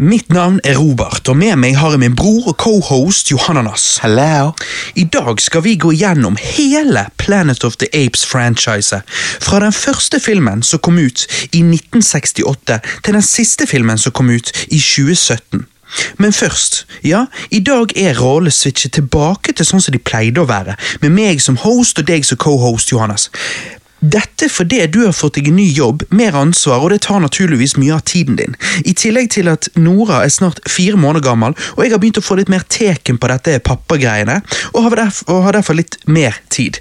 Mitt navn er Robert, og med meg har jeg min bror og cohost Johananas. Hello. I dag skal vi gå gjennom hele Planet of the Apes-franchiset. Fra den første filmen som kom ut i 1968, til den siste filmen som kom ut i 2017. Men først, ja, i dag er rollene switchet tilbake til sånn som de pleide å være, med meg som host og deg som cohost, Johannes. Dette fordi du har fått deg en ny jobb, mer ansvar, og det tar naturligvis mye av tiden din. I tillegg til at Nora er snart fire måneder gammel, og jeg har begynt å få litt mer teken på dette pappagreiene, og har derfor, og har derfor litt mer tid.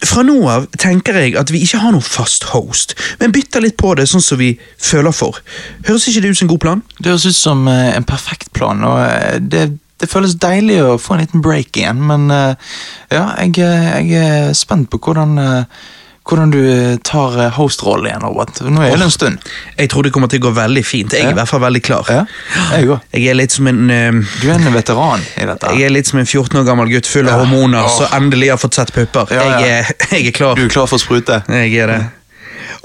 Fra nå av tenker jeg at vi ikke har noen fast host, men bytter litt på det sånn som vi føler for. Høres ikke det ut som en god plan? Det høres ut som eh, en perfekt plan, og eh, det, det føles deilig å få en liten break igjen, men eh, ja, jeg, jeg er spent på hvordan, hvordan du eh, tar hostrollen host-rollen igjen, Robert. Nå er det en stund. Jeg tror det kommer til å gå veldig fint. Jeg er Ja. i hvert fall veldig klar. Ja, jeg. Jeg er litt som en... eh, Du er en veteran i dette. Jeg er litt som en 14 år gammel gutt full av Ja. hormoner Åh. som endelig har fått sett pupper. Jeg, er, jeg er klar. Du er klar for å sprute? Jeg er det.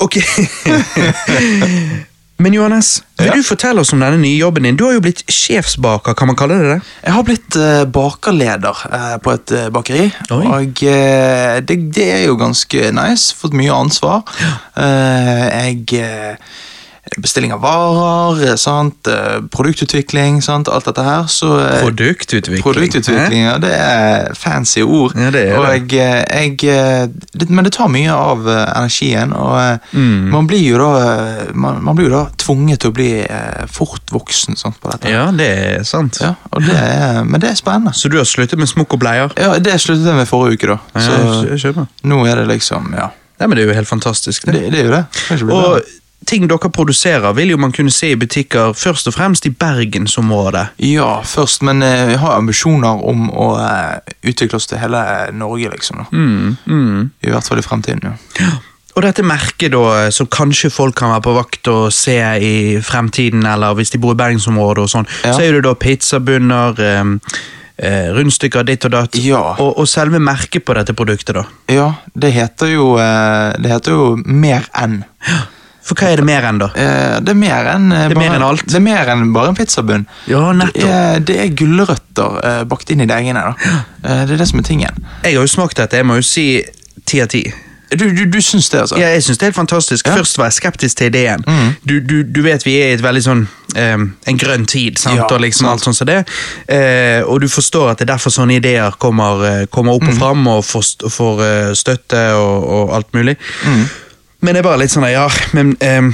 Ok. Men Johannes, vil Ja. du fortelle oss om denne nye jobben din? Du har jo blitt sjefsbaker, kan man kalle det det? Jeg har blitt uh, bakerleder uh, på et uh, bakeri, Oi. og det, det er jo ganske nice. Fått mye ansvar. Eh, jeg Bestilling av varer, eh, sant? eh, produktutvikling, sant? alt dette her. Så, eh, Produktutvikling. Produktutvikling, ja, det er fancy ord. Ja, det er og det. Jeg, jeg. Men det tar mye av energien, og Mm. man, blir jo da, man, man blir jo da tvunget til å bli fort voksen sant, på dette. Ja, det er sant. Ja, det er, men det er spennende. Så du har sluttet med smokk og bleier? Ja, Det sluttet jeg med forrige uke, da. Ja, Så skjønner. nå er det liksom Ja, Nei, men det er jo helt fantastisk. det, Det. det er jo det. Og. Ting dere produserer, vil jo man kunne se i butikker først og fremst i bergensområdet. Ja, først, men eh, jeg har ambisjoner om å eh, utvikle oss til hele Norge, liksom. Mm, mm. I hvert fall i fremtiden. ja. Og dette merket da, som kanskje folk kan være på vakt og se i fremtiden, eller hvis de bor i bergensområdet og sånn, Ja. så er det da pizzabunner, um, eh, rundstykker ditt og datt, Ja. og, og selve merket på dette produktet da. Ja, det heter jo eh, Det heter jo Mer enn. For hva er det mer enn da? Eh, det er mer enn eh, Det er bare- mer enn alt. Det er mer enn bare en pizzabunn. Ja, Det nettopp. er, det er gulrøtter eh, bakt inn i deigene. da. Det er det som er tingen. Jeg har jo smakt dette, jeg må jo si ti av ti. Du, du, du syns det, altså? Ja, jeg synes det er helt fantastisk. Ja. Først var jeg skeptisk til ideen. Mm. Du, du, du vet vi er i et veldig sånn um, en grønn tid, sant? Ja, og liksom sant. alt sånn som det. Uh, og du forstår at det er derfor sånne ideer kommer, kommer opp og fram og får, får uh, støtte og, og alt mulig. Mhm. Men det er bare litt sånn, ja, men um,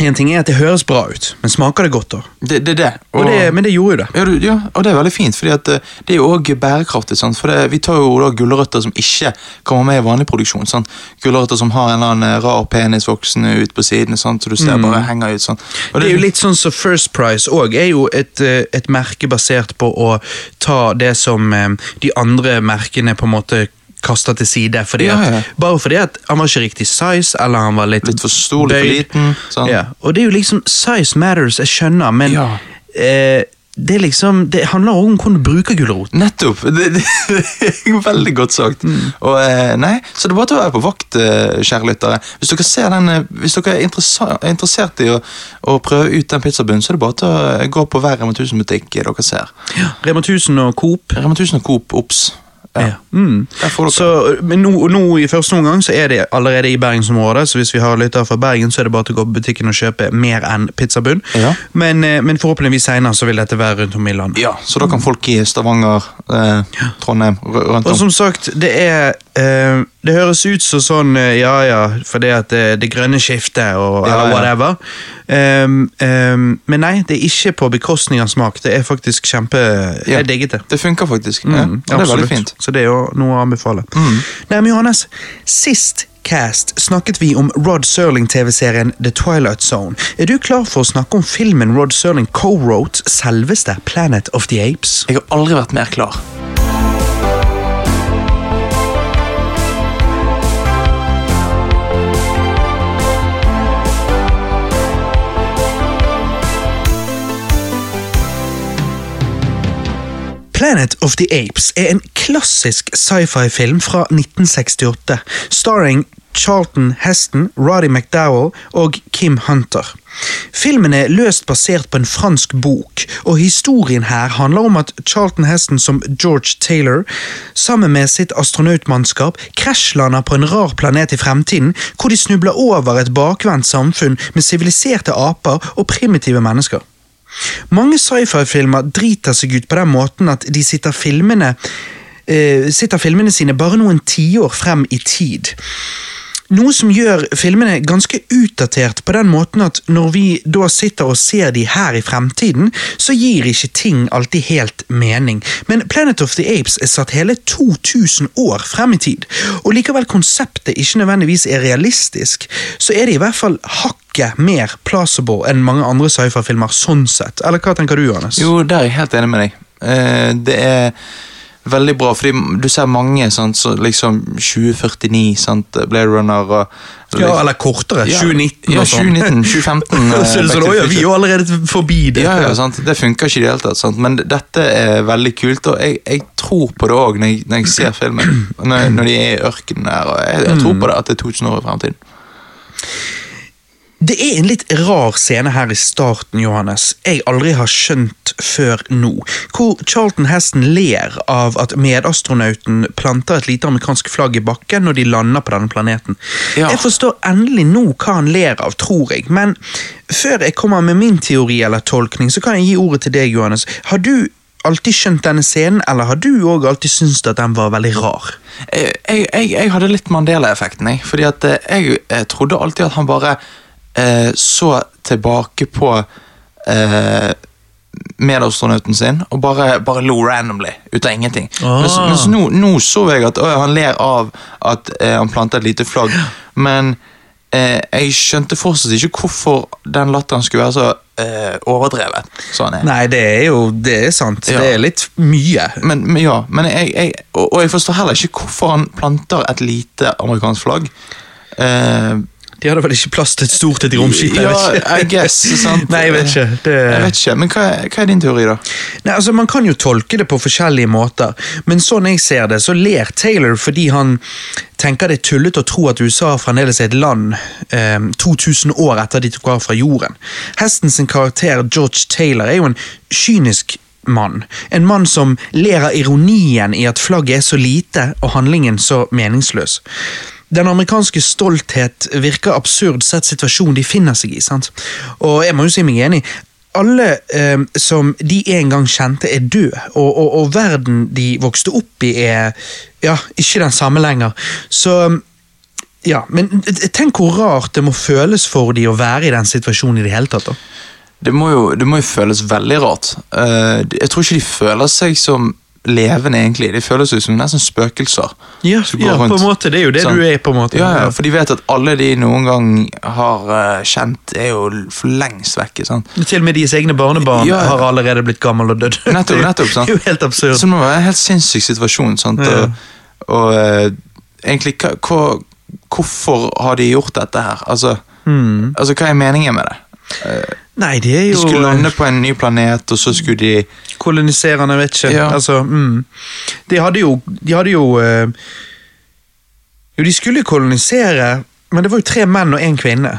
en ting er at det høres bra ut, men smaker det godt da? Det, det det. Og det, men det gjorde jo det. Ja, ja, og det er veldig fint, fordi eh, det er jo også bærekraftig. Sant? For det, Vi tar jo da gulrøtter som ikke kommer med i vanlig produksjon. Sant? Gulrøtter som har en eller annen eh, rar penis voksende ut på siden, sant? så du ser bare henger ut. Sant? Og Mm. Det er jo litt sånn som First Price òg er jo et, eh, et merke basert på å ta det som de andre merkene på en måte kaster til side. Fordi Ja, at. Bare fordi at han var ikke riktig size, eller han var litt Litt for stor, litt for liten. Sånn. Ja. Og det er jo liksom Size matters, jeg skjønner, men Ja. eh, det liksom Det handler om hvordan du bruker gulroten. Nettopp! Det, det, er veldig godt sagt. Mm. Og, eh, nei, så det er bare til å være på vakt, eh, kjære lyttere. Hvis dere, ser den, eh, hvis dere er er interessert i å, å prøve ut den pizzabunnen, så er det bare til å gå på hver Rema 1000-butikk dere ser. Rema 1000 og Coop. Rema 1000 og Coop, obs. Ja. Mm. Så, men nå, nå i første omgang så er det allerede i bergensområdet, så hvis vi har lyttere fra Bergen, så er det bare til å gå på butikken og kjøpe mer enn pizzabunn. Ja. Men, eh, men forhåpentligvis senere så vil dette være rundt om i landet. Ja, så da kan folk i Stavanger, eh, Trondheim, rundt om. Og som sagt, det er eh, Det høres ut som sånn eh, ja ja, fordi at det, det grønne skiftet og Ja, eller ja. whatever. Um, um, men nei, det er ikke på bekostning av smak. Det er faktisk kjempe Ja. Jeg digget det. Det funker faktisk. ja. Mm, og det er veldig fint. Så det er jo noe å anbefale. Mm. Nei, men Johannes, sist cast snakket vi om Rod Serling-TV-serien The Twilight Zone. Er du klar for å snakke om filmen Rod Serling co-wrote, selveste Planet of the Apes? Jeg har aldri vært mer klar. Planet of the Apes er en klassisk sci-fi-film fra 1968, starring Charlton Heston, Roddy McDowell og Kim Hunter. Filmen er løst basert på en fransk bok, og historien her handler om at Charlton Heston som George Taylor, sammen med sitt astronautmannskap, krasjlander på en rar planet i fremtiden, hvor de snubler over et bakvendt samfunn med siviliserte aper og primitive mennesker. Mange sci-fi-filmer driter seg ut på den måten at de sitter filmene, eh, sitter filmene sine bare noen tiår frem i tid. Noe som gjør filmene ganske utdatert på den måten at når vi da sitter og ser de her i fremtiden, så gir ikke ting alltid helt mening. Men Planet of the Apes er satt hele 2000 år frem i tid, og likevel konseptet ikke nødvendigvis er realistisk, så er det i hvert fall hakket mer plausible enn mange andre sci-fi-filmer sånn sett. Eller hva tenker du, Johannes? Jo, der er jeg helt enig med deg. Uh, det er veldig bra, fordi du ser mange sant, så liksom 2049, sant, Blade Runner og Ja, eller kortere. Ja, 2019 ja, og sånn. 2019, 2015. eh, Så, så to da er vi Future. jo allerede forbi det. Ja, ja, sant? Det funker ikke i det hele tatt, sant? men dette er veldig kult, og jeg, jeg tror på det òg når, når jeg ser filmen. Når, når de er i ørkenen her, jeg, jeg tror på det at det er 2000 år i fremtiden. Det er en litt rar scene her i starten, Johannes, jeg aldri har skjønt før nå, hvor Charlton Heston ler av at medastronauten planter et lite amerikansk flagg i bakken når de lander på denne planeten. Ja. Jeg forstår endelig nå hva han ler av, tror jeg, men før jeg kommer med min teori eller tolkning, så kan jeg gi ordet til deg, Johannes. Har du alltid skjønt denne scenen, eller har du òg alltid syntes at den var veldig rar? Jeg, jeg, jeg, jeg hadde litt Mandela-effekten, jeg. Fordi at jeg, jeg, eh, trodde alltid at han bare eh, så tilbake på eh, medastronauten sin og bare, bare lo randomly, ut av ingenting. Ah. Mens, mens nå, nå så jeg at å, han ler av at eh, han planta et lite flagg, men eh, jeg skjønte fortsatt ikke hvorfor den latteren skulle være så eh, overdrevet. Sånn. Nei, det er jo det er sant. Ja. Det er litt mye. Men, men ja, men jeg, jeg, og, og jeg forstår heller ikke hvorfor han planter et lite amerikansk flagg. Eh, De hadde vel ikke plass til et stort et i romskipet? Ja. I guess, sant? Nei, jeg vet ikke. Det... Jeg vet ikke, Men hva, hva er din teori, da? Nei, altså Man kan jo tolke det på forskjellige måter, men sånn jeg ser det, så ler Taylor fordi han tenker det er tullete å tro at USA fremdeles er et land eh, 2000 år etter de tok av fra jorden. Hesten sin karakter George Taylor er jo en kynisk mann. En mann som ler av ironien i at flagget er så lite og handlingen så meningsløs. Den amerikanske stolthet virker absurd sett situasjonen de finner seg i. sant? Og jeg må jo si meg enig. Alle eh, som de en gang kjente, er døde, og, og, og verden de vokste opp i, er ja, ikke den samme lenger. Så ja, Men tenk hvor rart det må føles for de å være i den situasjonen i det hele tatt. da. Det må jo, det må jo føles veldig rart. Uh, jeg tror ikke de føler seg som levende, egentlig. De føles jo som nesten spøkelser. Ja, ja på en måte. Det er jo det Sånn. du er, på en måte. Ja, ja, for de vet at alle de noen gang har uh, kjent, er jo for lengst vekke. Sånn. Til og med deres egne barnebarn Ja, har allerede blitt gammel og dødd. Nettopp, nettopp, sant? Det er jo helt absurd. Så det må være en helt sinnssyk situasjon. sant? Og, og uh, egentlig, hva, hvorfor har de gjort dette her? Altså, mm. altså hva er meningen med det? Nei, det er jo... De skulle lande på en ny planet, og så skulle de koloniserende, vet ikke. Ja. Altså, mm. De hadde jo De hadde jo eh, Jo, de skulle kolonisere, men det var jo tre menn og én kvinne.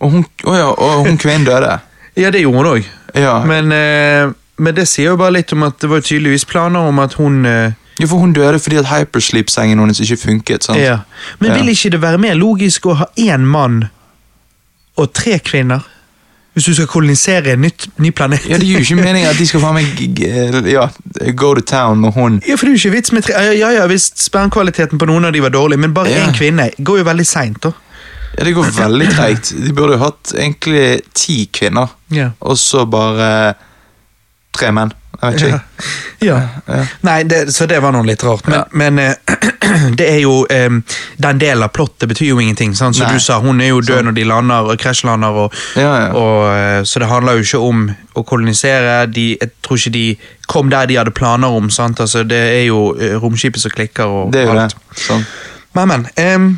Og hun, oh ja, og hun kvinnen døde. Ja, det gjorde hun òg. Ja. Men, eh, men det sier jo bare litt om at det var tydeligvis planer om at hun eh, ja, for hun døde fordi at hypersleep-sengen hennes ikke funket. sant? ja. Men vil ikke det være mer logisk å ha én mann og tre kvinner? Hvis du skal kolonisere en nytt, ny planet? Ja, Det gir jo ikke mening at de skal faen meg g- ja, go to town med hun. Ja, for det er jo ikke vits med tre Ja, ja, hvis spermkvaliteten på noen av de var dårlig, men bare Ja. én kvinne går jo veldig seint, da. Ja, Det går veldig treigt. De burde jo hatt egentlig ti kvinner, Ja. og så bare tre menn. Jeg vet ikke. Ja. Ja. Nei, det, så det var noe litt rart. Men, men eh, det er jo Den delen av plottet betyr jo ingenting. Sant? Som du sa, hun er jo død Sånn. når de lander og krasjlander. Og, Ja, ja. og, eh, så det handler jo ikke om å kolonisere. De, jeg tror ikke de kom der de hadde planer om. Sant? Altså, det er jo eh, romskipet som klikker og Det er jo alt. det. Sånn. Men, men. em,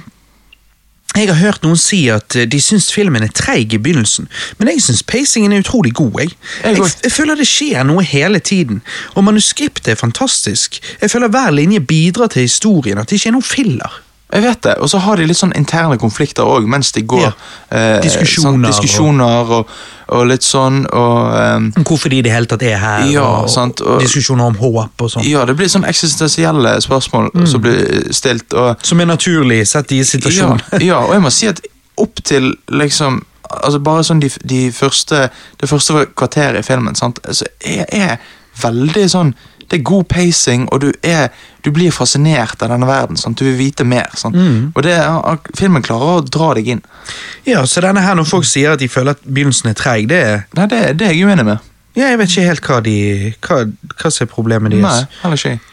jeg har hørt noen si at eh, de syns filmen er treig i begynnelsen, men jeg syns pacingen er utrolig god. Jeg. Jeg Jeg, jeg føler det skjer noe hele tiden, og manuskriptet er fantastisk. Jeg føler hver linje bidrar til historien, at det ikke er noe filler. Jeg vet det, og så har de litt sånn interne konflikter òg mens de går. Ja. eh, Diskusjoner Sånn, diskusjoner og, og litt sånn, og um, Hvorfor de i det hele tatt er her, Ja, og, sant, og- diskusjoner om håp og sånn. Ja, det blir sånn eksistensielle spørsmål Mm. som blir stilt. Som er naturlig sett i situasjonen. ja, og jeg må si at opp til liksom altså Bare sånn de, de første Det første kvarteret i filmen sant? Altså, er, er veldig sånn Det er god pacing, og du, er, du blir fascinert av denne verden. Sant? Du vil vite mer. Mm. Og det, filmen klarer å dra deg inn. Ja, så denne her Når folk sier at de føler at begynnelsen er treig, det er Nei, det, det er jeg uenig med. ja, Jeg vet ikke helt hva, de, hva, hva som er problemet deres. Nei, heller ikke.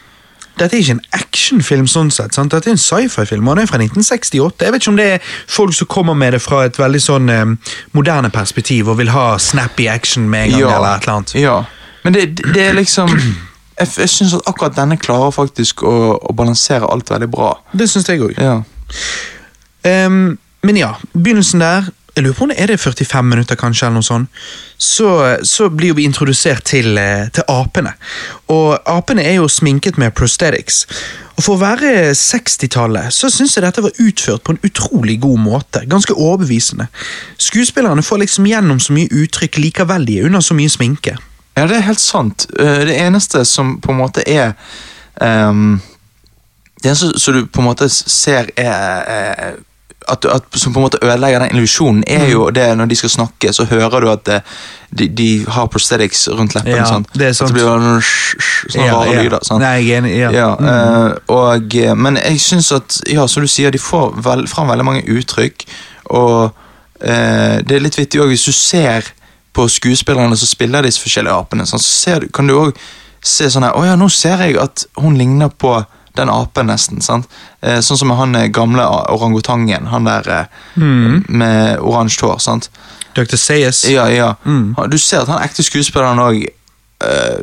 Dette er ikke en actionfilm, sånn sett, sant? dette er en sci-fi-film, og den er fra 1968. Jeg vet ikke om det er folk som kommer med det fra et veldig sånn eh, moderne perspektiv og vil ha snappy action med en gang, eller et eller annet. Ja, men det, det er liksom Jeg, jeg syns at akkurat denne klarer faktisk å, å balansere alt veldig bra. Det syns jeg òg. Ja. Um, men ja, begynnelsen der jeg lurer på om det er det 45 minutter, kanskje, eller noe sånt. Så, så blir vi introdusert til, eh, til apene. Og apene er jo sminket med prosthetics. Og for å være 60-tallet så syns jeg dette var utført på en utrolig god måte. Ganske overbevisende. Skuespillerne får liksom gjennom så mye uttrykk likevel de er under så mye sminke. Ja, det er helt sant. Eh, Det eneste som på en måte er um, Det eneste som du på en måte ser er er at, at, Som på en måte ødelegger den illusjonen, er jo Mm. det når de skal snakke, så hører du at det, de, de har prosthetics rundt leppene. Ja, sant? det er sant. At det blir noen ja, sånne rare lyder. Sant? Nei, jeg er enig. Ja. Ja, Mm. eh, og, eh, men jeg syns at, ja, som du sier, de får vel, fram veldig mange uttrykk. Og uh, det er litt vittig òg, hvis du ser på skuespillerne som spiller disse forskjellige apene, sånn, så ser du, kan du òg se sånn her Å ja, nå ser jeg at hun ligner på den apen, nesten. sant? Eh, sånn som han eh, gamle orangutangen, han der eh, Mm. med oransje hår. sant? Dr. Sayes. Ja, ja. Mm. Du ser at han ekte skuespilleren òg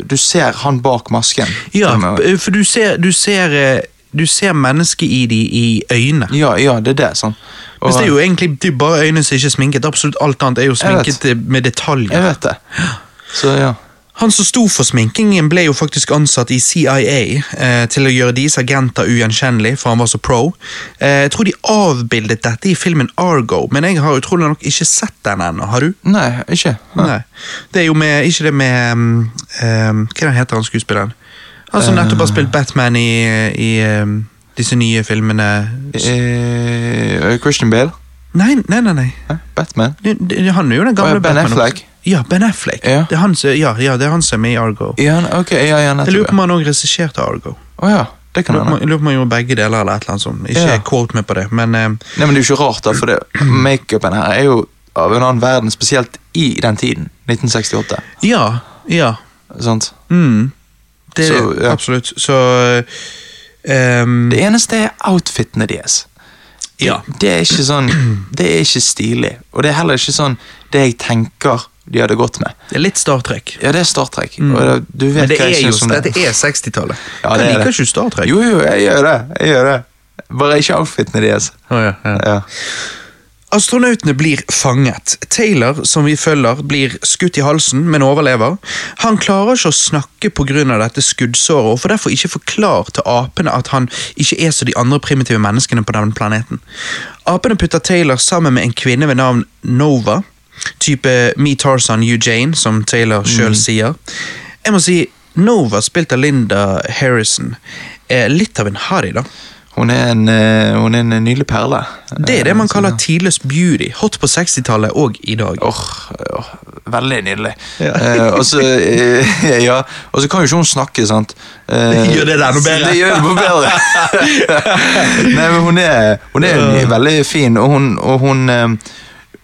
Du ser han bak masken. Ja, b- for du ser, du ser, eh, du ser mennesket i de i øynene. Ja, ja, det er det. sånn. Mens det er jo egentlig er bare øynene som ikke er sminket. Absolutt alt annet er jo sminket med detaljer. Jeg vet det. Så ja. Han som sto for sminkingen, ble jo faktisk ansatt i CIA eh, til å gjøre deres agenter ugjenkjennelige, for han var så pro. Eh, jeg tror de avbildet dette i filmen Argo, men jeg har utrolig nok ikke sett den ennå. Har du? Nei, ikke. Nei. Det er jo med Ikke det med um, um, Hva heter han skuespilleren? Han som nettopp har spilt Batman i, i um, disse nye filmene. Eh, Christian Bale? Nei, nei, nei. nei. Batman? Det, det, han er jo den gamle gamle ja, Ben Batman. Affleck? Ja, Ben Affleck. Ja. Det, er han ja, ja, det er han som er med i Argo. Ja, ok, ja, ja, Jeg lurer på om han òg regisserte Argo. Oh, ja, det kan hende. lurer på om han gjorde begge deler, eller et eller annet sånt. Ikke Ja. quote meg på det, men eh, Nei, men det er jo ikke rart, da, for det- makeupen her er jo av en annen verden, spesielt i den tiden. 1968. ja. Ja. Sant? Mm. Det er Så, det, absolutt. Så ehm, Det eneste er outfitene deres. Det, Ja. det er ikke sånn Det er ikke stilig. Og det er heller ikke sånn det jeg tenker de hadde gått med. Det er litt Star Trek. Ja, det er Star Trek. Og det, du vet Mm. Men det er jo, dette er 60-tallet. Ja, jeg er liker det. ikke Star Trek? Jo, jo, jeg gjør det. Jeg gjør det. Bare ikke outfitene deres. Oh, ja, ja. Ja. Astronautene blir fanget. Taylor, som vi følger, blir skutt i halsen, men overlever. Han klarer ikke å snakke pga. dette skuddsåret, og får derfor ikke forklart til apene at han ikke er som de andre primitive menneskene på den planeten. Apene putter Taylor sammen med en kvinne ved navn Nova, type Me Tarzan, Eugene, som Taylor sjøl sier. Jeg må si, Nova, spilt av Linda Harrison, er litt av en harry, da. Hun er en, eh, hun er en nydelig perle. Det er det man Eh, kaller tidløs beauty. Hot på 60-tallet og i dag. Åh, åh, veldig nydelig. Ja. uh, og så uh, ja, kan jo ikke hun snakke, sant. Det Gjør det enda bedre. Det gjør det noe bedre. Nei, men hun er, hun er veldig fin, og hun, og hun,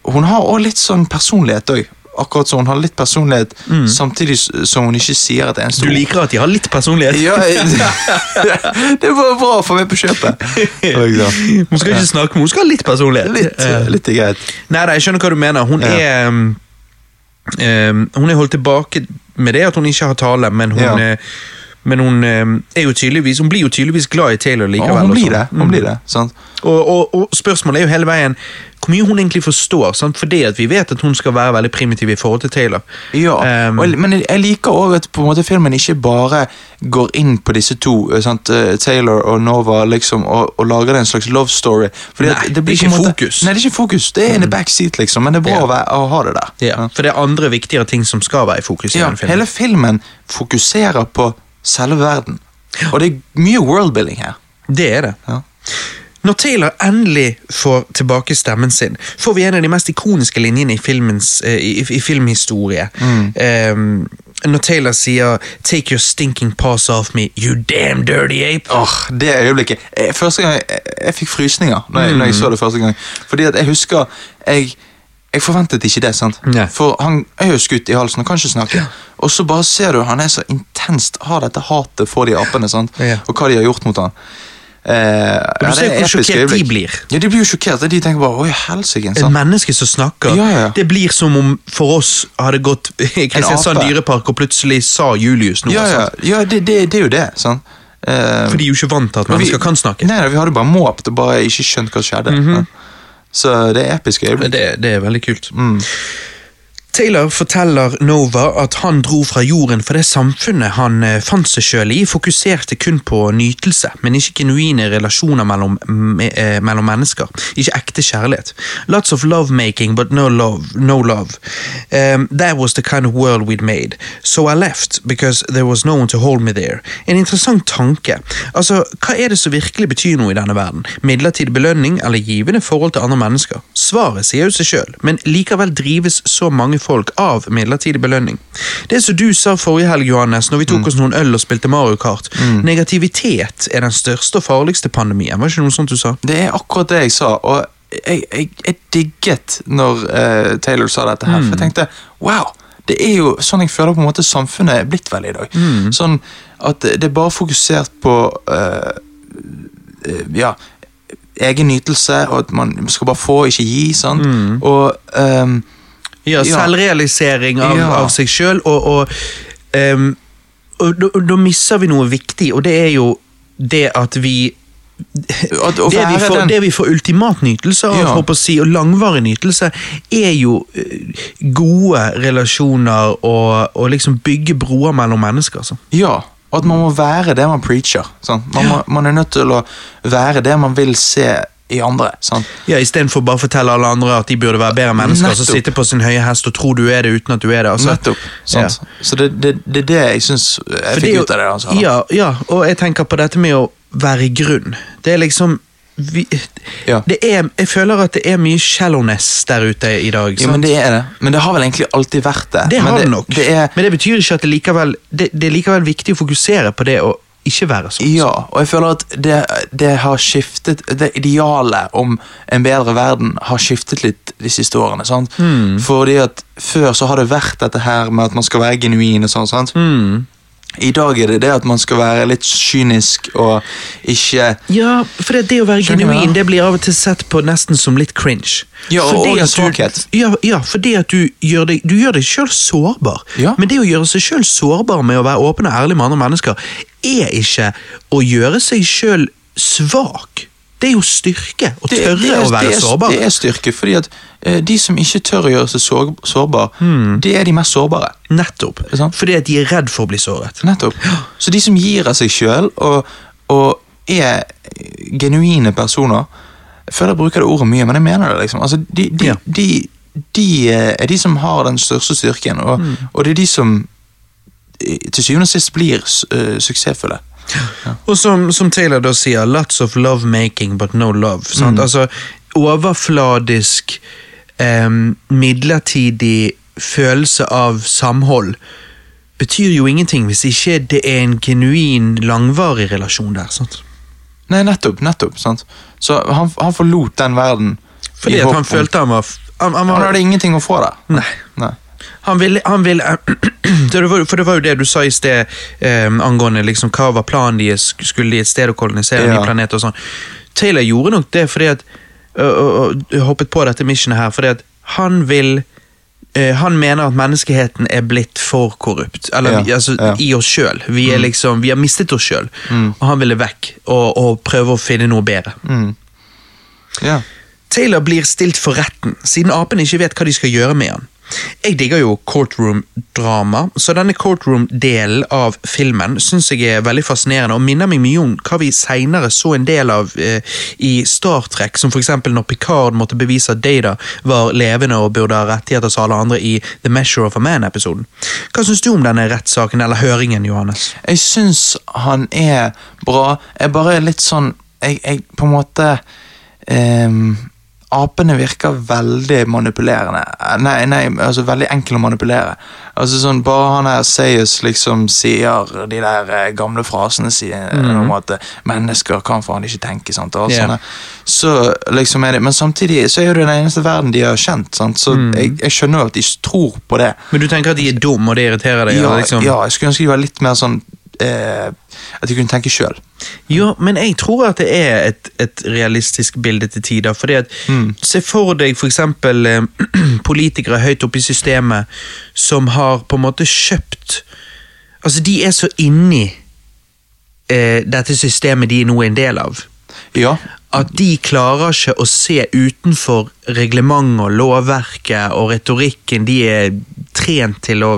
hun har også litt sånn personlighet òg. Akkurat som hun har litt personlighet, samtidig som hun ikke sier et eneste stor Du liker at de har litt personlighet? Ja, det er bare bra å få med på kjøpet. Hun skal ikke snakke, men hun skal ha litt personlighet. Litt, Eh, litt er greit. Nei, nei, jeg skjønner hva du mener. Hun er um, Hun er holdt tilbake med det at hun ikke har tale, men hun Ja. Men hun eh, Hun blir jo tydeligvis glad i Taylor likevel. Ja, hun blir det. hun blir det, sant? Og, og, og spørsmålet er jo hele veien hvor mye hun egentlig forstår. Sant? Fordi at vi vet at hun skal være veldig primitiv i forhold til Taylor. Ja, Um, og, men jeg- liker også at på en måte filmen ikke bare går inn på disse to, eh, sant? eh, Taylor og Nova, liksom, og, og lager en slags love story. Fordi Nei, at det er ikke måte- fokus. Nei, det er ikke fokus. Det er in the backseat, liksom, men det er bra Ja. å, være, å ha det der. Ja, for det er andre viktigere ting som skal være i fokus. i Ja, den filmen. hele filmen fokuserer på selve verden. Og det er mye worldbuilding her. Det er det. Ja. Når Taylor endelig får tilbake stemmen sin, får vi en av de mest ikoniske linjene i, filmens, eh, i, i filmhistorie. Um, når Taylor sier 'Take your stinking paws off me, you damn dirty ape'. Åh, det øyeblikket. Eh, Første gang jeg, jeg fikk frysninger når jeg, når jeg så det første gang. Fordi at jeg husker jeg, jeg forventet ikke det. sant? Nei. For han er jo skutt i halsen og kan ikke snakke. Og så bare ser du han er så intenst har dette hatet for de apene, sant? Ja. og hva de har gjort mot han. Eh, ja, ser det er hvor sjokkert de blir. Ja, De blir jo sjokkert. De tenker bare 'oi, helsike'. Et sant? menneske som snakker. Ja, ja. Det blir som om for oss hadde gått i Kristiansand dyrepark og plutselig sa Julius noe. Ja, ja, det, det, det er jo det. sant? Eh, For de er jo ikke vant til at mennesker vi- kan snakke. Nei, Vi hadde bare måpt og bare ikke skjønt hva som skjedde. ja. Så det er episke øyeblikk. Det, det er veldig kult. Mm. Taylor forteller Nova at han dro fra jorden for det samfunnet han eh, fant seg sjøl i, fokuserte kun på nytelse, men ikke genuine relasjoner mellom, me- eh, mellom mennesker. Ikke ekte kjærlighet. Lots of lovemaking, but no love. No love. Um, that was the kind of world we'd made. So I left, because there was no one to hold me there. En interessant tanke. Altså, Hva er det som virkelig betyr noe i denne verden? Midlertidig belønning eller givende forhold til andre mennesker? Svaret sier jo seg sjøl, men likevel drives så mange folk av midlertidig belønning. Det som du sa forrige helg, Johannes, når vi tok oss noen øl og spilte Mario Kart, negativitet er den største og farligste pandemien, var ikke noe sånt du sa? Det er akkurat det jeg sa, og jeg, jeg, jeg digget når uh, Taylor sa dette her, for jeg tenkte wow. Det er jo sånn jeg føler på en måte samfunnet er blitt veldig i dag. Sånn at det er bare fokusert på uh, uh, ja, egen nytelse, og at man skal bare få, ikke gi. sant? Og ehm, Ja, selvrealisering av, Ja. av seg sjøl, og, og, um, og da, da misser vi noe viktig, og det er jo det at vi at det, vi får, den- det vi får ultimat nytelse av, Ja. si, og langvarig nytelse, er jo eh, gode relasjoner og, og liksom bygge broer mellom mennesker. Så. Ja, og at man må være det man preacher. Sånn. Man, må, man er nødt til å være det man vil se i andre. Sant? Ja, Istedenfor bare å fortelle alle andre at de burde være bedre mennesker, så Nettopp. sitte på sin høye hest og tro du er det uten at du er det. Altså. Nettopp. Sant? Så det er det, det det jeg syns jeg fikk jo- ut av det. Altså, ja, ja, og jeg tenker på dette med å være i grunn. Det er liksom vi, Ja. det er, Jeg føler at det er mye shallowness der ute i dag. Sant? Ja, men det er det. Men det har vel egentlig alltid vært det. Det men har det nok, Det er, men det betyr ikke at det likevel det, det er likevel viktig å fokusere på det å ikke være sånn. ja, og jeg føler at det, det har skiftet Det idealet om en bedre verden har skiftet litt de siste årene. sant? Mm. Fordi at Før så har det vært dette her med at man skal være genuin. og sånn, sant? Mm. I dag er det det at man skal være litt kynisk og ikke Ja, for det, det å være genuin det blir av og til sett på nesten som litt cringe. Ja, og- og en svakhet. Ja, ja, fordi at du gjør deg, du gjør deg sjøl sårbar. Ja. Men det å gjøre seg sjøl sårbar med å være åpen og ærlig med andre mennesker, er ikke å gjøre seg sjøl svak. Det er jo styrke å Det- tørre det er- å være det sårbar. Det er styrke, fordi at de som ikke tør å gjøre seg sår, sårbar, Hmm. det er de mest sårbare. Nettopp. Fordi at de er redd for å bli såret. Nettopp. Så de som gir av seg sjøl og, og er genuine personer Jeg føler jeg bruker det ordet mye, men jeg mener det. liksom. Altså, de, de, Ja. de, de eh, er de som har den største styrken, og, Hmm. og det er de som eh, til syvende og sist blir uh, suksessfulle. Og som, som Taylor da sier, lots of love making, but no love. Sant? Altså, overfladisk, em, midlertidig følelse av samhold betyr jo ingenting hvis ikke det er en genuin, langvarig relasjon der. Sant? Nei, nettopp. nettopp, sant? Så han, han forlot den verden Fordi at han følte han var han, han, var, Han hadde ingenting å få der. Nei. Nei. Han ville, han ville For det var jo det du sa i sted eh, angående liksom, hva var planen deres. Skulle de et sted å kolonisere en ny planet og sånn. Taylor gjorde nok det fordi at hoppet på dette missionet her fordi at han vil eh, han mener at menneskeheten er blitt for korrupt. Eller Ja, altså, ja. i oss sjøl. Vi, mm. liksom, vi har mistet oss sjøl. Mm. Og han ville vekk og, og prøve å finne noe bedre. Mm. Ja. Taylor blir stilt for retten, siden apene ikke vet hva de skal gjøre med han. Jeg digger jo courtroom-drama, så denne courtroom-delen av filmen syns jeg er veldig fascinerende, og minner meg mye om hva vi seinere så en del av eh, i Star Trek, som f.eks. når Picard måtte bevise at Data var levende og burde ha rettigheter som alle andre i The Measure of a Man-episoden. Hva syns du om denne rettssaken, eller høringen, Johannes? Jeg syns han er bra. Jeg bare er litt sånn Jeg, jeg på en måte ehm, Apene virker veldig manipulerende. Nei, nei, altså veldig enkle å manipulere. Altså sånn, Bare han her Sayus liksom sier de der eh, gamle frasene sier, om at eh, mennesker kan faen ikke tenke. sant, og alt sånne. Så liksom er det, Men samtidig så er jo det den eneste verden de har kjent. sant, Så jeg, jeg skjønner jo at de tror på det. Men du tenker at de er dumme, og det irriterer deg? Ja, eller liksom? ja, jeg skulle ønske de var litt mer sånn eh, At de kunne tenke sjøl. Ja, men jeg tror at det er et, et realistisk bilde til tider. fordi at Se for deg eksempel eh, politikere høyt oppe i systemet som har på en måte kjøpt Altså, de er så inni eh, dette systemet de nå er en del av. Ja. At de klarer ikke å se utenfor reglementet og lovverket og retorikken de er trent til å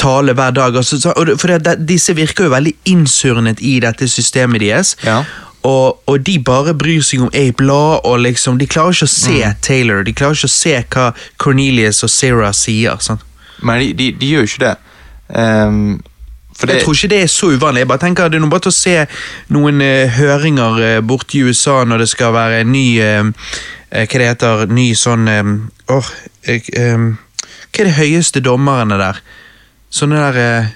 tale hver dag. Altså, for det, det, disse virker jo veldig innsurnet i dette systemet deres. Ja. Og, og de bare bryr seg om Ape Law, og liksom, de klarer ikke å se Taylor. De klarer ikke å se hva Cornelius og Sarah sier. Sant? Men de, de, de gjør jo ikke det. Um, det Jeg tror ikke det er så uvanlig. Jeg bare tenker Det er noe bare til å se noen uh, høringer uh, borte i USA når det skal være en ny uh, eh, Hva det heter Ny sånn Åh åh, jeg, eh, Hva er de høyeste dommerne der? Sånne der eh,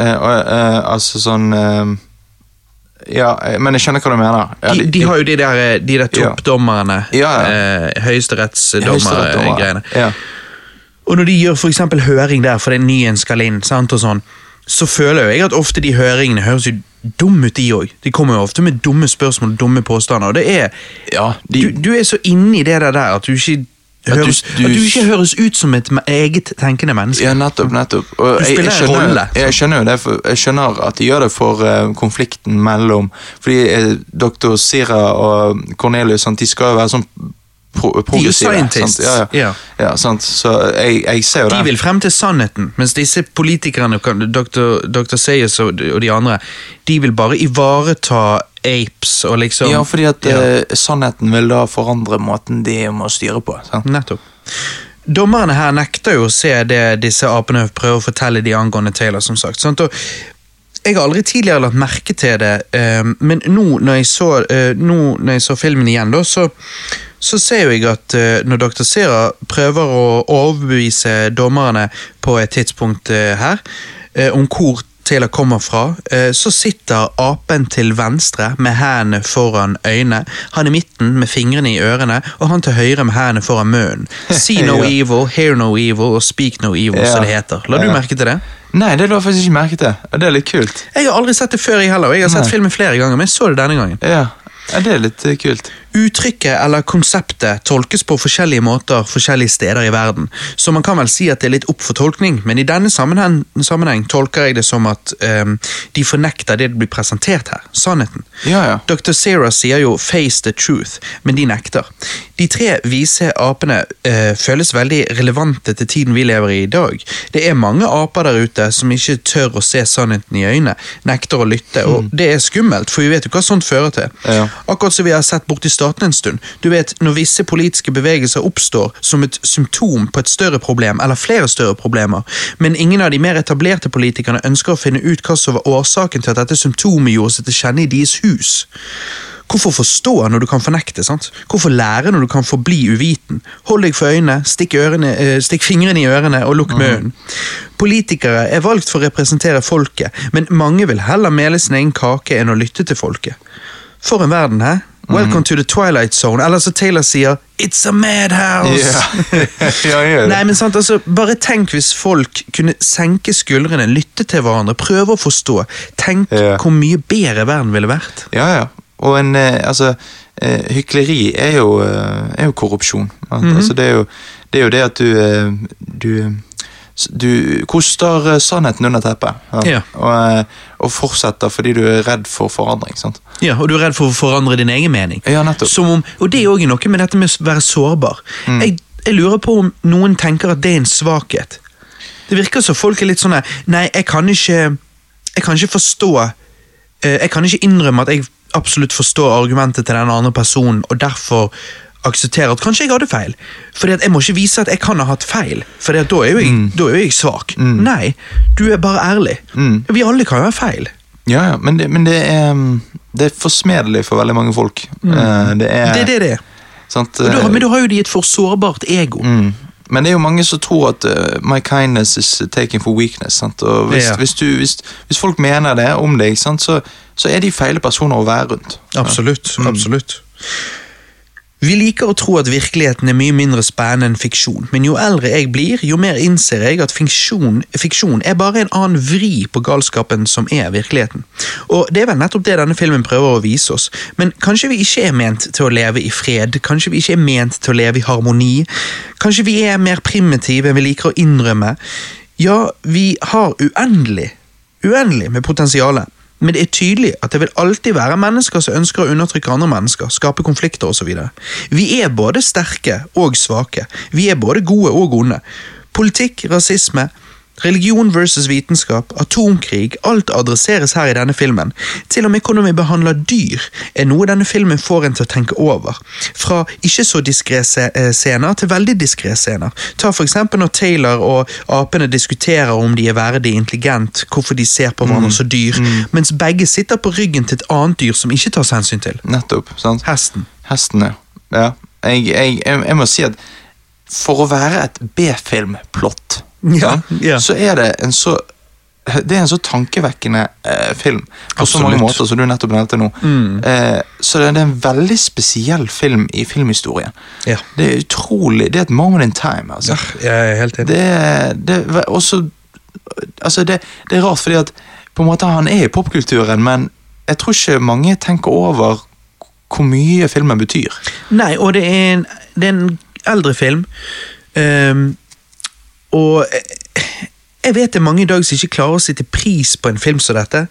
eh, eh, Altså sånn ehm, Ja, eh, men jeg skjønner hva du mener. Ja, de, de har jo de der, eh, de der toppdommerne. Ja, ja. eh, Høyesterettsdommer. Høyesterettsdommer-greiene. Ja. Og når de gjør for eksempel høring der fordi en ny en skal inn, sant, og sånn, så føler jeg at ofte de høringene høres jo dumme ut, de òg. De kommer jo ofte med dumme spørsmål dumme påstander. og det er, Ja, de, du, du er så inni det der der at du ikke At du- at du ikke høres ut som et eget tenkende menneske. Ja, nettopp. nettopp. Og Du jeg- spiller jeg en skjønner- rolle, Jeg skjønner det, for jeg skjønner at de gjør det for uh, konflikten mellom Fordi uh, dr. Sira og Cornelius de skal jo være sånn pro progressive. scientists, Ja, ja. ja. ja. Så jeg, jeg ser jo De vil frem til sannheten, mens disse politikerne, Dr. Dr. Sayers og, og de andre, de vil bare ivareta apes og liksom Ja, fordi at Ja. eh, sannheten vil da forandre måten de må styre på. Sant? Nettopp. Dommerne her nekter jo å se det disse apene prøver å fortelle de angående Taylor, som sagt. Sant? Og jeg har aldri tidligere lagt merke til det, eh, men nå når jeg så, eh, nå når jeg så filmen igjen, da, så, så ser jeg at eh, når Dr. Sera prøver å overbevise dommerne på et tidspunkt eh, her, eh, om hvor Taylor kommer fra, så sitter apen til venstre med hendene foran øynene, han i midten med fingrene i ørene, og han til høyre med hendene foran munnen. See no evil, hear no evil og speak no evil, Ja. som det heter. La du Ja. merke til det? Nei, det la jeg faktisk ikke merke til. Det er litt kult. Jeg har aldri sett det før, jeg heller. Jeg har sett Nei. filmen flere ganger, men jeg så det denne gangen. Ja, ja det er litt kult. Uttrykket eller konseptet tolkes på forskjellige måter forskjellige steder i verden, så man kan vel si at det er litt opp for tolkning, men i denne sammenheng, sammenheng tolker jeg det som at um, de fornekter det det blir presentert her, sannheten. Ja, ja. Dr. Sarah sier jo 'face the truth', men de nekter. De tre vise apene uh, føles veldig relevante til tiden vi lever i i dag. Det er mange aper der ute som ikke tør å se sannheten i øynene, nekter å lytte, og det er skummelt, for vi vet jo hva sånt fører til. Ja. Akkurat som vi har sett borti statene en stund. Du vet, Når visse politiske bevegelser oppstår som et symptom på et større problem, eller flere større problemer, men ingen av de mer etablerte politikerne ønsker å finne ut hva som var årsaken til at dette symptomet gjorde seg til kjenne i deres hus. Hvorfor forstå når du kan fornekte? sant? Hvorfor lære når du kan forbli uviten? Hold deg for øynene, stikk, ørene, eh, stikk fingrene i ørene og lukk munnen. Politikere er valgt for å representere folket, men mange vil heller mele sin egen kake enn å lytte til folket. For en verden, hæ? Welcome to the twilight zone. Eller så Taylor sier It's a madhouse! Ja, ja det. Nei, men sant, altså, Bare tenk hvis folk kunne senke skuldrene, lytte til hverandre, prøve å forstå. Tenk yeah. hvor mye bedre verden ville vært. Ja, ja. Og en, eh, altså, eh, hykleri er jo, eh, er jo korrupsjon. Mm Mhm. altså, det er jo det er jo det at du Du, du koster eh, sannheten under teppet. Ja. Og, eh, og fortsetter fordi du er redd for forandring. sant? Ja, Og du er redd for å forandre din egen mening. Ja, nettopp. Som om, og det er òg noe med dette med å være sårbar. Mm. Jeg, jeg lurer på om noen tenker at det er en svakhet. Det virker som folk er litt sånn Nei, jeg kan ikke Jeg kan ikke forstå eh, Jeg kan ikke innrømme at jeg absolutt forstår argumentet til den andre personen, og derfor aksepterer at kanskje jeg hadde feil. Fordi at Jeg må ikke vise at jeg kan ha hatt feil, for da, er jo jeg- da er jo jeg svak. Nei, du er bare ærlig. Mm. Vi alle kan jo ha feil. Ja, ja, men det, men det er mm, Det er forsmedelig for veldig mange folk. Eh, Det er, Det det. Sant? Da, eh, men da har jo de et for sårbart ego. Mm. Men det er jo mange som tror at uh, my kindness is taken for weakness. Sant? Og hvis, Ja. hvis, du, hvis, hvis folk mener det om deg, sant? Så, så er de feile personer å være rundt. Absolutt. absolutt. Vi liker å tro at virkeligheten er mye mindre spennende enn fiksjon, men jo eldre jeg blir, jo mer innser jeg at fiksjon, fiksjon er bare en annen vri på galskapen som er virkeligheten. Og det er vel nettopp det denne filmen prøver å vise oss, men kanskje vi ikke er ment til å leve i fred, kanskje vi ikke er ment til å leve i harmoni, kanskje vi er mer primitive enn vi liker å innrømme. Ja, vi har uendelig, uendelig med potensialet. Men det er tydelig at det vil alltid være mennesker som ønsker å undertrykke andre mennesker, skape konflikter osv. Vi er både sterke og svake. Vi er både gode og onde. Politikk, rasisme, religion versus vitenskap, atomkrig, alt adresseres her i denne filmen. Til og med hvordan vi behandler dyr, er noe denne filmen får en til å tenke over. Fra ikke så diskré scener til veldig diskré scener. Ta for eksempel når Taylor og apene diskuterer om de er verdig intelligent, hvorfor de ser på hverandre som dyr, mens begge sitter på ryggen til et annet dyr som ikke tas hensyn til. Nettopp. sant? Hesten. Hesten, Ja. Jeg, jeg, jeg, jeg må si at for å være et B-filmplott, Ja, ja. så er det en så det er en så tankevekkende eh, film på så mange måter, som du nettopp nevnte nå. Eh, så det, det er en veldig spesiell film i filmhistorien. Ja. Det er utrolig Det er et moment in time. altså. Jeg er helt enig. Det, det også Altså, det, det er rart, fordi at på en måte han er i popkulturen, men jeg tror ikke mange tenker over hvor mye filmen betyr. Nei, og det er en, det er en eldre film. ehm, og eh, jeg vet det er mange i dag som ikke klarer å sette pris på en film som dette,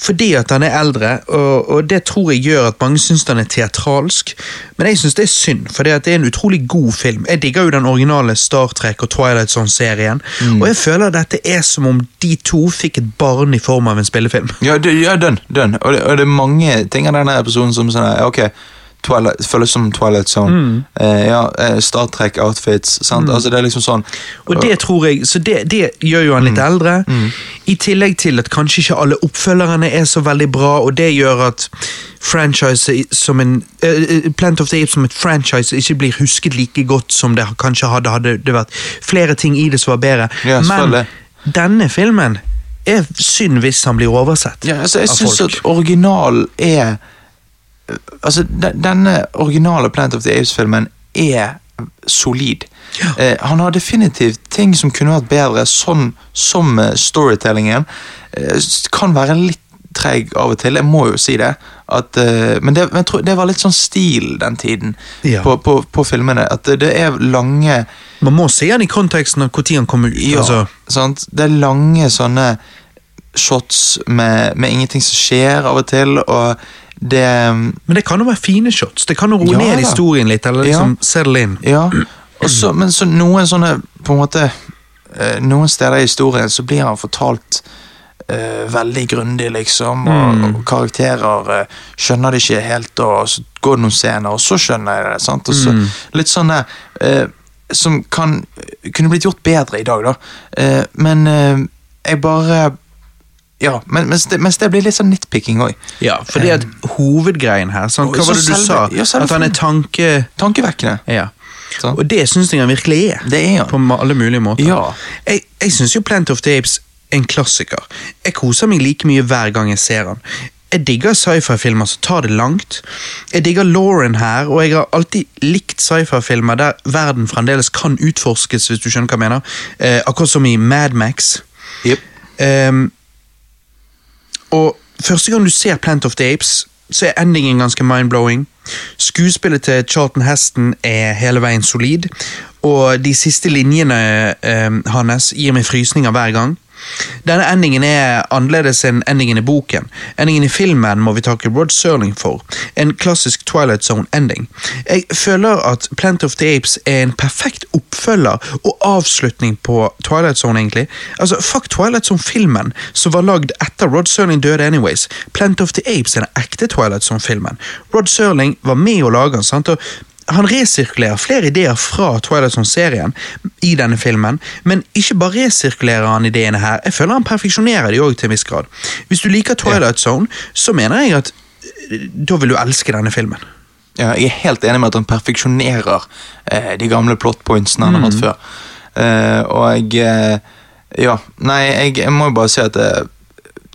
fordi at han er eldre, og, og det tror jeg gjør at mange syns han er teatralsk. Men jeg syns det er synd, for det er en utrolig god film. Jeg digger jo den originale Star Trek og Twilight Zone-serien, og jeg føler dette er som om de to fikk et barn i form av en spillefilm. Ja, det, ja dønn. dønn. Og, det, og det er mange ting av denne episoden som sånn ok, Twilight, føles som Twilight Zone. Eh, ja, eh, Star Trek-outfits. sant? Altså, det er liksom sånn Og det tror jeg, så det, det gjør jo han litt eldre. I tillegg til at kanskje ikke alle oppfølgerne er så veldig bra, og det gjør at franchise som en uh, Plant of the Apes som et franchise ikke blir husket like godt som det kanskje hadde hadde det vært flere ting i det som var bedre. Ja, Men denne filmen er synd hvis han blir oversett Ja, altså, jeg av syns folk. at originalen er Altså, de, Denne originale Plant of the Apes-filmen er solid. Ja. Eh, han har definitivt ting som kunne vært bedre, sånn som eh, storytellingen. Eh, kan være litt treig av og til, jeg må jo si det. At, eh, men det, men jeg tror, det var litt sånn stil den tiden Ja. på, på, på filmene. At det, det er lange Man må se den i konteksten av når han kom ut. ja, altså. sant? Det er lange sånne shots med, med ingenting som skjer av og til, og det Men det kan jo være fine shots. Det kan jo roe Ja ned historien litt, eller Ja. liksom settle in. Ja, Også, men så noen sånne på en måte eh, Noen steder i historien så blir han fortalt uh, veldig grundig, liksom, og, og karakterer uh, skjønner det ikke helt, og så går det noen scener, og så skjønner jeg det. sant? Og så Litt sånne uh, som kan kunne blitt gjort bedre i dag, da. Men jeg bare Ja, men, mens, det, mens det blir litt sånn nitpicking òg. Ja, fordi at hovedgreien her sånn, Hva så var det du selve- sa? ja, at han er tanke... Tankevekkende. Ja. Sånn. Og det syns jeg han virkelig er. Det er han. På alle mulige måter. Ja. Jeg, jeg syns jo Plant of the Apes en klassiker. Jeg koser meg like mye hver gang jeg ser han. Jeg digger sci-fi-filmer som tar det langt. Jeg digger Lauren her, og jeg har alltid likt sci-fi-filmer der verden fremdeles kan utforskes, hvis du skjønner hva jeg mener. Eh, akkurat som i Mad Max. Yep. Ehm, og første gang du ser Plant of the Apes, så er endingen ganske mind-blowing. Skuespillet til Charlton Heston er hele veien solid, og de siste linjene eh, hans gir meg frysninger hver gang. Denne endingen er annerledes enn endingen i boken. Endingen i filmen må vi takke Rod Serling for. En klassisk Twilight Zone-ending. Jeg føler at Plant of the Apes er en perfekt oppfølger og avslutning på Twilight Zone, egentlig. Altså, Fuck Twilight Zone-filmen, som var lagd etter Rod Serling døde anyways. Plant of the Apes er den ekte Twilight Zone-filmen. Rod Serling var med å lage den, sant? og han resirkulerer flere ideer fra Twilight Zone-serien i denne filmen, men ikke bare resirkulerer han ideene her, jeg føler han perfeksjonerer de òg til en viss grad. Hvis du liker Twilight Zone, så mener jeg at eh, da vil du elske denne filmen. Ja, jeg er helt enig med at han perfeksjonerer eh, de gamle plot pointsene han har hatt før. Eh, og jeg eh, Ja, nei, jeg, jeg må jo bare si at det,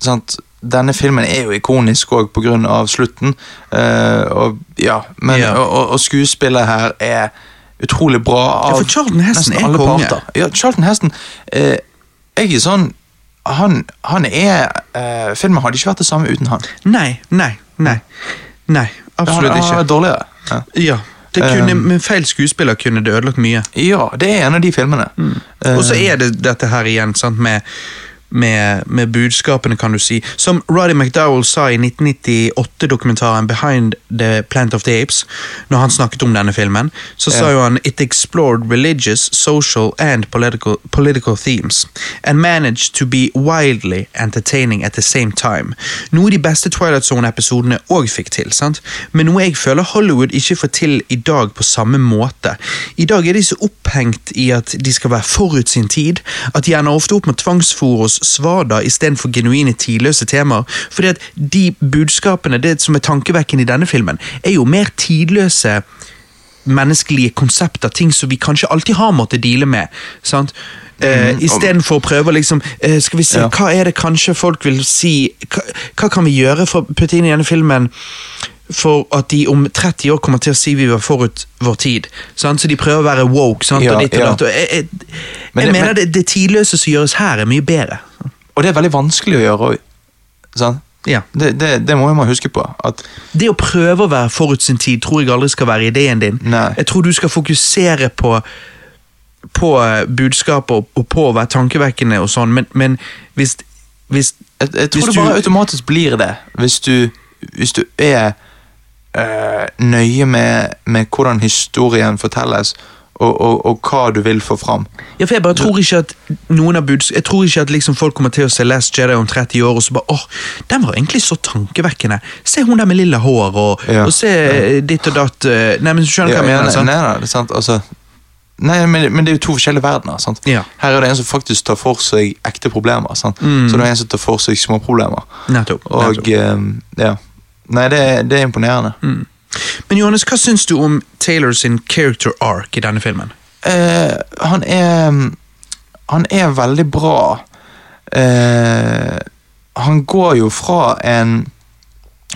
sant, denne filmen er jo ikonisk òg pga. slutten. Uh, og ja, men, Ja. Og, og, og skuespillet her er utrolig bra av Ja, for Charlton Heston nesten er alle konge. parter. Ja, Charlton Heston uh, Jeg er sånn Han, han er uh, Filmen hadde ikke vært det samme uten han. Nei, nei, nei. Nei, absolutt han, han ikke. er dårligere. Ja. Ja, det kunne, Um, Med feil skuespiller kunne det ødelagt mye. ja, det er en av de filmene. Mm. Og så er det dette her igjen, sant, med, med, med budskapene, kan du si. Som Roddy McDowell sa i 1998-dokumentaren Behind the Plant of the Apes, når han snakket om denne filmen, så sa jo han It explored religious, social and political, political themes, and managed to be wildly entertaining at the same time. Noe de beste Twilight Zone-episodene òg fikk til, sant? men noe jeg føler Hollywood ikke får til i dag på samme måte. I dag er de så opphengt i at de skal være forut sin tid, at de ender ofte opp med tvangsfôr oss svada istedenfor genuine tidløse temaer. Fordi at de budskapene, det som er tankevekkende i denne filmen, er jo mer tidløse menneskelige konsepter, ting som vi kanskje alltid har måttet deale med. sant? Uh, Istedenfor å prøve liksom uh, Skal vi se, Ja. hva er det kanskje folk vil si Hva, hva kan vi gjøre for å putte inn i denne filmen for at de om 30 år kommer til å si vi var forut vår tid? Sant? Så de prøver å være woke. Sant? Ja, og ditt og ja. datt. Jeg, jeg, jeg, Men jeg det- mener men- det, det tidløse som gjøres her, er mye bedre. Og det er veldig vanskelig å gjøre. Sånn? Ja. Det, det, det må man huske på. Det å prøve å være forut sin tid tror jeg aldri skal være ideen din. Nei. Jeg tror du skal fokusere på på eh, budskapet og på å være tankevekkende og sånn, men, men hvis, hvis jeg, jeg tror Hvis det bare du- automatisk blir det, hvis du, hvis du er øh, nøye med, med hvordan historien fortelles, og, og, og hva du vil få fram. Ja, for Jeg bare tror ikke at noen av buds Jeg tror ikke at liksom folk kommer til å se Last Jedi om 30 år og så bare åh, den var egentlig så tankevekkende. Se hun der med lilla hår, og, Ja. og se ja. ditt og datt eh, Nei, men skjønner hva jeg mener? sant? nei, nei, det er sant, altså Nei, men, men det er jo to forskjellige verdener. sant? Ja. Her er det en som faktisk tar for seg ekte problemer. sant? Mm. Så det er en som tar for seg små problemer. Nettopp. Og nettopp. Um, ja. Nei, det, det er imponerende. Men Johannes, hva syns du om Taylor sin character arc i denne filmen? Uh, han er Han er veldig bra. Uh, han går jo fra en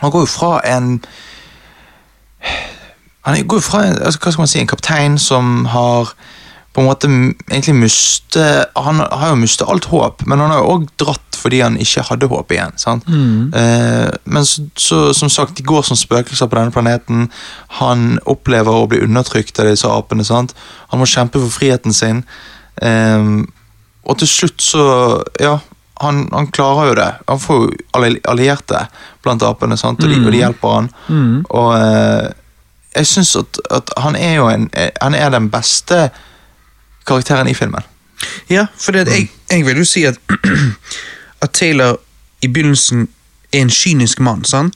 Han går jo fra en Han går jo fra en, altså, hva skal man si, en kaptein som har på en måte egentlig miste Han har jo mistet alt håp, men han har jo òg dratt fordi han ikke hadde håp igjen. sant? Eh, men så, så, som sagt, de går som spøkelser på denne planeten. Han opplever å bli undertrykt av disse apene. sant? Han må kjempe for friheten sin. Eh, og til slutt så Ja, han, han klarer jo det. Han får jo allierte blant apene, sant? Og, de, og de hjelper han. Og eh, jeg syns at, at han er jo en Han er den beste karakteren i filmen. Ja, for det, jeg, jeg vil jo si at At Taylor i begynnelsen er en kynisk mann. sant?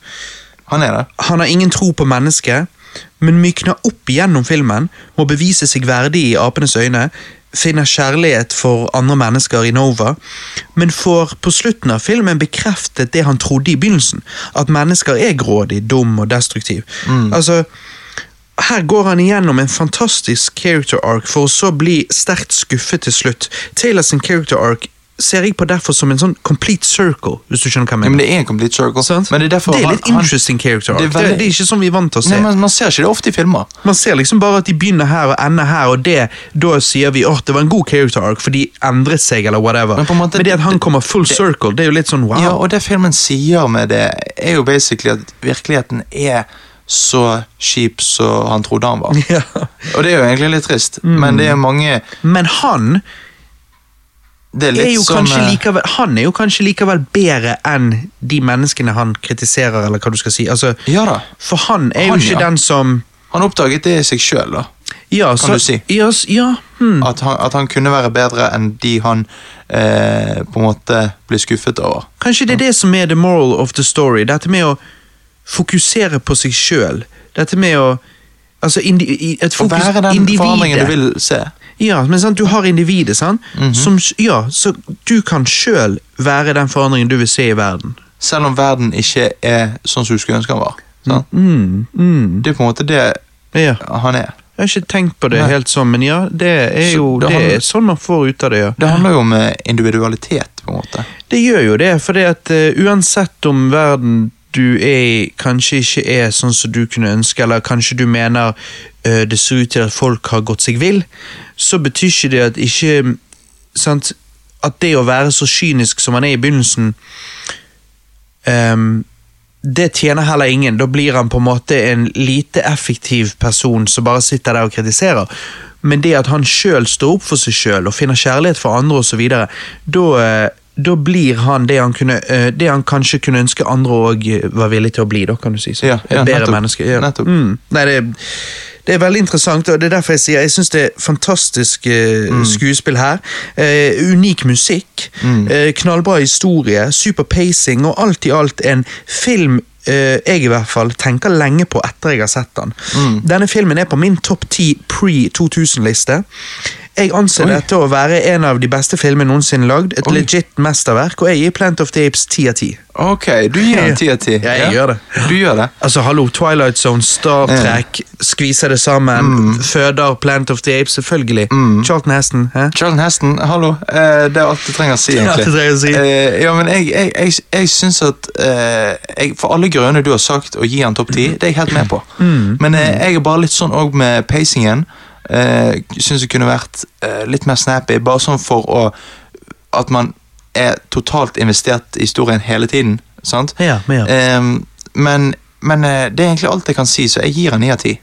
Han er det. Han har ingen tro på mennesket, men mykner opp gjennom filmen, må bevise seg verdig i apenes øyne, finner kjærlighet for andre mennesker i Nova, men får på slutten av filmen bekreftet det han trodde i begynnelsen, at mennesker er grådig, dum og destruktiv. Altså, her går han igjennom en fantastisk character arc for å så bli sterkt skuffet til slutt. Taylor sin character arc ser jeg på derfor som en sånn complete circle, hvis du skjønner hva jeg Ja, mener. men det er en complete circle. Sant? Men det er, derfor det er litt han- interesting character arc. Det Det veldig- det er ikke sånn vi er vant til å se. Nei, man, man ser ikke det ofte i filmer. Man ser liksom bare at de begynner her og ender her, og det, da sier vi at det var en god character arc, for de endret seg, eller whatever. Men måte- det at han kommer full circle, det er jo litt sånn wow. Ja, og det filmen sier med det, er jo basically at virkeligheten er så kjip som han trodde han var. Ja. Og det er jo egentlig litt trist, men det er mange Men han Det er er kanskje eh, likevel, han er jo kanskje likevel bedre enn de menneskene han kritiserer, eller hva du skal si. Altså, Ja da. for han er Han, jo ikke ja. den som Han oppdaget det i seg sjøl, da. Ja, Kan så, du si. Ja, ja hmm. At han, at han kunne være bedre enn de han eh, på en måte blir skuffet over. Kanskje det er det som er the moral of the story. Dette med å fokusere på seg sjøl. Dette med å Altså, indi, et Å være den forandringen du vil se. Ja, men sant, du har individet, sant? Mhm. Som, ja, så du kan sjøl være den forandringen du vil se i verden. Selv om verden ikke er sånn som du skulle ønske han var. Sant? Mm, mm, Det er på en måte det ja. han er. Jeg har ikke tenkt på det Nei. helt sånn, men ja, det er Så jo det det handler- er sånn man får ut av det, ja. Det handler jo om eh, individualitet, på en måte. Det gjør jo det, for eh, uansett om verden du er kanskje ikke er sånn som du kunne ønske, eller kanskje du mener uh, det ser ut til at folk har gått seg vill, så betyr ikke det at ikke sant, At det å være så kynisk som man er i begynnelsen um, det tjener heller ingen. Da blir han på en måte en lite effektiv person som bare sitter der og kritiserer. Men det at han sjøl står opp for seg sjøl og finner kjærlighet for andre osv., da eh, da blir han det han, kunne, eh, det han kanskje kunne ønske andre òg var villig til å bli. da, kan du si. Så, Ja, ja, bedre nettopp. menneske. Ja. Nettopp. Mm. Nei, det, det er veldig interessant, og det er derfor jeg sier jeg syns det er fantastisk eh, Mm. skuespill her. Eh, unik musikk, eh, knallbra historie, super pacing, og alt i alt en film Uh, jeg i hvert fall tenker lenge på etter jeg har sett den. Mm. Denne filmen er på min topp 10 pre-2000-liste. Jeg anser Oi. dette å være en av de beste filmene noensinne lagd. Et Oi. legit mesterverk, og jeg gir Plant of the Apes 10 av 10. Ok, du gir den en ti av ti. Ja, jeg gjør det. Du gjør det. Altså, hallo, Twilight Zone, Star Ja. Trek, skviser det sammen, føder Plant of the Apes, selvfølgelig. Charlton Heston, hæ? Charlton Heston, hallo. Eh, det er alt du trenger å si, egentlig. Det er alt du trenger å si. Eh, ja, men jeg, jeg, jeg, jeg syns at eh, jeg, For alle grønne du har sagt å gi han topp ti, det er jeg helt med på. Men eh, jeg er bare litt sånn òg med pacingen. Uh, syns det kunne vært eh, litt mer snappy, bare sånn for å At man er totalt investert i historien hele tiden. Sant? Ja, men ja. Eh, men men eh, det er egentlig alt jeg kan si, så jeg gir han ni av ti.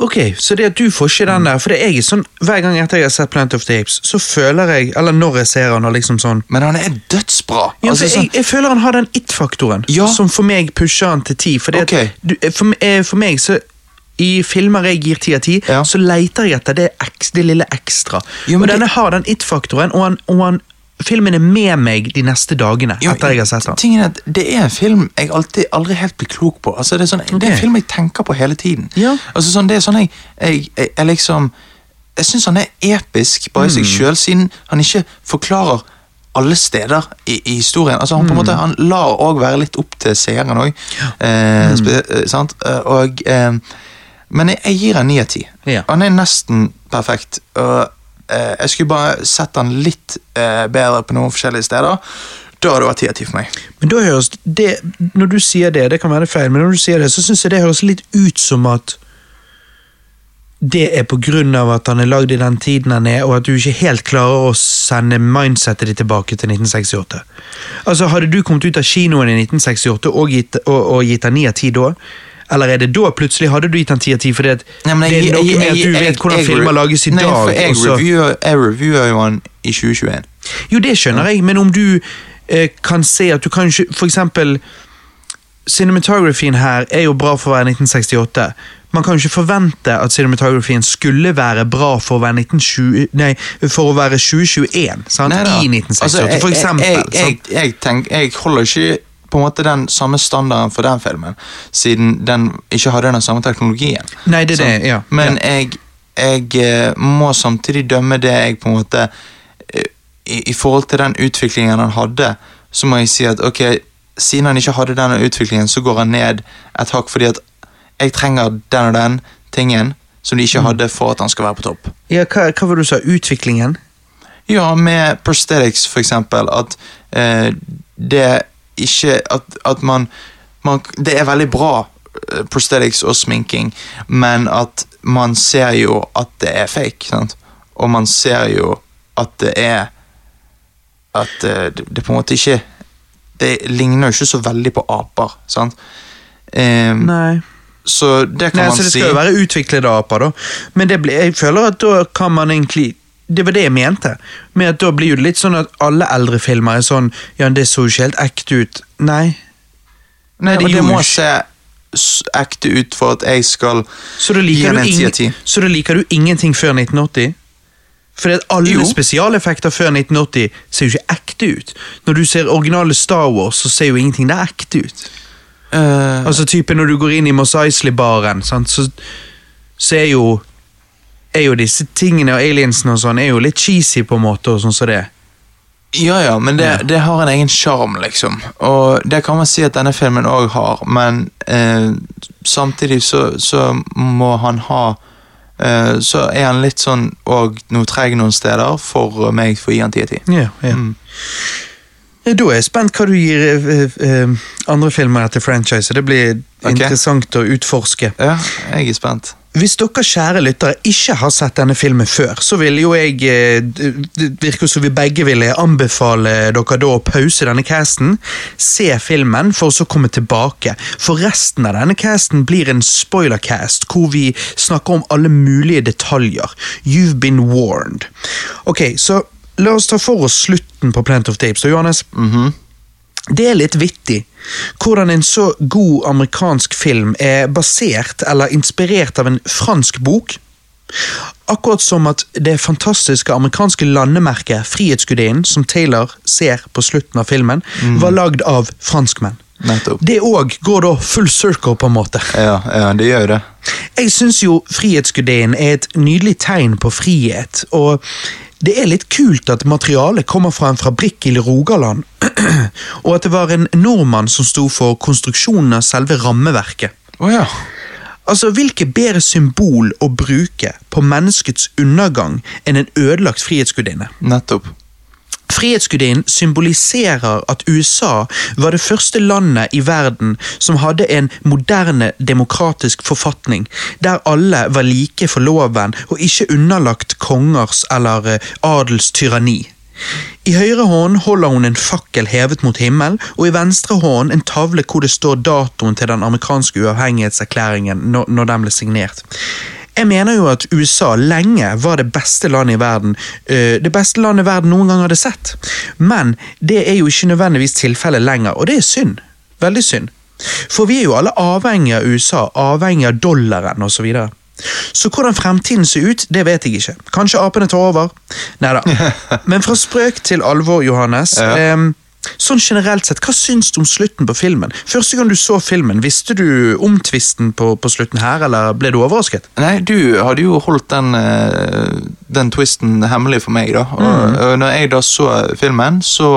Ok, så det at du får ikke den der, for det er jeg sånn, hver gang etter jeg har sett Plant of the Apes, så føler jeg, eller når jeg ser han, og liksom sånn, Men han er dødsbra! ja, Altså, sånn, jeg, jeg føler han har den it-faktoren, Ja. som for meg pusher han til ti. for, det at Ok. du, for, eh, for meg så, i filmer jeg gir ti av ti, Ja. så leter jeg etter det, eks, det lille ekstra. Jo, og det- denne har den it-faktoren, og, han, og han, filmen er med meg de neste dagene, Jo, etter jeg har sett den. Tingen er at Det er en film jeg alltid, aldri helt blir klok på. Altså, det, er sånn, det er en film jeg tenker på hele tiden. Ja. Altså, sånn, det er sånn jeg, jeg, jeg, jeg liksom Jeg syns han er episk bare i seg Mm. sjøl, siden han ikke forklarer alle steder i, i historien. Altså Han på en Mm. måte, han lar òg være litt opp til seeren òg. Eh, Mm. eh? Eh, og eh, Men jeg, jeg gir han ni av ti. Han er nesten perfekt. Og eh, jeg skulle bare sett han litt eh, bedre på noen forskjellige steder. Da hadde det vært ti av ti for meg. Men da høres det, når du sier det, det kan være feil, men når du sier det, så syns jeg det høres litt ut som at det er av at han er lagd i den tiden han er, og at du ikke helt klarer å sende mindsetet ditt tilbake til 1968. Altså, Hadde du kommet ut av kinoen i 1968 og gitt, og, og gitt han 9 av 10 da? Eller er det da plutselig hadde du gitt han ti av 10 fordi at Nei, men jeg- det er noe med at du vet hvordan filmer lages i dag? for jeg reviewer, jeg reviewer jo han i 2021. Jo, det skjønner jeg, men om du eh, kan se at du kan ikke For eksempel Cinematografien her er jo bra for å være 1968. Man kan jo ikke forvente at cinematografien skulle være bra for å være 1920, nei, for å være 2021, sant? Nei, I 1968, Altså, jeg- for eksempel. Jeg, jeg, jeg, jeg, tenk, jeg holder ikke på en måte den samme standarden for den filmen, siden den ikke hadde den samme teknologien. Nei, det er det, ja. Men ja. jeg, jeg eh, må samtidig dømme det jeg på en måte eh, i, I forhold til den utviklingen han hadde, så må jeg si at ok, siden han ikke hadde denne utviklingen, så går han ned et hakk fordi at jeg trenger den og den tingen som de Mm. ikke hadde for at han skal være på topp. ja hva, hva var det du sa? Utviklingen? Ja, med prosthetics for eksempel, at eh, det ikke At, at man, man Det er veldig bra eh, prosthetics og sminking, men at man ser jo at det er fake, sant? Og man ser jo at det er At eh, det, det på en måte ikke Det ligner jo ikke så veldig på aper, sant? Um, Nei. så det kan Nei, man så det si. skal jo være utviklede aper, da. Men det blir, jeg føler at da kan man egentlig Det var det jeg mente. Med at Da blir det litt sånn at alle eldre filmer er sånn Ja, det så jo ikke helt ekte ut. Nei. Nei, det det må se ekte ut for at jeg skal gi en 10 av ingen, 10. så da liker du ingenting før 1980? Fordi at alle Jo. spesialeffekter før 1980 ser jo ikke ekte ut. Når du ser originale Star Wars, så ser jo ingenting der ekte ut. Uh, Altså type Når du går inn i Mos Eisley-baren, så, så er jo er jo disse tingene og aliensene og sånn er jo litt cheesy på en måte. og sånn som det. Ja, ja, men det, det har en egen sjarm, liksom. Og det kan man si at denne filmen òg har, men eh, samtidig så, så må han ha eh, Så er han litt sånn og noe treg noen steder for meg for å gi han 10 av 10. Ja, ja. Mm. Da er jeg spent hva du gir eh, eh, andre filmer etter franchise. Det blir okay. interessant å utforske. Ja, jeg er spent. Hvis dere kjære lyttere ikke har sett denne filmen før, så vil jo jeg eh, Det virker som vi begge ville anbefale dere da å pause denne casten, se filmen, for så komme tilbake. For resten av denne casten blir en spoilercast, hvor vi snakker om alle mulige detaljer. You've been warned. Ok, så la oss ta for oss slutten på Plant of Tapes. Og Johannes, Mhm. Det er litt vittig hvordan en så god amerikansk film er basert eller inspirert av en fransk bok. Akkurat som at det fantastiske amerikanske landemerket Frihetsgudinnen, som Taylor ser på slutten av filmen, var lagd av franskmenn. Nettopp. Det òg går da full circle, på en måte. Ja, ja, det gjør det. Jeg syns jo Frihetsgudinnen er et nydelig tegn på frihet, og det er litt kult at materialet kommer fra en fabrikk i Rogaland, og at det var en nordmann som sto for konstruksjonen av selve rammeverket. Oh, ja. Altså, Hvilket bedre symbol å bruke på menneskets undergang enn en ødelagt frihetsgudinne? Nettopp. Frihetsgudinnen symboliserer at USA var det første landet i verden som hadde en moderne demokratisk forfatning, der alle var like for loven og ikke underlagt kongers eller eh, adels tyranni. I høyre hånd holder hun en fakkel hevet mot himmel, og i venstre hånd en tavle hvor det står datoen til den amerikanske uavhengighetserklæringen når, den ble signert. Jeg mener jo at USA lenge var det beste landet i verden. eh, Det beste landet verden noen gang hadde sett. Men det er jo ikke nødvendigvis tilfellet lenger, og det er synd. Veldig synd. For vi er jo alle avhengige av USA, avhengige av dollaren osv. Så, videre. så hvordan fremtiden ser ut, det vet jeg ikke. Kanskje apene tar over? Nei da. Men fra sprøk til alvor, Johannes. Ja. em, Sånn generelt sett, Hva syns du om slutten på filmen? Første gang du så filmen, Visste du om tvisten på, på slutten her, eller ble du overrasket? Nei, du hadde jo holdt den, eh, den twisten hemmelig for meg, da. Og, og når jeg da så filmen, så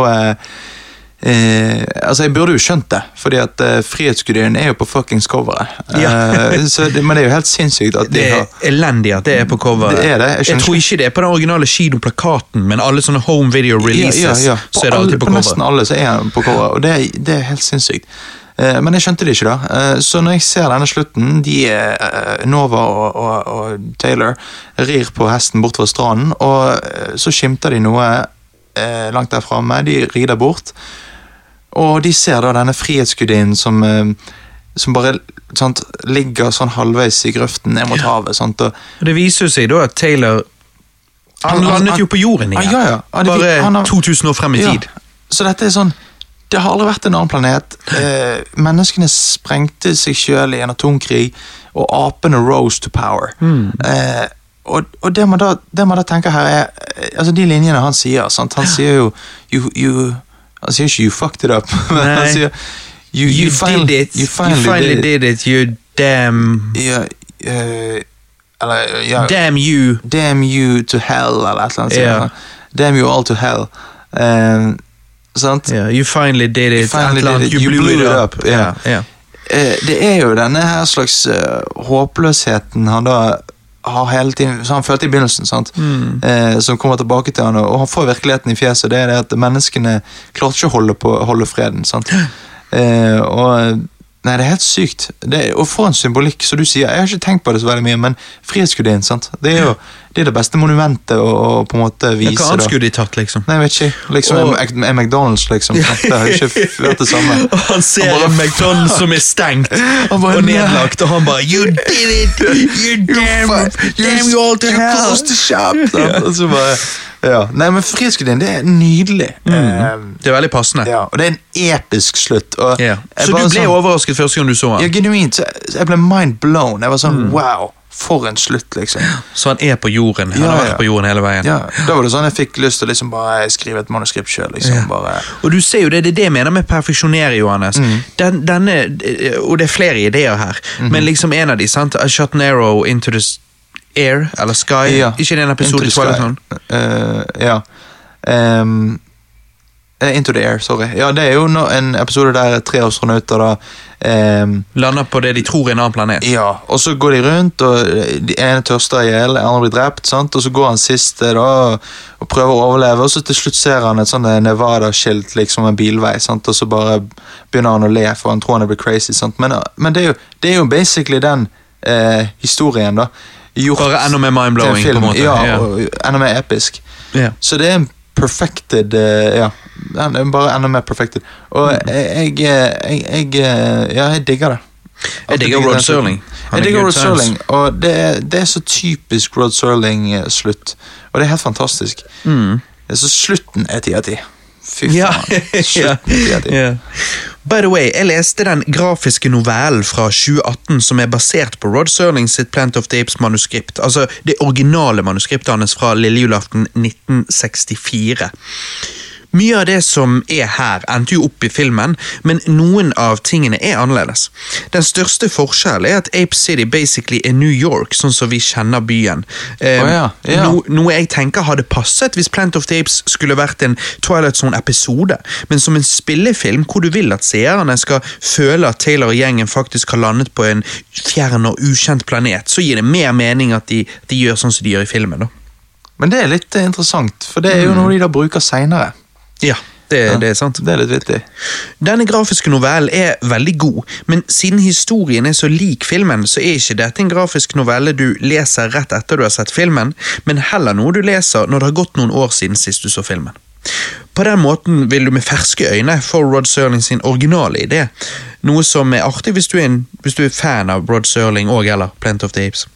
eh, Altså, jeg burde jo skjønt det, fordi at eh, Frihetsgudinnen er jo på fuckings coveret. Ja. Eh, så men det er jo helt sinnssykt at de Det er har elendig at det er på coveret. Det er det, jeg Jeg, tror ikke det er på den originale kinoplakaten, men alle sånne home video releases, Ja, ja, så er det alle, alltid på, på nesten alle så er han på coveret, og det, det er helt sinnssykt. Eh, Men jeg skjønte det ikke, da. Eh, Så når jeg ser denne slutten, de Nova og, og, og Taylor rir på hesten bort fra stranden, og så skimter de noe eh, langt der framme. De rider bort, og de ser da denne frihetsgudinnen som eh, som bare sant, ligger sånn halvveis i grøften ned mot havet. Sant? Og, Og Det viser seg da at Taylor Han, Han- han- landet jo på jorden igjen. Ah, ja, ja. Ja, Bare han har- 2000 år frem i tid. Så dette er sånn Det har aldri vært en annen planet. Eh, menneskene sprengte seg sjøl i en atomkrig, og apene rose to power. Eh, og og det, man da, det man da tenker her, er eh, altså De linjene han sier sant? Han sier jo you, you, Han sier ikke 'you fucked it up', men han sier You, You, fin- did it. You finally, did, it. You damn Ja, uh, eller ja, Damn you. Damn you to hell, eller et eller annet. Damn you all to hell. Um, sant? Yeah, you finally did it. You finally did it. You, blew, it up. up. Yeah. Yeah. Uh, det er jo denne her slags uh, håpløsheten han da har hele tiden, som han følte i begynnelsen, sant? Eh, som kommer tilbake til han, og han får virkeligheten i fjeset. Det er det at menneskene klarte ikke å holde, på, holde freden. sant? Eh, og Nei, det er helt sykt. Det og for en symbolikk, som du sier. Jeg har ikke tenkt på det så veldig mye, men Frihetsgudinnen, sant. Det er jo det, er det beste monumentet å, å på en måte vise. Hva annet skulle de tatt, liksom? Nei, jeg vet ikke. Liksom Og- en, en McDonald's, liksom. Det har jo ikke vært det samme. Og han ser Han bare- en McDonald's som er stengt bare, og nedlagt, og han bare You did it! You damn, damn you all to you hell! closed the shop! Ja. Og så bare, ja. Nei, men Frihetsgudinnen, det er nydelig. Eh, Det er veldig passende. ja, og det er en episk slutt. Ja. Så du ble sånn- overrasket første gang du så Ja, genuint. Jeg ble mind blown. Jeg var sånn Mm. wow, for en slutt, liksom. Så han er på jorden. Han Ja, har ja. vært på jorden hele veien. Ja, Da var det sånn jeg fikk lyst til å liksom bare skrive et manuskript sjøl. Liksom, Ja. bare... Og du ser jo det, det er det jeg mener med perfeksjonere, Johannes. Mm. Den, denne, og det er flere ideer her, Mhm. men liksom en av de, sant? I shot an arrow into the air, eller sky. Ja. Ikke den en episode i Twilight Zone? Uh, ja. Eh, Into the Air, sorry. Ja, Det er jo en episode der tre astronauter da um, Lander på det de tror er en annen planet. Ja, og så går de rundt, og de ene tørster i hjel, den andre blir drept, sant? og så går han siste da, og prøver å overleve, og så til slutt ser han et sånn Nevada-skilt, liksom en bilvei, sant? og så bare begynner han å le, for han tror han blitt crazy. Sant? Men, men det, er jo, det er jo basically den eh, historien, da. Gjort Bare enda mer mind-blowing, på en måte. Ja, og enda mer episk. Yeah. Så det er en perfected eh, Ja, bare enda mer perfected. Og Mm. jeg, jeg, jeg, jeg Ja, jeg digger det. Jeg digger Rod. Serling. Jeg er digger Rod. Serling, og det er, det er så typisk Rod Serling-slutt. Og det er helt fantastisk. Mm. Så slutten er ti av ti. Fy faen. ti. ja. By the way, jeg leste den grafiske novellen fra 2018 som er basert på Rod Serling sitt Plant of the Apes-manuskript. Altså det originale manuskriptet hans fra lillejulaften 1964. Mye av det som er her, endte jo opp i filmen, men noen av tingene er annerledes. Den største forskjellen er at Ape City basically er New York, sånn som vi kjenner byen. Um, oh, ja, ja. no, noe jeg tenker hadde passet hvis Plant of the Apes skulle vært en Twilight Zone-episode, men som en spillefilm hvor du vil at seerne skal føle at Taylor og gjengen faktisk har landet på en fjern og ukjent planet, så gir det mer mening at de, de gjør sånn som de gjør i filmen. da. Men det er litt interessant, for det er jo noe de da bruker seinere. Ja, det, det er sant. Det er litt vittig. Denne grafiske novellen er veldig god, men siden historien er så lik filmen, så er ikke dette en grafisk novelle du leser rett etter du har sett filmen, men heller noe du leser når det har gått noen år siden sist du så filmen. På den måten vil du med ferske øyne få Rod Serling sin originale idé, noe som er artig hvis du er, en, hvis du er fan av Rod Serling og eller Plant of the Apes.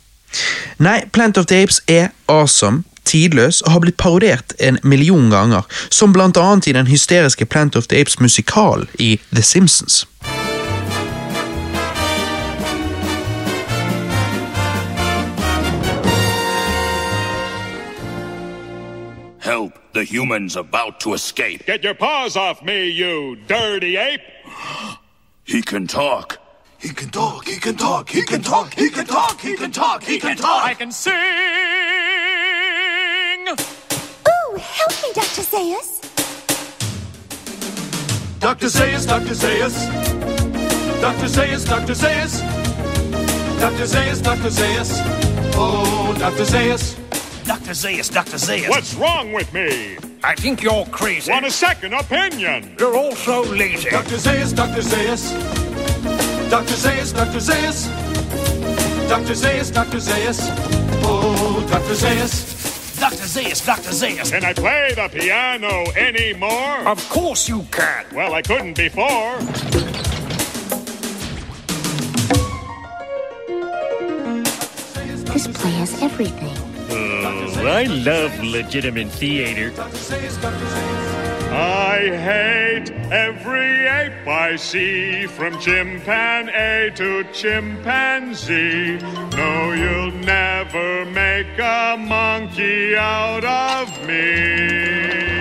Nei, Plant of the Apes er awesome, tidløs og har blitt parodiert en million ganger, som blant annet i den hysteriske Plant of the Apes musikal i The Simpsons. Help the humans about to escape. Get your paws off me, you dirty ape! He can talk. He can talk, he can talk, he can talk, he can talk, he can talk, he can talk. I can sing! Ooh, help me, Dr. Zayas. Dr. Zayas, Dr. Zayas. Dr. Zayas, Dr. Zayas. Dr. Zayas, Dr. Zayas. Oh, Dr. Zayas. Dr. Zayas, Dr. Zayas. What's wrong with me? I think you're crazy. Want a second opinion? You're also lazy. Dr. Zayas, Dr. Zayas. Dr. Zayas, Dr. Zayas. Dr. Zayas, Dr. Zayas. Oh, Dr. Zayas. Dr. Zayas, Dr. Zayas. Can I play the piano anymore? Of course you can. Well, I couldn't before. This play has everything. Oh, I love legitimate theater. I hate every ape I see, from chimpanzee to chimpanzee. No, you'll never make a monkey out of me.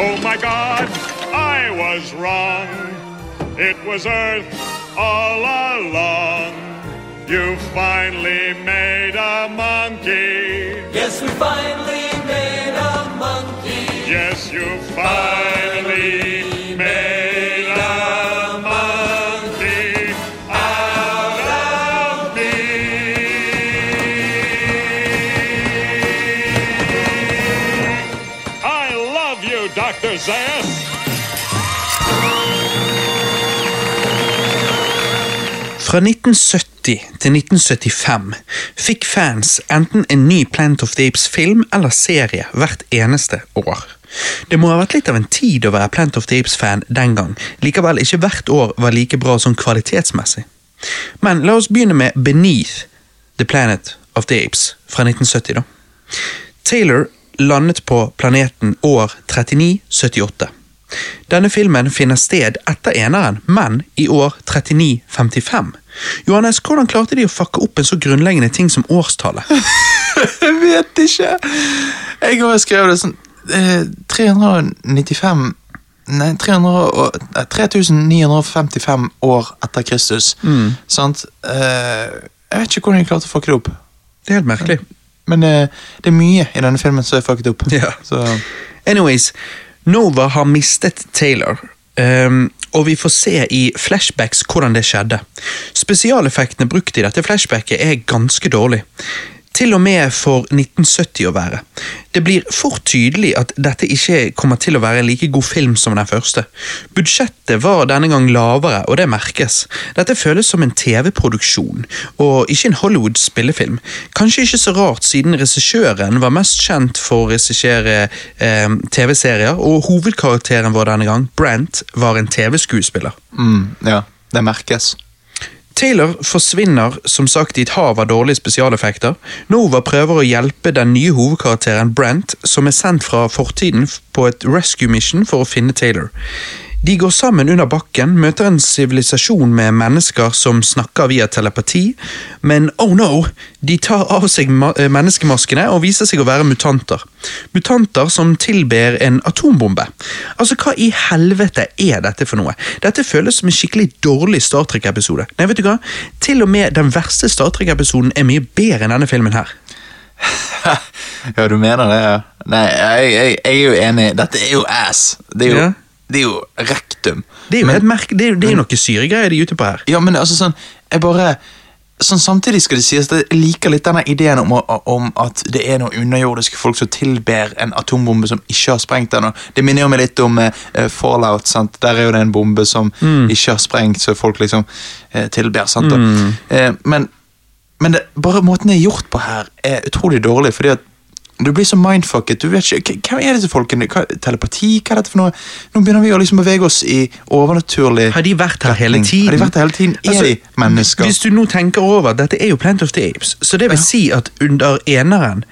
Oh my god, I was wrong. It was Earth all along. You finally made a monkey. Yes, we finally. Yes, you finally made a monkey out of me. I love you, Dr. Zayas. Fra 1970 til 1975 fikk fans enten en ny Planet of the Apes-film eller serie hvert eneste år. Det må ha vært litt av en tid å være Planet of the Apes-fan den gang, likevel ikke hvert år var like bra som kvalitetsmessig. Men la oss begynne med Beneath The Planet of the Apes fra 1970. da. Taylor landet på planeten år 3978. Denne filmen finner sted etter eneren, men i år 3955. Johannes, hvordan klarte de å fucke opp en så grunnleggende ting som årstallet? Jeg vet ikke. Jeg har skrevet det sånn 395 Nei, 300, og- eh, 3955 år etter Kristus. Sant? Eh, jeg vet ikke hvordan de klarte å fucke det opp. Det er helt merkelig. Men eh, det er mye i denne filmen som er fucket opp. Ja. Så, Anyways, Nova har mistet Taylor. Um, og vi får se i flashbacks hvordan det skjedde. Spesialeffektene brukt i dette flashbacket er ganske dårlig. Til og med for 1970 å være. Det blir for tydelig at dette ikke kommer til å være en like god film som den første. Budsjettet var denne gang lavere, og det merkes. Dette føles som en TV-produksjon, og ikke en Hollywood spillefilm. Kanskje ikke så rart, siden regissøren var mest kjent for å regissere eh, TV-serier, og hovedkarakteren vår denne gang, Brent, var en TV-skuespiller. mm, ja, det merkes. Taylor forsvinner som sagt i et hav av dårlige spesialeffekter. Nova prøver å hjelpe den nye hovedkarakteren Brent, som er sendt fra fortiden på et rescue mission for å finne Taylor. De går sammen under bakken, møter en sivilisasjon med mennesker som snakker via telepati, men oh no, de tar av seg eh, menneskemaskene og viser seg å være mutanter. Mutanter som tilber en atombombe. Altså, hva i helvete er dette for noe? Dette føles som en skikkelig dårlig Star Trek-episode. Nei, vet du hva? Til og med den verste Star Trek-episoden er mye bedre enn denne filmen her. ja, du mener det, ja. Nei, jeg, jeg, jeg er jo enig. Dette er jo ass. Det er jo, Ja. Det er jo rektum. Det er jo, Men- merke, det er, det er jo noe syregreier de er ute på her. Ja, men altså sånn, jeg bare sånn Samtidig skal det sies at jeg liker litt denne ideen om, om at det er noen underjordiske folk som tilber en atombombe som ikke har sprengt den. Det minner jo meg litt om uh, Fallout. sant? Der er jo det en bombe som ikke har sprengt, så folk liksom uh, tilber. sant? Og, Uh, men men det, bare måten det er gjort på her, er utrolig dårlig. fordi at du blir så mindfucket. du vet ikke, Hvem er disse folkene? Hva, telepati? Hva er dette for noe? Nå begynner vi å liksom bevege oss i overnaturlig Har de vært her hele tiden? Har de vært her hele tiden? Er Altså, de mennesker? Hvis du nå tenker over dette er jo Plant of the Apes, så det vil si at under eneren,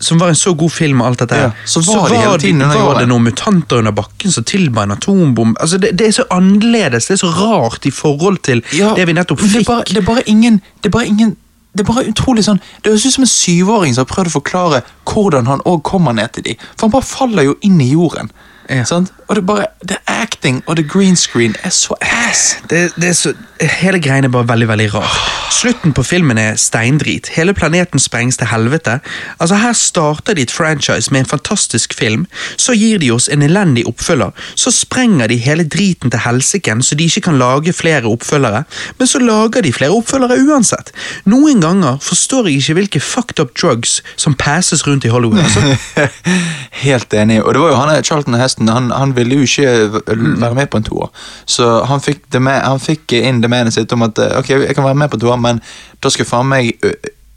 som var en så god film og alt dette Ja, så var de hele tiden de, var det noen mutanter under bakken som tilba en atombom. Altså, det, det er så annerledes, det er så rart i forhold til Ja, det vi nettopp fikk. Det er, bare, det er bare ingen Det er bare ingen det er bare utrolig sånn Det høres ut som en syvåring som har prøvd å forklare hvordan han òg kommer ned til dem, For han bare faller jo inn i jorden. Ja. Sant? Og det er bare Det acting og the green screen er så ass. Det, det er så, hele greien er bare veldig veldig rar. Slutten på filmen er steindrit. Hele planeten sprengs til helvete. Altså Her starter de et franchise med en fantastisk film. Så gir de oss en elendig oppfølger. Så sprenger de hele driten til helsiken, så de ikke kan lage flere oppfølgere. Men så lager de flere oppfølgere uansett. Noen ganger forstår jeg ikke hvilke fucked up drugs som passes rundt i Hollywood. altså. Helt enig. Og det var jo han Charlton Heston, han, han ville jo ikke være med på en toer. Så han fikk, med, han fikk inn demenet sitt om at eh, ok, jeg kan være med på toer, men da skal faen meg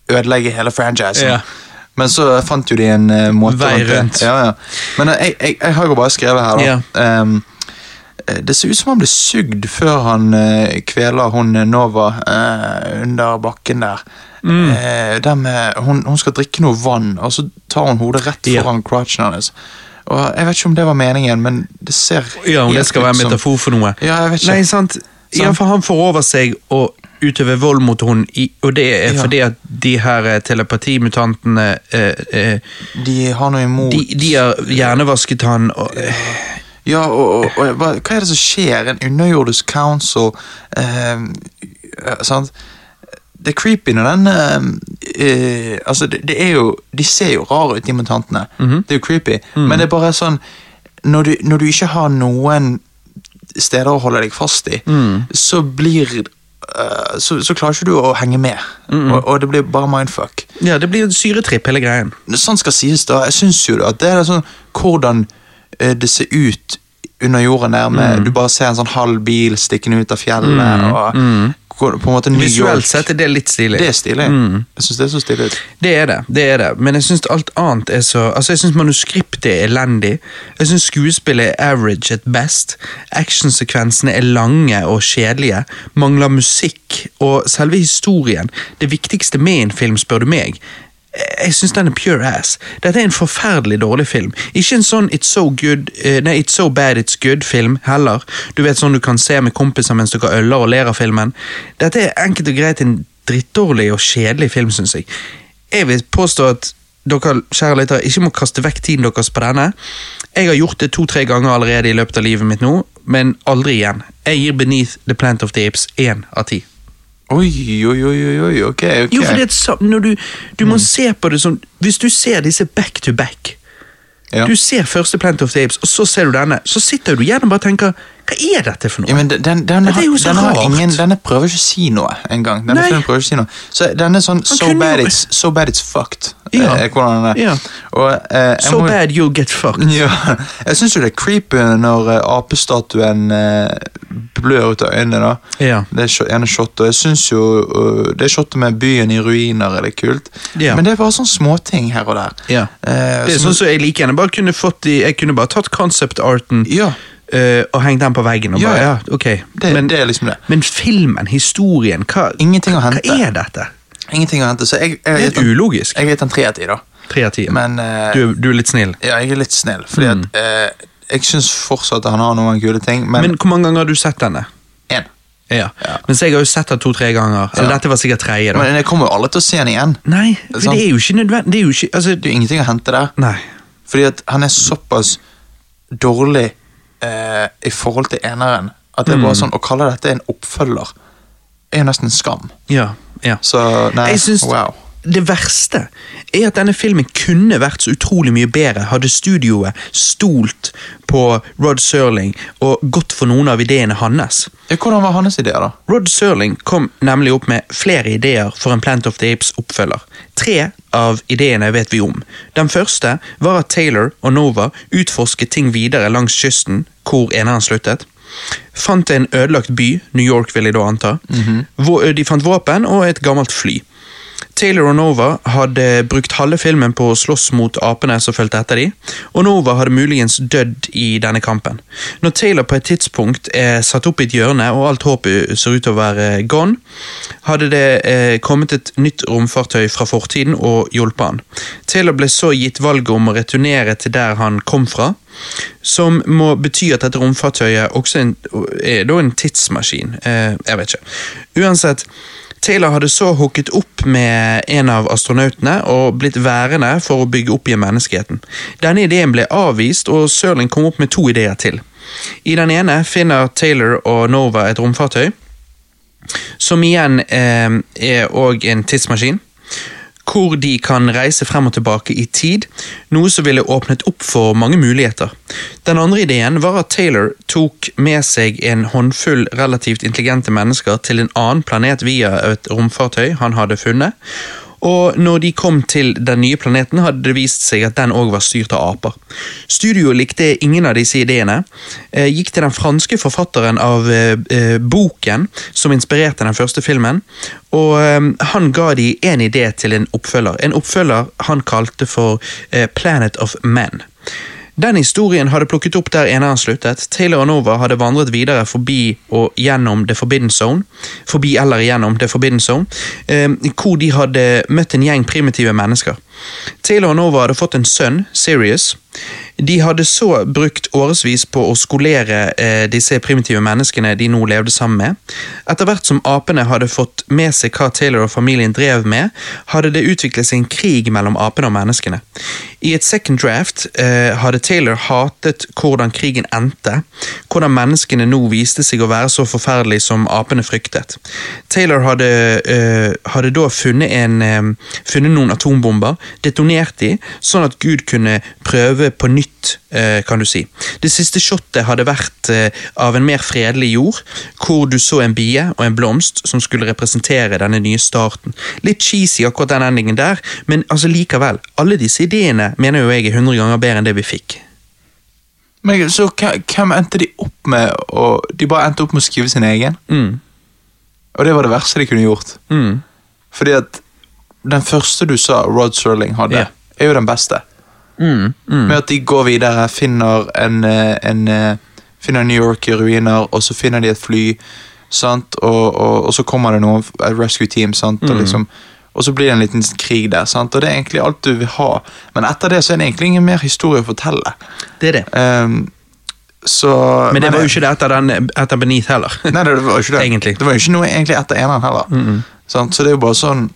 ødelegge hele franchisen. Ja. Men så fant jo de en uh, måte Vei rundt. Ja, ja. Men eh, jeg, jeg, jeg har jo bare skrevet her, da. Ja. Um, det ser ut som han blir sugd før han uh, kveler hun Nova uh, under bakken der. Mm. Uh, med, hun, hun skal drikke noe vann, og så tar hun hodet rett Ja. foran crotchen hennes. Og Jeg vet ikke om det var meningen, men det ser Ja, om det skal være en som- metafor for noe. Ja, jeg vet ikke. Nei, sant? Ja, Sant. for han får over seg å utøve vold mot henne, og det er Ja. fordi at de her eh, telepatimutantene eh, eh, De har noe imot de, de har hjernevasket han og, eh, Ja, og, og, og hva, hva er det som skjer? En underjordisk council eh, eh, Sant? Det er creepy når den uh, Altså, det, det er jo De ser jo rare ut, de mutantene. Mhm. Det er jo creepy. Men det er bare sånn når du, når du ikke har noen steder å holde deg fast i, Mm. så blir uh, så, så klarer ikke du å henge med. Mm. Og, og det blir bare mindfuck. Ja, det blir en syretripp, hele greien. Sånn skal sies da, jeg syns jo at det er sånn hvordan uh, det ser ut under jorden der med Du bare ser en sånn halv bil stikkende ut av fjellet, og hvor- på en måte New York Visuelt sett er det litt stilig. Det er stilig. Mm. Jeg syns det er så stilig. Det er det, det er det. Men jeg syns alt annet er så Altså, jeg syns manuskriptet er elendig. Jeg syns skuespillet er average at best. Actionsekvensene er lange og kjedelige. Mangler musikk. Og selve historien, det viktigste med en film, spør du meg. Jeg syns den er pure ass. Dette er en forferdelig dårlig film. Ikke en sånn It's so good eh, Nei, It's so bad it's good-film heller. Du vet sånn du kan se med kompiser mens dere øller og ler av filmen. Dette er enkelt og greit en drittdårlig og kjedelig film, syns jeg. Jeg vil påstå at dere kjære lyttere, ikke må kaste vekk tiden deres på denne. Jeg har gjort det to-tre ganger allerede i løpet av livet mitt nå, men aldri igjen. Jeg gir Beneath The Plant of the Apes én av ti. Oi, oi, oi, oi, oi, ok. ok. Jo, for det er et sam- når du, du må se på det sånn Hvis du ser disse back to back Ja. Du ser første Plant of the Apes, og så ser du denne, så sitter du igjen og bare tenker Hva er dette for noe? Ja, men den, den, den, Dette er jo så rart. ingen, denne prøver ikke å si noe engang. Denne Nei. filmen prøver ikke å si noe. Så denne er sånn so bad, jo- it's, so bad it's fucked. Ja. eh, hvordan den er. Ja. Og, eh, So må- bad you'll get fucked. Ja, jeg syns jo det er creepy når uh, apestatuen uh, blør ut av øynene. da. Ja. Det er ene shotet, jeg syns jo uh, det shotet med byen i ruiner er det kult. Ja. Men det er bare sånne småting her og der. Ja. Det er sånn som jeg liker. Jeg bare kunne fått i, jeg kunne bare tatt concept-arten Ja. Eh, og hengte den på veggen. Og Ja, bare, ja. ja, ok. Det, men, det er liksom det. men filmen, historien, hva, hva er dette? Ingenting å hente. Så jeg, jeg, Det er ulogisk. jeg har en tre av ti, da. Tre av ti. Men uh, Du, du er litt snill. Ja, jeg er litt snill, fordi Mm. at uh, jeg syns fortsatt han har noen kule ting, men, Men hvor mange ganger har du sett denne? én. Ja. Ja. Mens jeg har jo sett den to-tre ganger. Eller Ja. dette var sikkert tredje. da. Men jeg kommer jo alle til å se den igjen. Nei, for sant? det er jo ikke nødvendig. Det er jo ikke, altså, Det er ingenting å hente der. Nei. Fordi at han er såpass dårlig eh, i forhold til eneren at det er Mm. bare sånn, å kalle dette en oppfølger er jo nesten skam. Ja, ja. Så nei, Jeg synes wow. Det verste er at denne filmen kunne vært så utrolig mye bedre hadde studioet stolt på Rod Serling og gått for noen av ideene hans. Hvordan var hans ideer, da? Rod Serling kom nemlig opp med flere ideer for en Plant of the Apes-oppfølger. Tre av ideene vet vi om. Den første var at Taylor og Nova utforsket ting videre langs kysten, hvor eneren sluttet. Fant en ødelagt by, New York vil jeg da anta. Hvor- De fant våpen og et gammelt fly. Taylor og Nova hadde brukt halve filmen på å slåss mot apene som fulgte etter dem, og Nova hadde muligens dødd i denne kampen. Når Taylor på et tidspunkt er satt opp i et hjørne og alt håp ser ut til å være gone, hadde det eh, kommet et nytt romfartøy fra fortiden og hjulpet han. Taylor ble så gitt valget om å returnere til der han kom fra, som må bety at dette romfartøyet også en, er en tidsmaskin. Eh, jeg vet ikke. Uansett, Taylor hadde så hooket opp med en av astronautene og blitt værende for å bygge opp igjen menneskeheten. Denne ideen ble avvist, og Serling kom opp med to ideer til. I den ene finner Taylor og Nova et romfartøy, som igjen eh, er òg en tidsmaskin. Hvor de kan reise frem og tilbake i tid, noe som ville åpnet opp for mange muligheter. Den andre ideen var at Taylor tok med seg en håndfull relativt intelligente mennesker til en annen planet via et romfartøy han hadde funnet. Og når de kom til den nye planeten, hadde det vist seg at den òg var styrt av aper. Studioet likte ingen av disse ideene. eh, Gikk til den franske forfatteren av eh, eh, boken som inspirerte den første filmen, og han ga de en idé til en oppfølger. En oppfølger han kalte for Planet of Men. Den historien hadde plukket opp der eneren sluttet. Taylor og Nova hadde vandret videre forbi og gjennom The Forbidden Zone. Forbi eller gjennom The Forbidden Zone, eh, hvor de hadde møtt en gjeng primitive mennesker. Taylor og Nova hadde fått en sønn, Sirius. De hadde så brukt årevis på å skolere eh, disse primitive menneskene de nå levde sammen med. Etter hvert som apene hadde fått med seg hva Taylor og familien drev med, hadde det utviklet seg en krig mellom apene og menneskene. I et second draft eh, hadde Taylor hatet hvordan krigen endte, hvordan menneskene nå viste seg å være så forferdelige som apene fryktet. Taylor hadde, eh, hadde da funnet, en, eh, funnet noen atombomber, detonert de, sånn at Gud kunne prøve på nytt, eh, kan du si. Det siste shotet hadde vært eh, av en mer fredelig jord, hvor du så en bie og en blomst som skulle representere denne nye starten. Litt cheesy akkurat den endingen der, men altså likevel, alle disse ideene mener jo jeg er 100 ganger bedre enn det vi fikk. Men så hvem endte de opp med å De bare endte opp med å skrive sin egen? Mm. Og det var det verste de kunne gjort. Mm. Fordi at den første du sa Rod Serling hadde, yeah. er jo den beste. Mm. Med at de går videre, finner en, eh, en eh, Finner New York i ruiner, og så finner de et fly, sant? Og, og, og så kommer det noen et rescue team, sant? Mm. Og, liksom, og så blir det en liten krig der, sant? og det er egentlig alt du vil ha. Men etter det så er det egentlig ingen mer historie å fortelle. Det er det. Um, så Men det var jo ikke det etter, den, etter Beneath heller. Nei, det var jo ikke det. Egentlig. Det var jo ikke noe egentlig etter eneren heller. Sant? Så det er jo bare sånn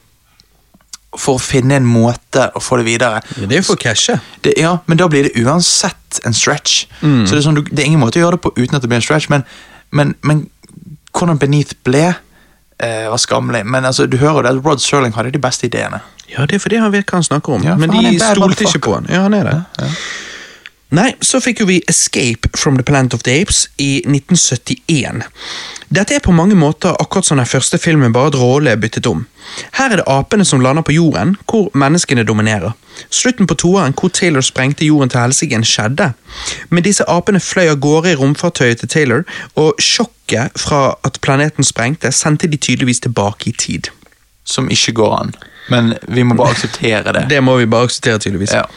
For å finne en måte å få det videre. Det er jo for å cashe. Det, ja, men da blir det uansett en stretch. Mm. Så det er, sånn, det er ingen måte å gjøre det på uten at det blir en stretch, men, men, men hvordan Beneath ble, eh, var skammelig. Men altså, du hører det Rod Serling hadde de beste ideene. Ja, det er fordi han vet hva han snakker om. Ja, men de stolte ikke på han. Ja, han er det. Nei, så fikk jo vi Escape from the Planet of the Apes i 1971. Dette er på mange måter akkurat som den første filmen, bare at rollene er byttet om. Her er det apene som lander på jorden, hvor menneskene dominerer. Slutten på toeren, hvor Taylor sprengte jorden til helsike, skjedde. Men disse apene fløy av gårde i romfartøyet til Taylor, og sjokket fra at planeten sprengte, sendte de tydeligvis tilbake i tid. Som ikke går an. Men vi må bare akseptere det. Det må vi bare akseptere, tydeligvis. Ja.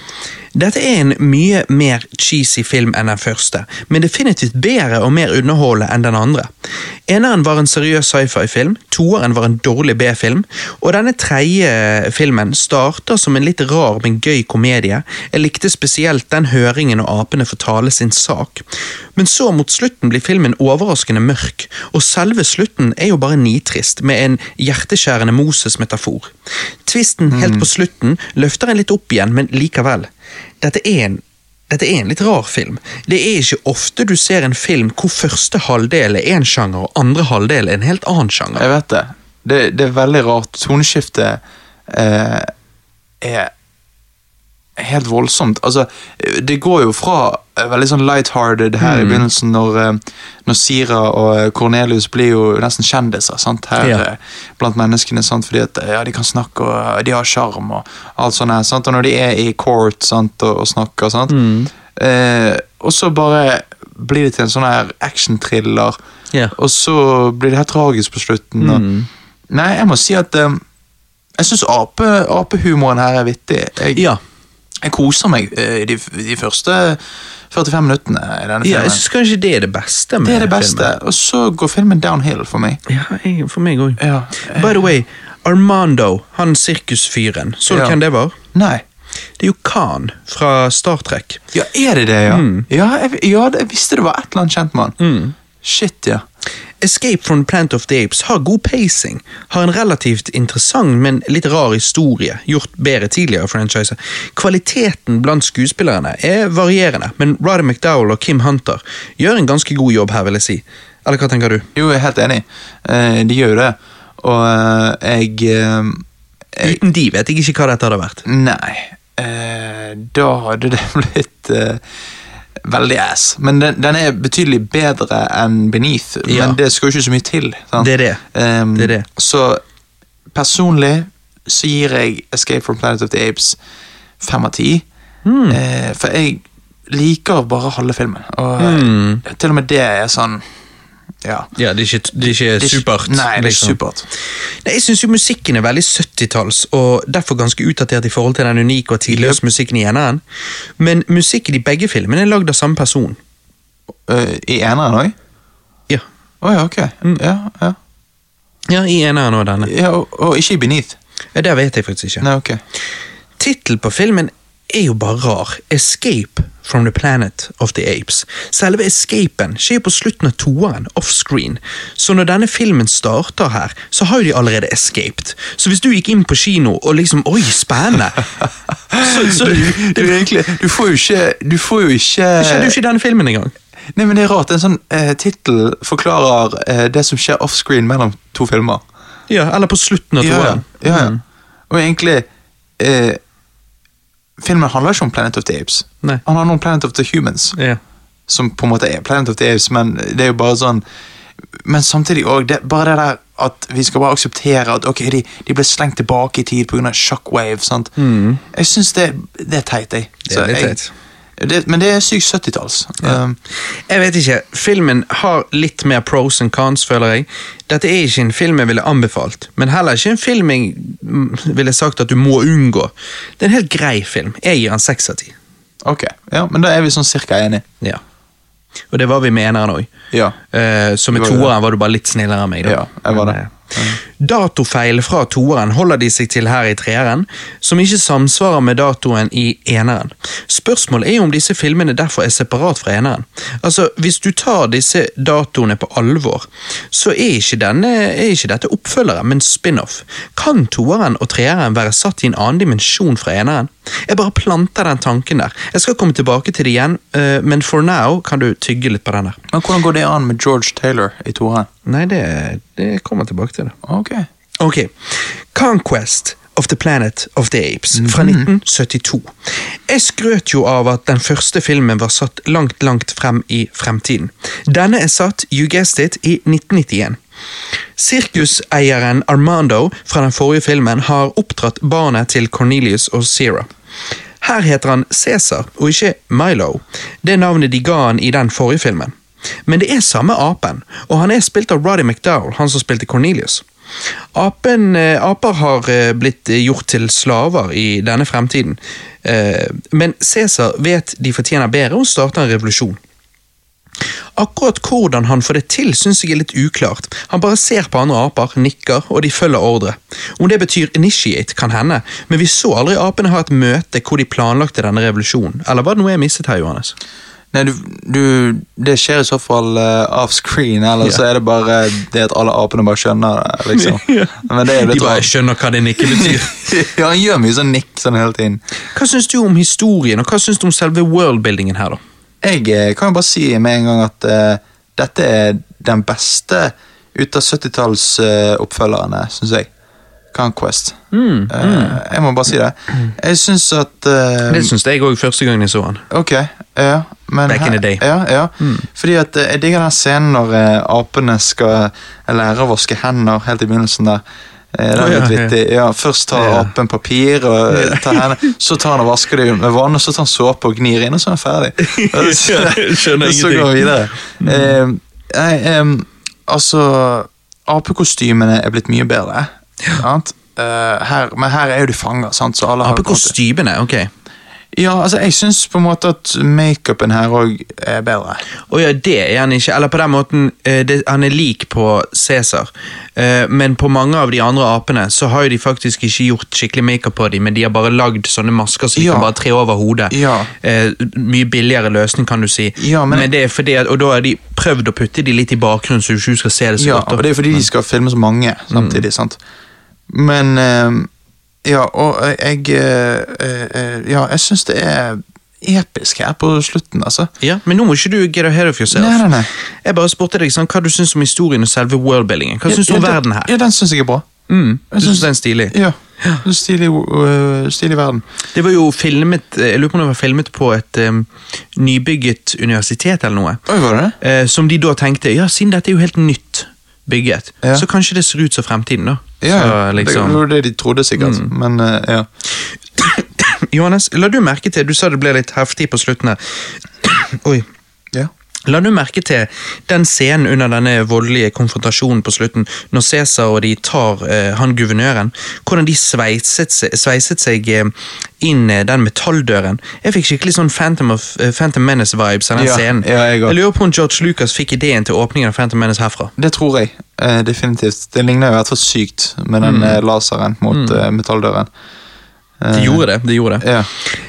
Dette er en mye mer cheesy film enn den første, men definitivt bedre og mer underholdende enn den andre. Eneren var en seriøs sci-fi-film, toeren var en dårlig B-film, og denne tredje filmen starter som en litt rar, men gøy komedie. Jeg likte spesielt den høringen og apene får tale sin sak. Men så mot slutten blir filmen overraskende mørk, og selve slutten er jo bare nitrist, med en hjerteskjærende Moses-metafor. Twisten helt på slutten løfter en litt opp igjen, men likevel. Dette er en dette er en litt rar film. Det er ikke ofte du ser en film hvor første halvdel er en sjanger, og andre halvdel er en helt annen sjanger. Jeg vet det. Det, det er veldig rart. Toneskiftet eh, er helt voldsomt. Altså, det går jo fra eh, veldig sånn lighthearted her i begynnelsen, når, eh, når Sira og eh, Cornelius blir jo nesten kjendiser sant? her Ja. blant menneskene, sant? fordi at ja, de kan snakke, og de har sjarm og alt sånt. her, Sant? Og når de er i court sant? Og, og snakker, sant? Eh, og så bare blir det til en sånn her action-thriller, Ja. og så blir det helt tragisk på slutten. Og, nei, jeg må si at eh, jeg syns ape, apehumoren her er vittig. Jeg, Ja, jeg koser meg eh, i de, de første 45 minuttene i denne filmen. ja jeg synes kanskje det er det beste med det er det beste. filmen. Og så går filmen downhill for meg. Ja, jeg, for meg òg. Ja. By the way, Armando, han sirkusfyren, så du Ja. hvem det var? Nei. Det er jo Khan fra Star Trek. Ja, er det det, ja? Ja, jeg, ja, jeg visste det var et eller annet kjent med han. Shit, ja. Escape from the Planet of the Apes har god pacing, har en relativt interessant, men litt rar historie, gjort bedre tidligere franchiser. Kvaliteten blant skuespillerne er varierende, men Roddy McDowell og Kim Hunter gjør en ganske god jobb her, vil jeg si. Eller hva tenker du? Jo, jeg er helt enig. Eh, de gjør jo det. Og eh, jeg, eh, jeg Uten de vet jeg ikke hva dette hadde vært. Nei. Da hadde det blitt veldig ass. Men den, den er betydelig bedre enn Beneath. Ja. Men det skal jo ikke så mye til. Det er det. Um, Det er det. Så personlig så gir jeg Escape from Planet of the Apes fem av ti. Hmm. Eh, for jeg liker bare halve filmen. Og eh, til og med det er sånn Ja. Ja, det er ikke, det er ikke Det er supert. Nei, det er ikke liksom. supert. Nei, Jeg syns jo musikken er veldig 70-talls, og derfor ganske utdatert i forhold til den unike og tidløse musikken i eneren. Men musikken i begge filmene er lagd av samme person. Uh, I eneren òg? Ja, Å ja, ok. Mm. Ja, ja. ja i eneren og denne. ja og, og ikke i Beneath. Ja, Det vet jeg faktisk ikke. Nei, ok. Tittelen på filmen er jo bare rar. 'Escape from the Planet of the Apes'. Selve escapen skjer på slutten av toeren, offscreen. Så når denne filmen starter her, så har jo de allerede escaped. Så hvis du gikk inn på kino og liksom Oi, spennende! Så, så Du, du, du, egentlig, du får jo ikke Du får jo ikke det skjedde jo ikke i denne filmen engang. Nei, men det er rart. En sånn eh, tittel forklarer eh, det som skjer offscreen mellom to filmer. Ja, eller på slutten av Ja, ja, ja. Mm. Og egentlig eh, Filmen handler ikke om Planet of the Apes. Nei. Han handler om Planet of the Humans, Ja. som på en måte er Planet of the Apes, men det er jo bare sånn Men samtidig òg, bare det der at vi skal bare akseptere at ok, de, de ble slengt tilbake i tid pga. shockwave. sant? Jeg syns det, det er teit, jeg. Så Det er litt jeg, teit. Det, men det er sykt 70-talls. Um, Jeg vet ikke, filmen har litt mer pros and cons, føler jeg. Dette er ikke en film jeg ville anbefalt, men heller ikke en film jeg mm, ville sagt at du må unngå. Det er en helt grei film. Jeg gir den seks av ti. ok, ja, men da er vi sånn cirka enige. Ja. Og det var vi med eneren òg. Ja. Uh, så med toeren var du bare litt snillere enn meg. Da. Ja, jeg var det. Men, eh, Datofeil fra toeren holder de seg til her i treeren, som ikke samsvarer med datoen i eneren. Spørsmålet er om disse filmene derfor er separat fra eneren. Altså, Hvis du tar disse datoene på alvor, så er ikke, denne, er ikke dette oppfølgere, men spin-off. Kan toeren og treeren være satt i en annen dimensjon fra eneren? Jeg bare planter den tanken der. Jeg skal komme tilbake til det igjen, eh, men for now kan du tygge litt på den der. Men hvordan går det an med George Taylor i toeren? Nei, det, det kommer tilbake til. det. Ok. Ok, Conquest of the Planet of the Apes fra 1972. Jeg skrøt jo av at den første filmen var satt langt, langt frem i fremtiden. Denne er satt, you guessed it, i 1991. Sirkuseieren Armando fra den forrige filmen har oppdratt barnet til Cornelius og Zera. Her heter han Cæsar, og ikke Milo. Det navnet de ga han i den forrige filmen. Men det er samme apen, og han er spilt av Roddy McDowell, han som spilte Cornelius. Apen, eh, aper har eh, blitt gjort til slaver i denne fremtiden, eh, men Cæsar vet de fortjener bedre og starter en revolusjon. Akkurat hvordan han får det til, syns jeg er litt uklart. Han bare ser på andre aper, nikker, og de følger ordre. Om det betyr initiate, kan hende, men vi så aldri apene ha et møte hvor de planlagte denne revolusjonen. Eller var det noe jeg mistet her, Johannes? Nei, du, du, det skjer i så fall uh, off screen, eller så er det bare det at alle apene bare skjønner det. liksom. Men det De bare skjønner hva det nikket betyr. ja, han gjør mye sånn nikk sånn hele tiden. Hva syns du om historien, og hva syns du om selve worldbuildingen her, da? Jeg eh, kan jo bare si med en gang at uh, dette er den beste ut av 70-tallsoppfølgerne, uh, syns jeg. Conquest. Mm, Eh, jeg må bare si det. Jeg syns at uh, Det syns jeg òg første gang jeg så han. Ok, ja. Men Back in the day. Ja, ja. Fordi at eh, jeg digger den scenen når eh, apene skal lære å vaske hender helt i begynnelsen der. Eh, Det er ja, litt vittig. Ja, først tar Ja. apen papir, og eh, tar henne, så tar han og vasker det med vann, og så tar han såpe og gnir inn, og så er han ferdig. Så, ingenting skjønner så går vi videre. Eh, nei, altså Apekostymene er blitt mye bedre. sant? Eh, her, men her er jo de fanger, sant? så alle har Apekostymene, ok. Ja, altså Jeg syns på en måte at makeupen her òg er bedre. Å ja, det er han ikke. Eller på den måten, eh, det, han er lik på Cæsar. Eh, men på mange av de andre apene så har jo de faktisk ikke gjort skikkelig makeup på dem, men de har bare lagd sånne masker som de Ja. kan bare tre over hodet. Ja. Eh, mye billigere løsning, kan du si. Ja, men- men det er fordi at, Og da har de prøvd å putte de litt i bakgrunnen, så du ikke skal se det så Ja, godt. Ja, og det er fordi de skal filme så mange samtidig. sant? Men Ja, og jeg eh, eh, Ja, jeg syns det er episk her på slutten, altså. Ja, Men nå må ikke du get ahead of yourself. Nei, nei, nei. Jeg bare spurte deg sånn, hva du syns om historien og selve worldbuildingen. Hva syns du om ja, verden her? Ja, Den syns jeg er bra. Mm, jeg syns den er stilig. Ja, ja. Stilig, uh, stilig verden. Det var jo filmet Jeg lurer på om det var filmet på et um, nybygget universitet eller noe. Oi, var det? Eh, som de da tenkte ja, siden dette er jo helt nytt bygget, Ja. så kanskje det ser ut som fremtiden, da. Ja, så, det liksom, var det de trodde sikkert, Mm. men øh, ja. Johannes, la du merke til Du sa det ble litt heftig på slutten her. Oi. ja. La du merke til den scenen under denne voldelige konfrontasjonen på slutten, når Cæsar og de tar eh, han guvernøren, hvordan de sveiset, sveiset seg eh, inn eh, den metalldøren. Jeg fikk skikkelig sånn Phantom, of, eh, Phantom Menace-vibes av den Ja, scenen. ja, jeg også. lurer på om George Lucas fikk ideen til åpningen av Phantom Menace herfra. Det tror jeg. eh, definitivt. Det ligner jo i hvert fall sykt med den Mm. eh, laseren mot eh, metalldøren. De gjorde det. de gjorde det. Ja.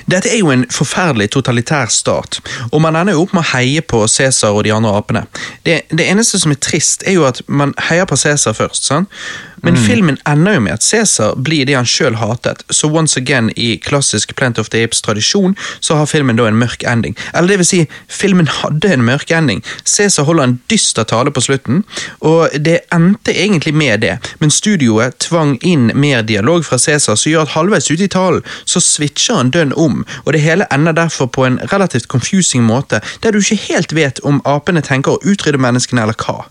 Dette er jo en forferdelig totalitær stat, og man ender jo opp med å heie på Cæsar og de andre apene. Det, det eneste som er trist, er jo at man heier på Cæsar først, sant? men filmen ender jo med at Cæsar blir det han sjøl hatet, så once again, i klassisk Plant of the Apes-tradisjon, så har filmen da en mørk ending. Eller det vil si, filmen hadde en mørk ending. Cæsar holder en dyster tale på slutten, og det endte egentlig med det, men studioet tvang inn mer dialog fra Cæsar, som gjør at halvveis ute i talen så switcher han dønn om, og det hele ender derfor på en relativt confusing måte, der du ikke helt vet om apene tenker å utrydde menneskene eller hva.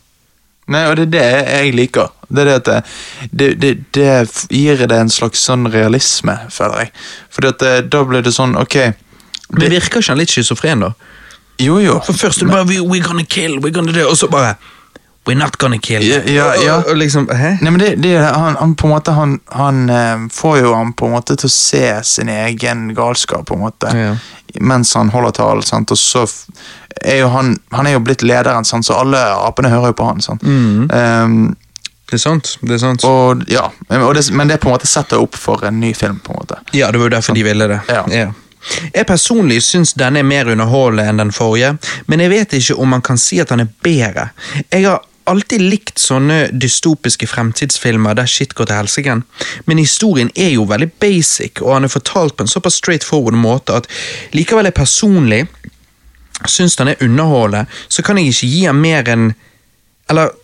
Nei, og det er det jeg liker. Det er det at det, det, det, det gir det en slags sånn realisme, føler jeg. Fordi at det, da blir det sånn, ok, Men virker ikke han litt schizofren, da? Jo, jo. For først du bare we, We're gonna kill, we're gonna do Og så bare We're not gonna kill. Ja, ja, ja. Og, og liksom, hæ? Nei, men det, det, han, han på en måte Han, han eh, får jo han på en måte til å se sin egen galskap, på en måte. Ja. Mens han holder talen, sant. Og så f- er jo han Han er jo blitt lederen, sant, så alle apene hører jo på han. Sant? Mm. Ehm, Det er sant. det er sant. og ja, og det, Men det på en måte setter opp for en ny film, på en måte. Ja, det var jo derfor de ville det. Ja. Jeg personlig syns denne er mer underholdende enn den forrige, men jeg vet ikke om man kan si at han er bedre. Jeg har alltid likt sånne dystopiske fremtidsfilmer der shit går til helsike, men historien er jo veldig basic, og han er fortalt på en såpass straightforward måte at likevel jeg personlig syns den er underholdende, så kan jeg ikke gi han mer enn Eller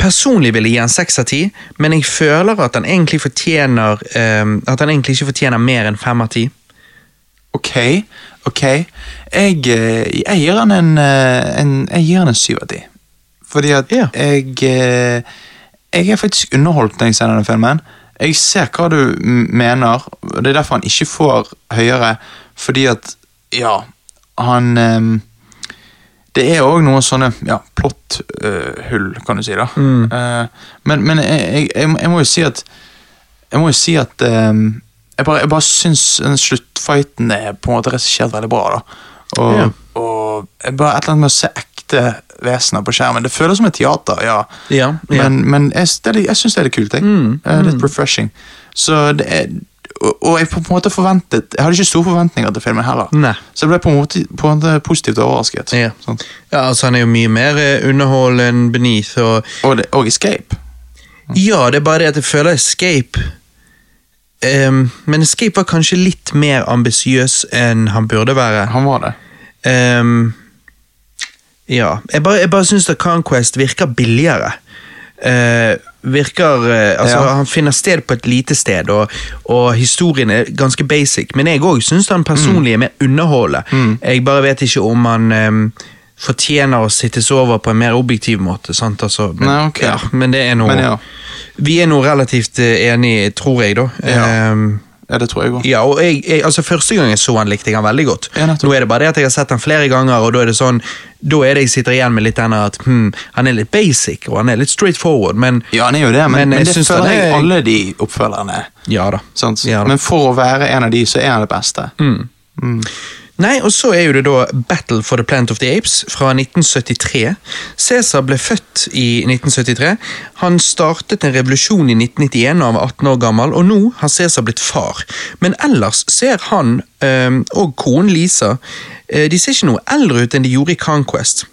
Personlig vil jeg gi han seks av ti, men jeg føler at han egentlig fortjener eh, At han egentlig ikke fortjener mer enn fem av ti. Ok, ok. Jeg, eh, jeg gir han en, eh, en Jeg gir han en syv av ti. Fordi at Ja. jeg eh, Jeg er faktisk underholdt når jeg ser denne filmen. Jeg ser hva du mener, og det er derfor han ikke får høyere. Fordi at, ja Han eh, Det er òg noen sånne ja, plotthull, kan du si. da. Eh, men men jeg, jeg, jeg, jeg må jo si at Jeg må jo si at um, jeg, bare, jeg bare syns sluttfighten er på en måte regissert veldig bra. da. Og, Ja. og bare et eller annet med å se ekte vesener på skjermen. Det føles som et teater, ja. Ja, ja. Men, men jeg, det jeg syns det er litt kult. Mm, Eh, Litt refreshing. Så det er, og, jeg på en måte forventet Jeg hadde ikke store forventninger til filmen heller. Nei. Så jeg ble på en måte, på en måte positivt overrasket. Ja. Ja, altså Han er jo mye mer underhold underholdende enn Beneath. Og, Og, det, og Escape. ja, det er bare det at jeg føler Escape um, Men Escape var kanskje litt mer ambisiøs enn han burde være. Han var det. Ehm, ja, jeg bare, jeg bare syns at Conquest virker billigere. Uh, virker uh, Altså, Ja. han finner sted på et lite sted, og, og historien er ganske basic. Men jeg òg syns han personlig er mer underholdende. Jeg bare vet ikke om han um, fortjener å sittes over på en mer objektiv måte. Sant? Altså, men, Nei, okay. ja, men det er noe Men ja. Vi er nå relativt enige, tror jeg, da. Ja. Ja, det tror jeg også. ja, og jeg, jeg, altså Første gang jeg så han, likte jeg han veldig godt. Ja. Nå er det bare det at jeg har sett han flere ganger, og da er det sånn Da er det jeg sitter igjen med litt denne at hmm, han er litt basic, og han er litt straightforward, men Ja, han er jo det, men, Men men, det føler er- jeg alle de oppfølgerne. Ja da. Ja, da. men for å være en av de, så er han det beste. Nei, og så er jo det da Battle for the Planet of the Apes fra 1973. Cæsar ble født i 1973. Han startet en revolusjon i 1991 da han var 18 år gammel, og nå har Cæsar blitt far. Men ellers ser han øh, og konen Lisa øh, De ser ikke noe eldre ut enn de gjorde i Conquest.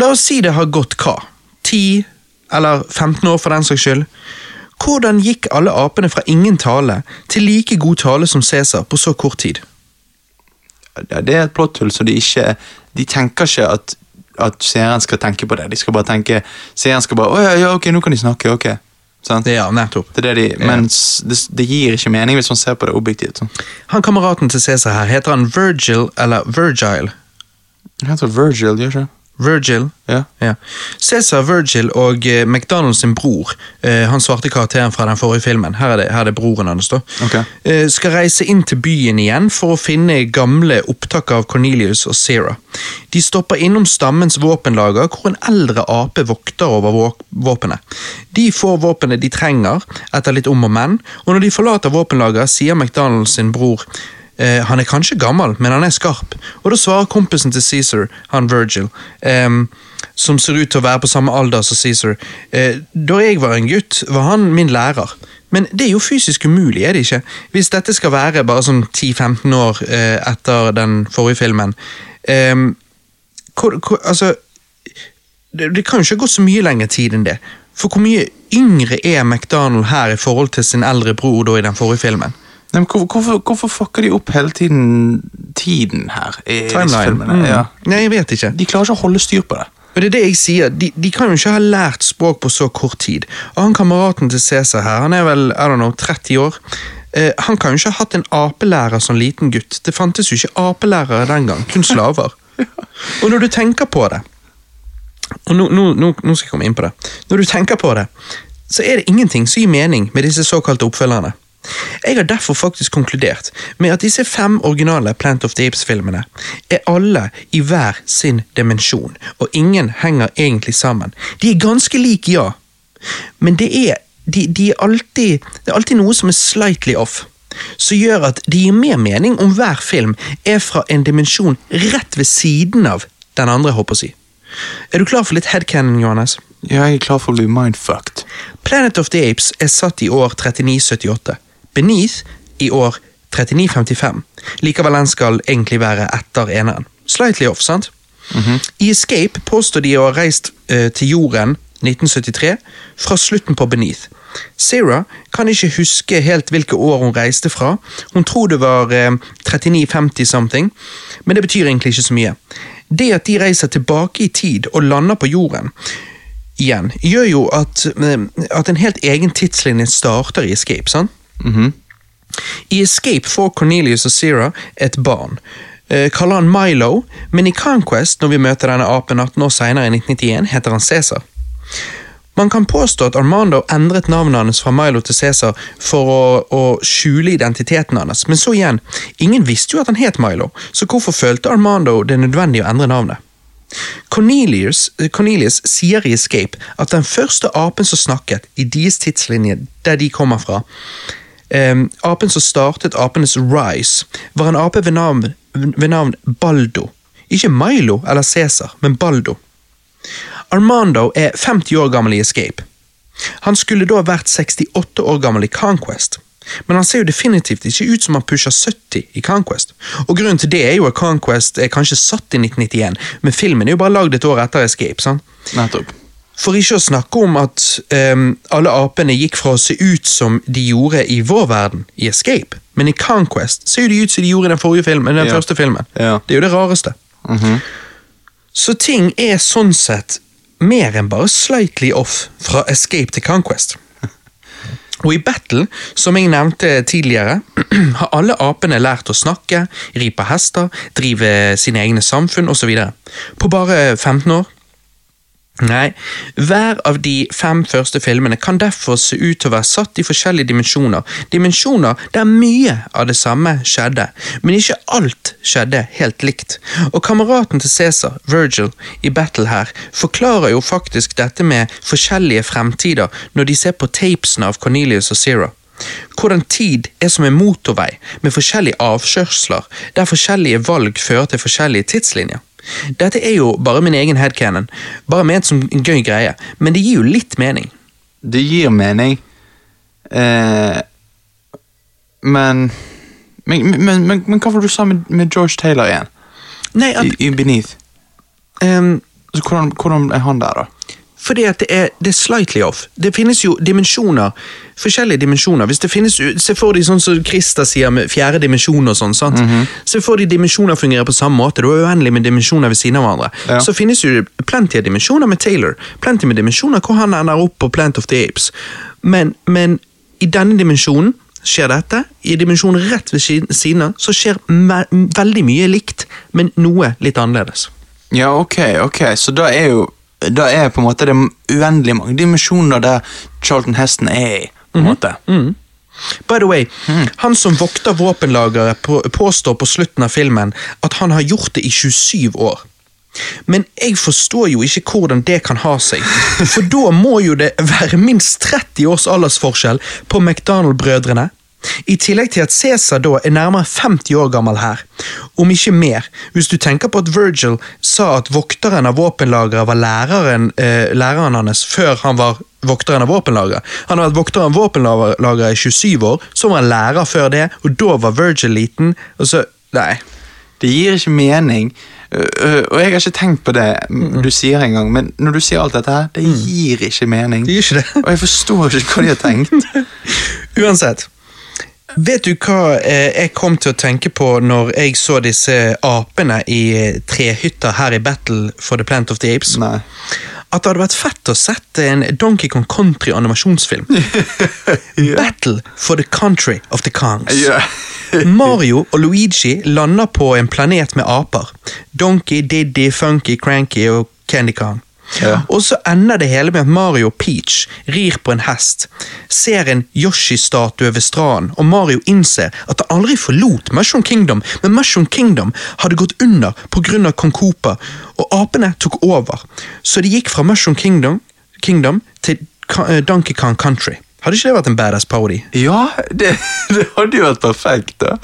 La oss si det har gått hva? 10 eller 15 år for den saks skyld. Hvordan gikk alle apene fra ingen tale til like god tale som Cæsar på så kort tid? Det er et plotthull, så de ikke De tenker ikke at, at seeren skal tenke på det. De skal bare tenke Seeren skal bare Å ja, ja, ok, nå kan de snakke. ok. Sant? Ja, nettopp. Det det de, Mens det, det gir ikke mening hvis man ser på det objektivt. sånn. Han kameraten til Cæsar her, heter han Virgil eller Virgil? Han heter Virgil, gjør ikke det? Virgil. Ja. Ja. Cæsar, Virgil og eh, McDonald sin bror, eh, han svarte karakteren fra den forrige filmen, her er det, her er det broren hans, da, Okay. eh, skal reise inn til byen igjen for å finne gamle opptak av Cornelius og Sarah. De stopper innom stammens våpenlager, hvor en eldre ape vokter over vå- våpenet. De får våpenet de trenger, etter litt om og men, og når de forlater våpenlageret, sier McDonald's sin bror Eh, han er kanskje gammel, men han er skarp. Og da svarer kompisen til Caesar, han Virgil, eh, som ser ut til å være på samme alder som Caesar, eh, da jeg var en gutt, var han min lærer. Men det er jo fysisk umulig, er det ikke? Hvis dette skal være bare sånn 10-15 år eh, etter den forrige filmen. hvor, hvor, altså, det, det kan jo ikke ha gått så mye lengre tid enn det. For hvor mye yngre er McDonald her i forhold til sin eldre bror da i den forrige filmen? Nei, men hvorfor, hvorfor, hvorfor fucker de opp hele tiden tiden her? i disse Timeline. filmene? Mm. Ja. Nei, jeg vet ikke. De klarer ikke å holde styr på det. Og det er det jeg sier, de, de kan jo ikke ha lært språk på så kort tid. Og han kameraten til Cæsar her, han er vel I don't know, 30 år. Eh, han kan jo ikke ha hatt en apelærer som liten gutt. Det fantes jo ikke apelærere den gang, kun slaver. Og når du tenker på det Og nå, nå, nå, nå skal jeg komme inn på det. Når du tenker på det, så er det ingenting som gir mening med disse såkalte oppfølgerne. Jeg har derfor faktisk konkludert med at disse fem originale Plant of the Apes-filmene er alle i hver sin dimensjon, og ingen henger egentlig sammen. De er ganske like, ja, men det er, de, de er alltid, det er alltid noe som er slightly off, som gjør at det gir mer mening om hver film er fra en dimensjon rett ved siden av den andre, håper jeg å si. Er du klar for litt headcanon, Johannes? Ja, jeg er klar for å bli mindfucked. Planet of the Apes er satt i år 3978. Beneath i år 3955. Likevel den skal egentlig være etter eneren. Slightly off, sant? I Escape påstår de å ha reist eh, til jorden 1973 fra slutten på Beneath. Sarah kan ikke huske helt hvilke år hun reiste fra. Hun tror det var eh, 3950 something, men det betyr egentlig ikke så mye. Det at de reiser tilbake i tid og lander på jorden, igjen, gjør jo at, eh, at en helt egen tidslinje starter i Escape, sant? I Escape får Cornelius og Zira et barn. Eh, kaller han Milo, men i Conquest, når vi møter denne apen 18 år senere i 1991, heter han Cæsar. Man kan påstå at Armando endret navnet hans fra Milo til Cæsar for å, å skjule identiteten hans, men så igjen, ingen visste jo at han het Milo, så hvorfor følte Armando det nødvendig å endre navnet? Cornelius, Cornelius sier i Escape at den første apen som snakket i deres tidslinje, der de kommer fra, apen som startet apenes rise, var en ape ved navn, ved navn Baldo. Ikke Milo eller Cæsar, men Baldo. Armando er 50 år gammel i Escape. Han skulle da vært 68 år gammel i Conquest, men han ser jo definitivt ikke ut som han pusher 70 i Conquest. Og Grunnen til det er jo at Conquest er kanskje satt i 1991, men filmen er jo bare lagd et år etter Escape. sant? Nettopp. For ikke å snakke om at um, alle apene gikk fra å se ut som de gjorde i vår verden, i Escape, men i Conquest ser jo de ut som de gjorde i den forrige filmen, den Ja. første filmen. Ja. Det er jo det rareste. Så ting er sånn sett mer enn bare slightly off fra Escape til Conquest. Og i Battle, som jeg nevnte tidligere, har alle apene lært å snakke, ri på hester, drive sine egne samfunn osv. På bare 15 år. Nei, hver av de fem første filmene kan derfor se ut til å være satt i forskjellige dimensjoner. Dimensjoner der mye av det samme skjedde, men ikke alt skjedde helt likt. Og kameraten til Cæsar, Virgil, i Battle her, forklarer jo faktisk dette med forskjellige fremtider når de ser på tapesene av Cornelius og Zero. Hvordan tid er som en motorvei med forskjellige avkjørsler, der forskjellige valg fører til forskjellige tidslinjer. Dette er jo bare min egen headcanon, bare ment som en gøy greie, men det gir jo litt mening. Det gir mening. Eh, men, men, men, men, men hva var det du sa med, med George Taylor igjen? Nei, at, I, i Beneath. Um, Så hvordan, hvordan er han der, da? Fordi at det er, det er slightly off. Det finnes jo dimensjoner, forskjellige dimensjoner. Hvis det finnes, Se for deg sånn som Christer sier med fjerde dimensjon og sånn. sant? Se for deg dimensjoner fungerer på samme måte. Det er uendelig med dimensjoner ved siden av hverandre. Ja. Så finnes jo plenty av dimensjoner med Taylor. Plenty med dimensjoner hvor han ender opp på Plant of the Apes. Men, men i denne dimensjonen skjer dette. I dimensjonen rett ved siden- av så skjer veldig mye likt, men noe litt annerledes. Ja, ok, ok, så da er jo Da er på en måte det uendelig mange dimensjoner der Charlton Heston er i. på en måte. By the way, han som vokter våpenlageret på, påstår på slutten av filmen at han har gjort det i 27 år. Men jeg forstår jo ikke hvordan det kan ha seg, for da må jo det være minst 30 års aldersforskjell på McDonald-brødrene. I tillegg til at Cæsar da er nærmere 50 år gammel her, om ikke mer, hvis du tenker på at Virgil sa at vokteren av våpenlageret var læreren, eh, læreren hans før han var vokteren av våpenlageret. Han har vært vokter av våpenlageret i 27 år, så var han lærer før det, og da var Virgil liten, og så Nei. Det gir ikke mening, ø, ø, og jeg har ikke tenkt på det du sier engang, men når du sier alt dette her, det gir ikke mening. Det gir ikke det. Og jeg forstår ikke hva de har tenkt. Uansett. Vet du hva eh, jeg kom til å tenke på når jeg så disse apene i trehytta trehytter her i Battle for the Plant of the Apes? Nei. At det hadde vært fett å sette en Donkey Kong Country animasjonsfilm. Battle for the Country of the Kongs. Yeah. Mario og Luigi lander på en planet med aper. Donkey, Diddy, Funky, Cranky og Candy Kong. Ja. Og så ender det hele med at Mario og Peach rir på en hest, ser en Yoshi-statue ved stranden, og Mario innser at han aldri forlot Mushroom Kingdom, men Mushroom Kingdom hadde gått under pga. Kong Cooper, og apene tok over. Så de gikk fra Mushroom Kingdom, Kingdom til eh, Donkey Kong Country. Hadde ikke det vært en badass parody? Ja, det, det hadde jo vært perfekt, da.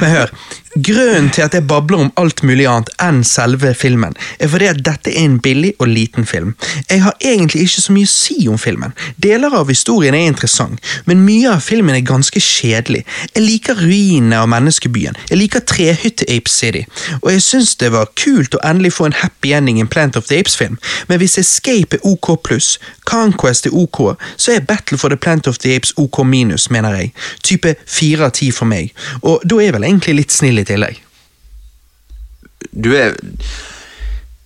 Men hør, grunnen til at jeg babler om alt mulig annet enn selve filmen, er fordi at dette er en billig og liten film. Jeg har egentlig ikke så mye å si om filmen. Deler av historien er interessant, men mye av filmen er ganske kjedelig. Jeg liker ruinene av menneskebyen, jeg liker trehytte Ape City, og jeg syns det var kult å endelig få en happy ending i en Plant of the Apes-film, men hvis Escape er OK pluss, Conquest er OK, så er Battle for the Plant of the Apes OK minus, mener jeg. Type fire av ti for meg, og da er jeg vel egentlig litt snill i tillegg. Du er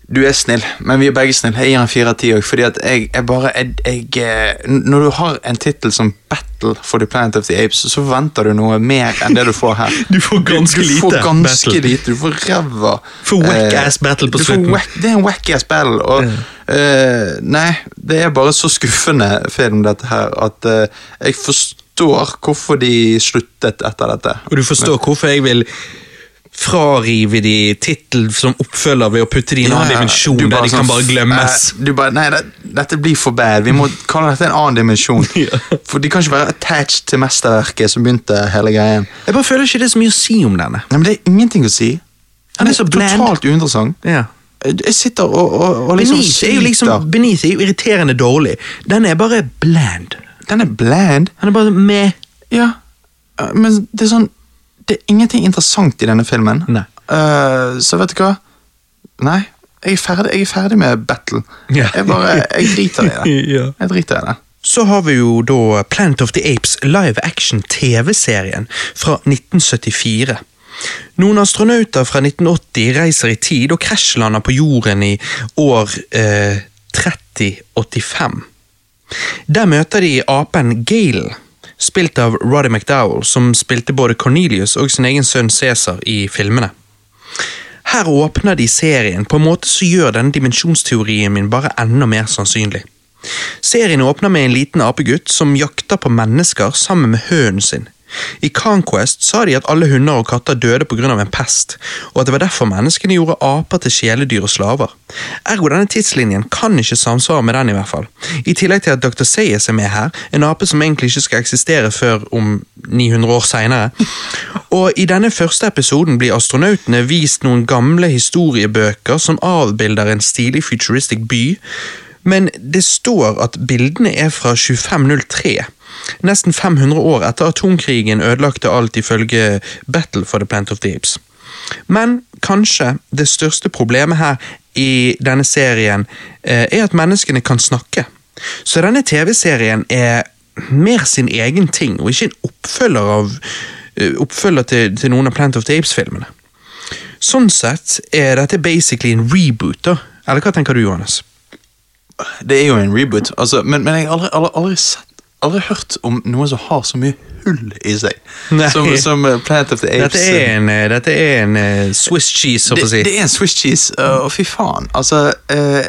Du er snill, men vi er begge snille. Jeg gir en fire av ti òg, fordi at jeg, jeg bare jeg, jeg, eh, Når du har en tittel som Battle for the Planet of the Apes, så forventer du noe mer enn det du får her. Du får ganske du, du får ganske battle. lite. Du får ræva For whack eh, ass battle på slutten. Wack, det er en wack-ass battle, og eh, Nei, det er bare så skuffende film, dette her, at uh, jeg forstår hvorfor de sluttet etter dette. Og du forstår hvorfor jeg vil frarive de tittel som oppfølger ved å putte de i en annen Ja, dimensjon, der de sånn, kan bare glemmes. Uh, du bare, nei, det, dette blir for bad. Vi må kalle dette en annen dimensjon. Ja. For de kan ikke være attached til mesterverket som begynte hele greien. Jeg bare føler ikke det er så mye å si om denne. Nei, men Det er ingenting å si. Han er så bland. totalt uinteressant. Ja. Jeg sitter og, og, og liksom Beneath er jo liksom. Beneath er jo irriterende dårlig. Den er bare bland. Den er bland. Han er bare med. Ja, eh, men det er sånn Det er ingenting interessant i denne filmen. Eh, så vet du hva? Nei, jeg er ferdig, jeg er ferdig med battle. Ja. Jeg bare, jeg driter i det. Ja. Jeg driter i det. Så har vi jo da Planet of the Apes live action TV-serien fra 1974. Noen astronauter fra 1980 reiser i tid og krasjlander på jorden i år eh, 3085. Der møter de apen Gale, spilt av Roddy McDowell, som spilte både Cornelius og sin egen sønn Cæsar i filmene. Her åpner de serien på en måte som gjør denne dimensjonsteorien min bare enda mer sannsynlig. Serien åpner med en liten apegutt som jakter på mennesker sammen med hønen sin. I Conquest sa de at alle hunder og katter døde pga. en pest, og at det var derfor menneskene gjorde aper til kjæledyr og slaver. Ergo denne tidslinjen kan ikke samsvare med den i hvert fall. I tillegg til at Dr. Sayes er med her, en ape som egentlig ikke skal eksistere før om 900 år seinere. Og i denne første episoden blir astronautene vist noen gamle historiebøker som avbilder en stilig futuristic by, men det står at bildene er fra 2503. Nesten 500 år etter atomkrigen ødelagte alt ifølge Battle for the Plant of the Apes. Men kanskje det største problemet her i denne serien eh, er at menneskene kan snakke. Så denne TV-serien er mer sin egen ting, og ikke en oppfølger, av, eh, oppfølger til, til noen av Plant of the Apes-filmene. Sånn sett er dette basically en reboot, da. Eller hva tenker du, Johannes? Det er jo en reboot, altså, men, men jeg har aldri, aldri, aldri sett Aldri hørt om noen som har så mye hull i seg som, som eh, Planet of the Apes. Dette er en, eh, dette er en uh, Swiss cheese, det, si. det er en Swiss cheese, uh, og fy faen. Altså eh,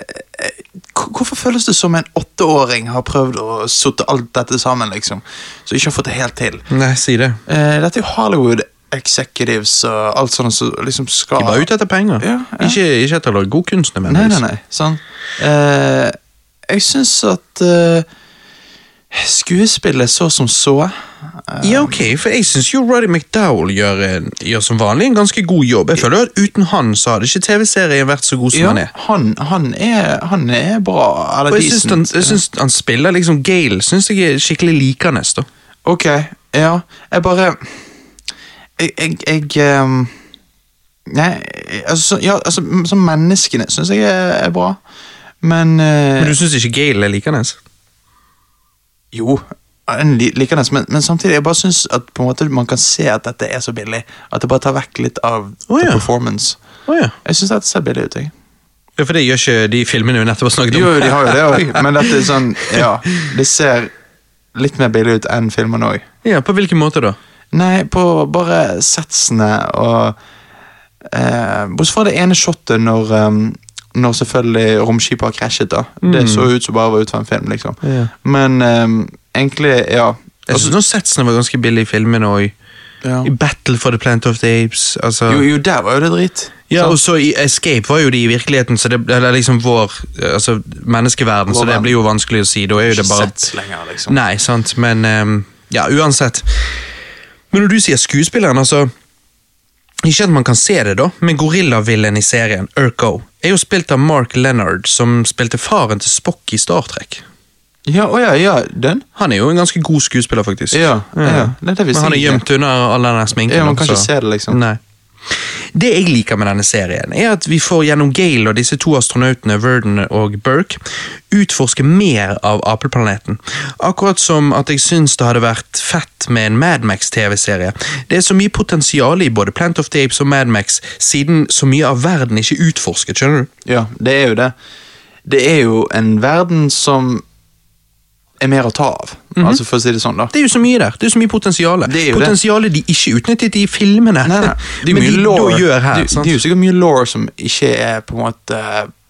Hvorfor føles det som en åtteåring har prøvd å sotte alt dette sammen, liksom? Så ikke har fått det helt til. Nei, si det. Dette er jo Hollywood executives og alt sånt som liksom skal De var ute etter penger. Ja, ja. Ikke, ikke etter å lage god kunst, Nei, nei, nei. Sånn. Eh, jeg syns at eh, skuespillet så som så Ja, ok, for jeg syns jo Roddy McDowell gjør, en- gjør som vanlig en ganske god jobb. Jeg føler at uten han så hadde ikke TV-serien vært så god som Ja, han er. han, han er Han er bra. Eller Og jeg syns han, syns han spiller liksom Gale, syns jeg er skikkelig likende. Ok, ja. Jeg bare Jeg, jeg, jeg ehm, Nei, altså, ja, altså Som menneskene syns jeg er, bra, men, eh, Men du syns ikke Gale er likende? Jo, likende, men, men samtidig jeg bare syns at på en måte man kan se at dette er så billig. At det bare tar vekk litt av oh, ja. performance. Oh, ja. Jeg syns dette ser billig ut. jeg. ja. For det gjør ikke de filmene vi nettopp har snakket om. Jo, de har jo det òg, men dette er sånn Ja, det ser litt mer billig ut enn filmene òg. Ja, På hvilken måte da? Nei, på bare setsene og eh, Bortsett fra det ene shotet når um, når selvfølgelig romskipet har krasjet. da. Det så ut som bare var ut fra en film, liksom. Mm. Ja. Men um, egentlig, ja. Jeg noen setsene var ganske billige i filmene òg. ja. I Battle for the Planet of the Apes. Altså. Jo, jo, der var jo det drit. Ja, og så i Escape var jo de i virkeligheten, så det eller liksom vår altså menneskeverden, så det blir jo vanskelig å si. Da er jo Ikke det bare sett lenger, liksom. Nei, sant, men um, Ja, uansett. Men når du sier skuespilleren, altså Ikke at man kan se det, da, men gorillavillen i serien, Urko, er jo spilt av Mark Leonard, som spilte faren til Spock i Star Trek. Ja, å ja, ja, den? Han er jo en ganske god skuespiller, faktisk. Ja, ja. Det er det vi Men han er gjemt under all denne sminken. Ja, man kan ikke se det, liksom. Nei. Det jeg liker med denne serien, er at vi får gjennom Gale og disse to astronautene, Verdon og Burke, utforske mer av apeplaneten. Akkurat som at jeg syns det hadde vært fett med en Madmax-TV-serie. Det er så mye potensial i både Plant of the Apes og Madmax, siden så mye av verden ikke er utforsket, skjønner du? Ja, det er jo det. Det er jo en verden som er mer å ta av. Altså, for å si det sånn, da. Det er jo så mye der. Det er så mye potensial. Potensialet de ikke utnyttet i filmene, Nei, nei. Det er mye de law. gjør her. det, det er jo sikkert mye law som ikke er på en måte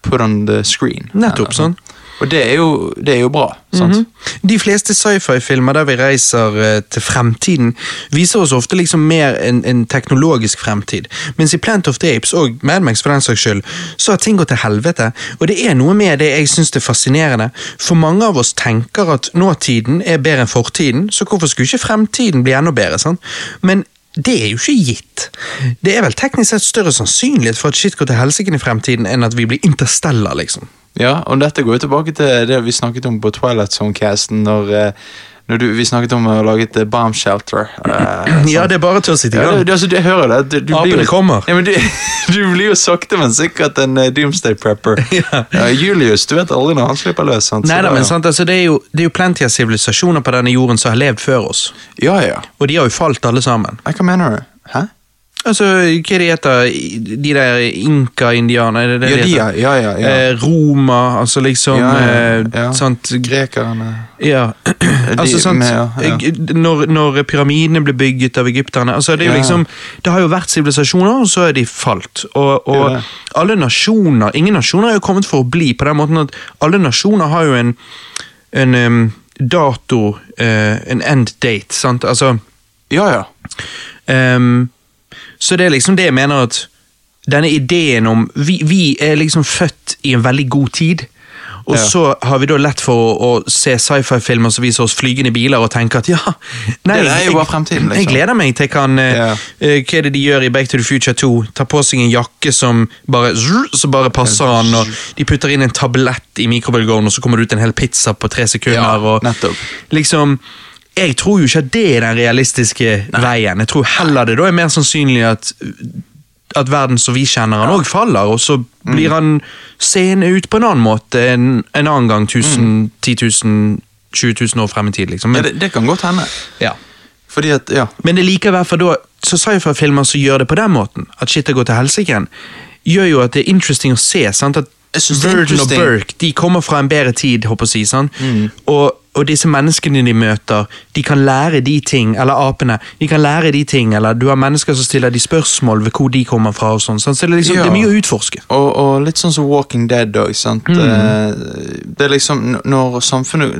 put on the screen. Nettopp, sånn. Og det er jo, det er jo bra. sant? Mhm. De fleste sci-fi-filmer der vi reiser eh, til fremtiden, viser oss ofte liksom mer en, en teknologisk fremtid. Mens i Plant of the Apes, og Mad Max for den saks skyld, så har ting gått til helvete. Og det er noe med det jeg syns er fascinerende. For mange av oss tenker at nåtiden er bedre enn fortiden, så hvorfor skulle ikke fremtiden bli enda bedre? sant? Men det er jo ikke gitt. Det er vel teknisk sett større sannsynlighet for at shit går til helsike i fremtiden, enn at vi blir interstellar, liksom. Ja, og dette går jo tilbake til det vi snakket om på Twilight Zone-casten, når, eh, du, vi snakket om å lage et eh, bomb shelter. Uh, Ja, det er bare til å sitte i Ja, du, altså, jeg hører det. Du, du blir Apene kommer. Ja, men du, du blir jo sakte, men sikkert en uh, doomsday prepper. Ja. Julius, du vet aldri når han slipper løs. Sant? Så Nei da, da- men sant, altså, det, er jo, det er jo plenty av sivilisasjoner på denne jorden som har levd før oss. Ja, ja. Og de har jo falt alle sammen. Hva mener du? Hæ? Altså, hva er det heter De der inka-indianerne? er Ja, de ja. ja, ja, ja. Eh, Roma, altså liksom Ja, ja, eh, ja. Sant Grekerne Ja. altså, sant, med, eh, Når, når pyramidene ble bygget av egypterne altså, Det er jo liksom Det har jo vært sivilisasjoner, og så er de falt. Og, og alle nasjoner Ingen nasjoner er jo kommet for å bli, på den måten at alle nasjoner har jo en, en um, dato, uh, en end date, sant? Altså Ja, ja. Ehm, så det er liksom det jeg mener at denne ideen om Vi, vi er liksom født i en veldig god tid. Og Ja. så har vi da lett for å, å se sci-fi-filmer som viser oss flygende biler, og tenke at ja nei, Det er jo bare fremtiden, liksom. Jeg gleder meg til kan eh, Ja. uh, Hva er det de gjør i Back to the Future 2? Tar på seg en jakke som bare, som så bare passer han, og de putter inn en tablett i mikrobølgeovnen, og så kommer det ut en hel pizza på tre sekunder. Ja, og nettopp. liksom jeg tror jo ikke at det er den realistiske veien. Jeg tror heller det da er mer sannsynlig at, at verden som vi kjenner han òg faller, og så Mm. blir han seende ut på en annen måte en, en annen gang 1000, 10 000, 20 000 år frem i tid. Liksom. Men, ja det, det kan godt hende. ja. Fordi at, ja. Men det liker i hvert fall da Så sci-fi-filmer som gjør det på den måten, at shit gått til helsike, gjør jo at det er interesting å se. sant? At Jeg Verdon og. Burke de kommer fra en bedre tid, håper jeg å si. sant? Mm. Og, og disse menneskene de møter, de kan lære de ting, eller apene, de kan lære de ting, eller du har mennesker som stiller de spørsmål ved hvor de kommer fra. og sånn. Så det er, liksom, Ja. det er mye å utforske. Og, og litt sånn som Walking Dead òg. Mm. Det er liksom når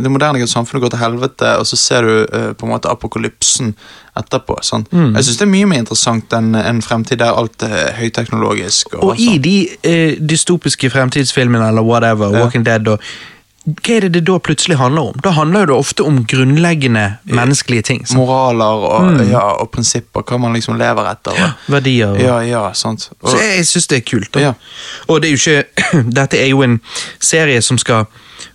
det moderne samfunnet går til helvete, og så ser du uh, på en måte apokalypsen etterpå. Mm. Jeg syns det er mye mer interessant enn en fremtid der alt er høyteknologisk. Og, Og i de uh, dystopiske fremtidsfilmene eller whatever, Ja. Walking Dead og hva er det det da plutselig handler om? Da handler det ofte om grunnleggende menneskelige ting. sant? Moraler og, Mm. ja, og prinsipper, hva man liksom lever etter. Og, Verdier. og- ja, ja, sant. Så jeg, jeg syns det er kult. Da. Ja. Og det er ikke Dette er jo en serie som skal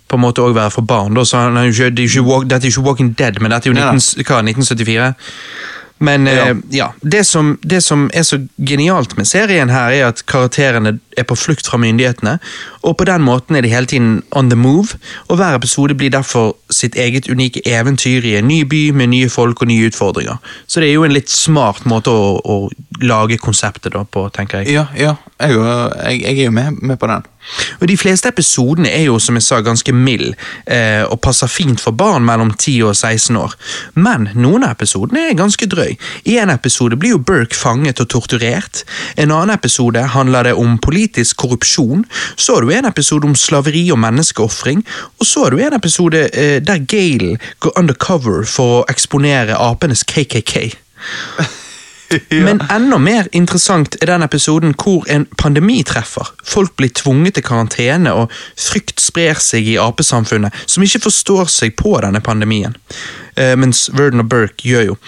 på en måte også være for barn. Da, så han er jo ikke, det er ikke, dette er ikke Walking Dead, men dette er jo Nei, nei. 19, hva, 1974. Men Ja. eh, ja, det som, det som er så genialt med serien her, er at karakterene er på flukt fra myndighetene, og på den måten er de hele tiden on the move, og hver episode blir derfor sitt eget unike eventyr i en ny by med nye folk og nye utfordringer. Så det er jo en litt smart måte å, å lage konseptet da på, tenker jeg. ja, ja jeg, jeg, jeg er jo med, med på den. Og De fleste episodene er jo som jeg sa, ganske mild, eh, og passer fint for barn mellom 10 og 16 år. Men noen av episodene er ganske drøy. I en episode blir jo Burke fanget og torturert. En annen episode handler det om politisk korrupsjon. Så har du en episode om slaveri og menneskeofring. Og så har du en episode eh, der Gale går undercover for å eksponere apenes KKK. Men enda mer interessant er den episoden hvor en pandemi treffer. Folk blir tvunget til karantene, og frykt sprer seg i apesamfunnet, som ikke forstår seg på denne pandemien. Eh, mens Verden og Burke gjør jo.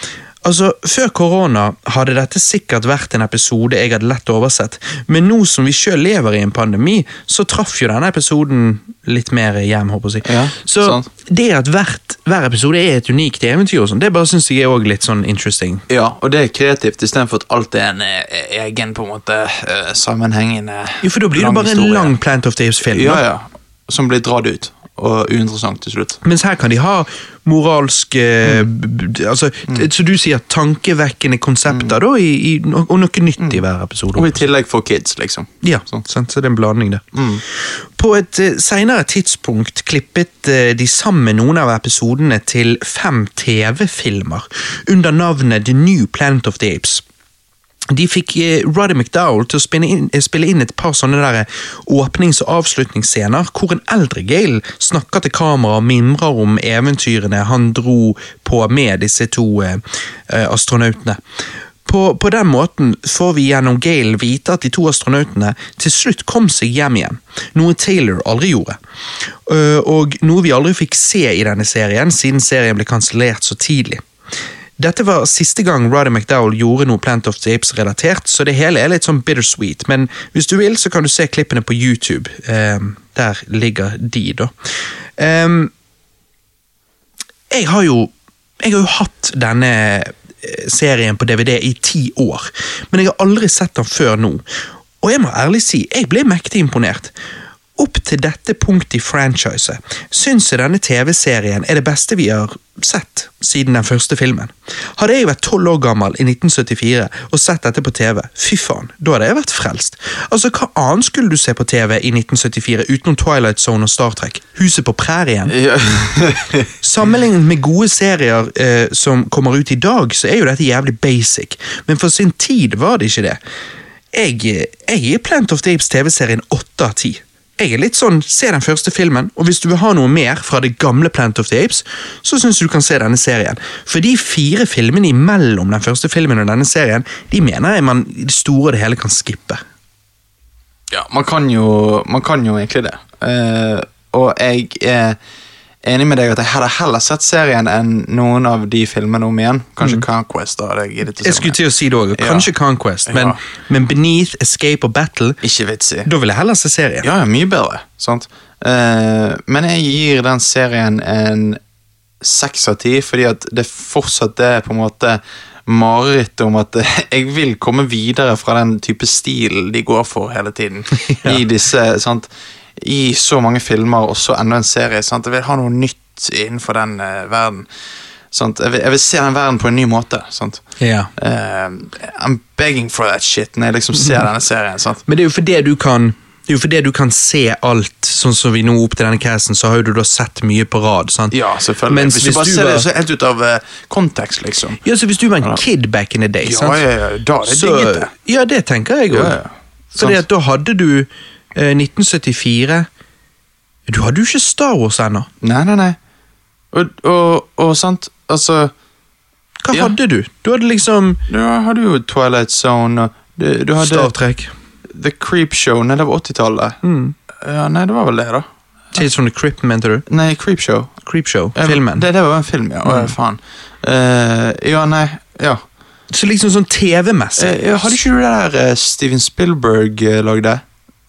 Altså, Før korona hadde dette sikkert vært en episode jeg hadde lett oversett, men nå som vi sjøl lever i en pandemi, så traff jo denne episoden litt mer hjem. håper jeg. Ja, så sant. det at hvert, hver episode er et unikt eventyr, og sånn, det bare synes jeg er også litt sånn interesting. Ja, og det er kreativt istedenfor at alt er en eh, egen på en måte eh, sammenhengende Jo, For da blir det bare bare en lang Plant of the Apes-film. Ja, ja. Som blir dratt ut, og uinteressant til slutt. Mens her kan de ha moralske eh, b- altså, mm. Så du sier tankevekkende konsepter, da, i, i, og noe nytt i hver episode. Og i tillegg for kids, liksom. Ja, sant, så det er en blanding det. På et uh, senere tidspunkt klippet eh, de sammen noen av episodene til fem TV-filmer under navnet The New Planet of the Apes. De fikk Ruddy Roddy McDowell til å spille inn, eh, spille inn et par sånne der eh, åpnings- og avslutningsscener, hvor en eldre Gale snakker til kamera og mimrer om eventyrene han dro på med disse to eh, eh, astronautene. På, på den måten får vi gjennom Gale vite at de to astronautene til slutt kom seg hjem igjen, noe Taylor aldri gjorde. Og noe vi aldri fikk se i denne serien, siden serien ble kansellert så tidlig. Dette var siste gang Roddy McDowell gjorde noe Plant of the Apes-relatert, så det hele er litt sånn bittersweet, men hvis du vil, så kan du se klippene på YouTube. Um, der ligger de, da. Um, jeg har jo jeg har jo hatt denne eh, serien på DVD i ti år, men jeg har aldri sett den før nå. Og jeg må ærlig si, jeg ble mektig imponert. Opp til dette punktet i franchiset syns jeg denne TV-serien er det beste vi har sett siden den første filmen. Hadde jeg vært tolv år gammel i 1974 og sett dette på TV, fy faen, da hadde jeg vært frelst. Altså, Hva annet skulle du se på TV i 1974 utenom Twilight Zone og Star Trek? Huset på prærien? Sammenlignet med gode serier eh, som kommer ut i dag, så er jo dette jævlig basic, men for sin tid var det ikke det. Jeg, eh, jeg gir Plant of Dapes TV-serien åtte av ti. Jeg er litt sånn, Se den første filmen, og hvis du vil ha noe mer fra det gamle Plant of the Apes, så syns du kan se denne serien. For de fire filmene imellom den første filmen og denne serien, de mener jeg man i det store og det hele kan skippe. Ja, man kan jo, man kan jo egentlig det. Uh, og jeg er enig med deg at jeg hadde heller sett serien enn noen av de filmene om igjen. Kanskje Conquest. da det jeg Mm. Jeg skulle til å si det Ja. Kanskje Conquest, men, Ja. men Beneath, Escape og Battle, Ikke vits i. da vil jeg heller se serien. Ja, ja, mye bedre. Sant? Uh, men jeg gir den serien en seks av ti, fordi at det fortsatt er på en måte mareritt om at jeg vil komme videre fra den type stil de går for hele tiden. I disse, sant? I så mange filmer og så enda en serie. Sant? Jeg vil ha noe nytt innenfor den uh, verden. Jeg, vil, jeg vil se den verden på en ny måte. Ja. Eh, I'm begging for that shit når jeg liksom ser denne serien. Sant? Men det er jo fordi du kan det er jo fordi du kan se alt, sånn som vi nå opp til denne casten, så har jo du da sett mye på rad. sant? Ja, selvfølgelig. Mens hvis, hvis du bare du ser det så helt ut av uh, kontekst, liksom. Ja, så Hvis du var en kid back in the day, Ja, sant? ja, ja, da er det så, digget det. Ja, det tenker jeg òg. Ja, ja. Fordi at da hadde du 1974 Du hadde jo ikke Star Wars ennå. Nei, nei, nei. Og, og, og sant, altså Hva Ja. hadde du? Du hadde liksom Du hadde jo Twilight Zone, og du, du hadde Star Trek, The Creep Show. Nei, det var 80-tallet. Mm. Ja, nei, det var vel det, da. Tales from the Crypt, mente du? Nei, Creep Show. Creepshow, Show, filmen. Det, det var en film, ja. Å, faen. Uh, ja, nei, ja. Så liksom sånn TV-messig. Uh, hadde ikke du det der uh, Steven Spielberg uh, lagde?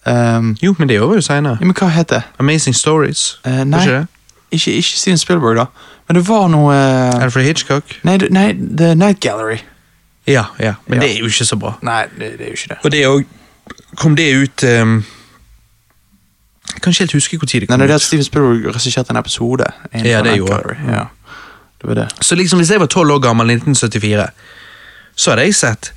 Um, Jo, men det var jo seinere. ja, men hva het det? Amazing Stories. Uh, nei, ikke det? ikke, ikke Steven Spielberg, da. Men det var noe uh, Alfred Hitchcock? Nei, nei, The Night Gallery. Ja, ja. Men Ja. det er jo ikke så bra. Nei, det, det er jo ikke det. Og det òg Kom det ut um, Jeg kan ikke helt huske når det kom Nei, det er at. Steven Spielberg regisserte en episode. Ja, det gjorde. Ja, det var det. Så liksom hvis jeg var tolv år gammel i 1974, så hadde jeg sett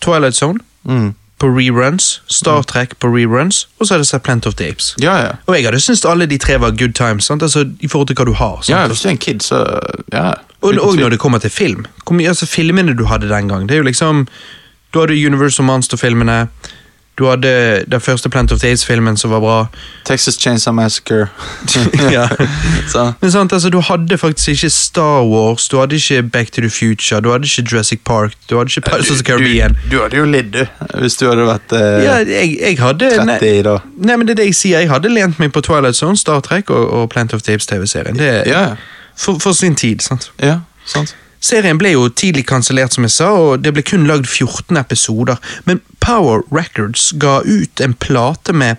Twilight Zone Mm. På reruns, Star Trek på reruns, og så hadde jeg sett Plant of the Apes. Ja, ja. Og jeg hadde syntes alle de tre var good times? Altså, i forhold til hva du har. Sant? ja, hvis du er en kid, så Ja. Og, og når det kommer til film. Hvor mye, altså Filmene du hadde den gang, det er jo liksom Du hadde Universal Monster-filmene. Du hadde den første Plant of Days-filmen som var bra. Texas Chainsaw Massacre. Ja. Så, Men sant, altså, du hadde faktisk ikke Star Wars, du hadde ikke Back to the Future, du hadde ikke Jurassic Park, du hadde ikke Pirates of the Caribbean. Du, du hadde jo lidd, du. Hvis du hadde vært eh, Ja, jeg, jeg hadde 30 da. Nei, men det er det jeg sier. Jeg hadde lent meg på Twilight Zone, Star Trek og, og Plant of Apes-tv-serien. Det Ja, for, for sin tid, sant. ja, sant. Serien ble jo tidlig kansellert, som jeg sa, og det ble kun lagd 14 episoder. Men Power Records ga ut en plate med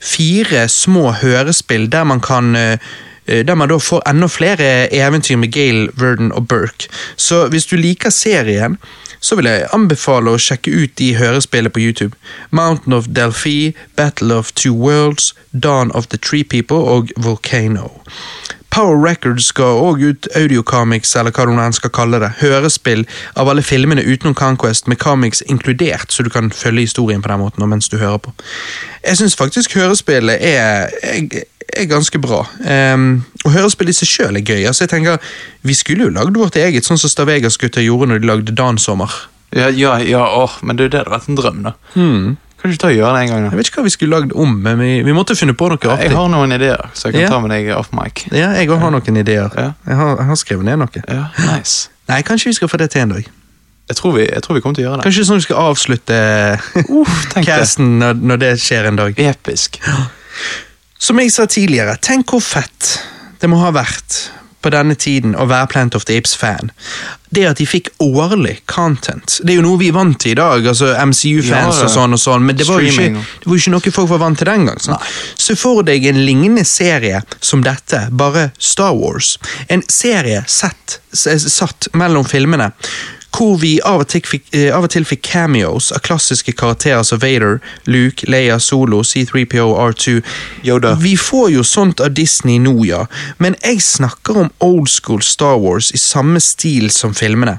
fire små hørespill der man kan eh, eh, der man da får enda flere eventyr med Gale, Verdon og Burke. Så hvis du liker serien, så vil jeg anbefale å sjekke ut de hørespillene på YouTube. Mountain of Delphi, Battle of Two Worlds, Dawn of the Tree People og Volcano. Power Records ga òg ut audiocomics, eller hva enn skal kalle det, hørespill av alle filmene utenom Conquest, med comics inkludert, så du kan følge historien på den måten og mens du hører på. Jeg syns faktisk hørespillet er, er, er ganske bra. Um, og hørespill i seg sjøl er gøy. altså jeg tenker, Vi skulle jo lagd vårt eget, sånn som Stavegas-gutta gjorde når de lagde Dansommer. Ja, ja, ja åh, men det er jo det det har vært en drøm, da. Kan du ikke ta og gjøre det en gang, Jeg vet ikke hva vi skulle lagd om, men vi, vi måtte finne på noe artig. Jeg har noen ideer, så jeg kan Ja. ta med deg off mic. Ja, jeg òg har noen ideer. Ja. Jeg, har, jeg har skrevet ned noe. Ja, nice. Nei, kanskje vi skal få det til en dag. Jeg tror vi, jeg tror vi kommer til å gjøre det. Kanskje sånn vi skal avslutte tenk det. casten når, når det skjer en dag. Episk. Som jeg sa tidligere, tenk hvor fett det må ha vært på denne tiden å være Plant of the Apes-fan. Det at de fikk årlig content. Det er jo noe vi er vant til i dag, altså MCU-fans Ja, og sånn og sånn, men det var, jo ikke, det var ikke noe folk var vant til den gang. Sånn. Se for deg en lignende serie som dette, bare Star Wars. En serie sett, satt mellom filmene. Hvor vi av og, til fikk, eh, av og til fikk cameos av klassiske karakterer som Vader, Luke, Leia, Solo, C3PO, R2. Yoda. Vi får jo sånt av Disney nå, ja, men jeg snakker om old school Star Wars i samme stil som filmene.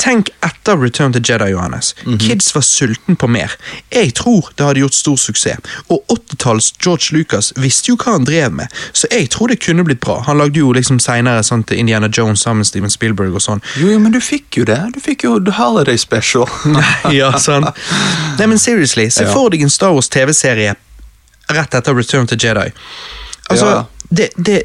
Tenk etter Return to Jedi, Johannes. Kids var sulten på mer. Jeg tror det hadde gjort stor suksess, og 80-talls George Lucas visste jo hva han drev med, så jeg tror det kunne blitt bra. Han lagde jo liksom til Indiana Jones sammen med Steven Spielberg og sånn. Jo, jo, men du fikk jo det. Du fikk jo The Holiday Special. ja, sant. Nei, men seriously, se Ja. for deg en Star Wars TV-serie rett etter Return to Jedi. Altså, Ja. det, det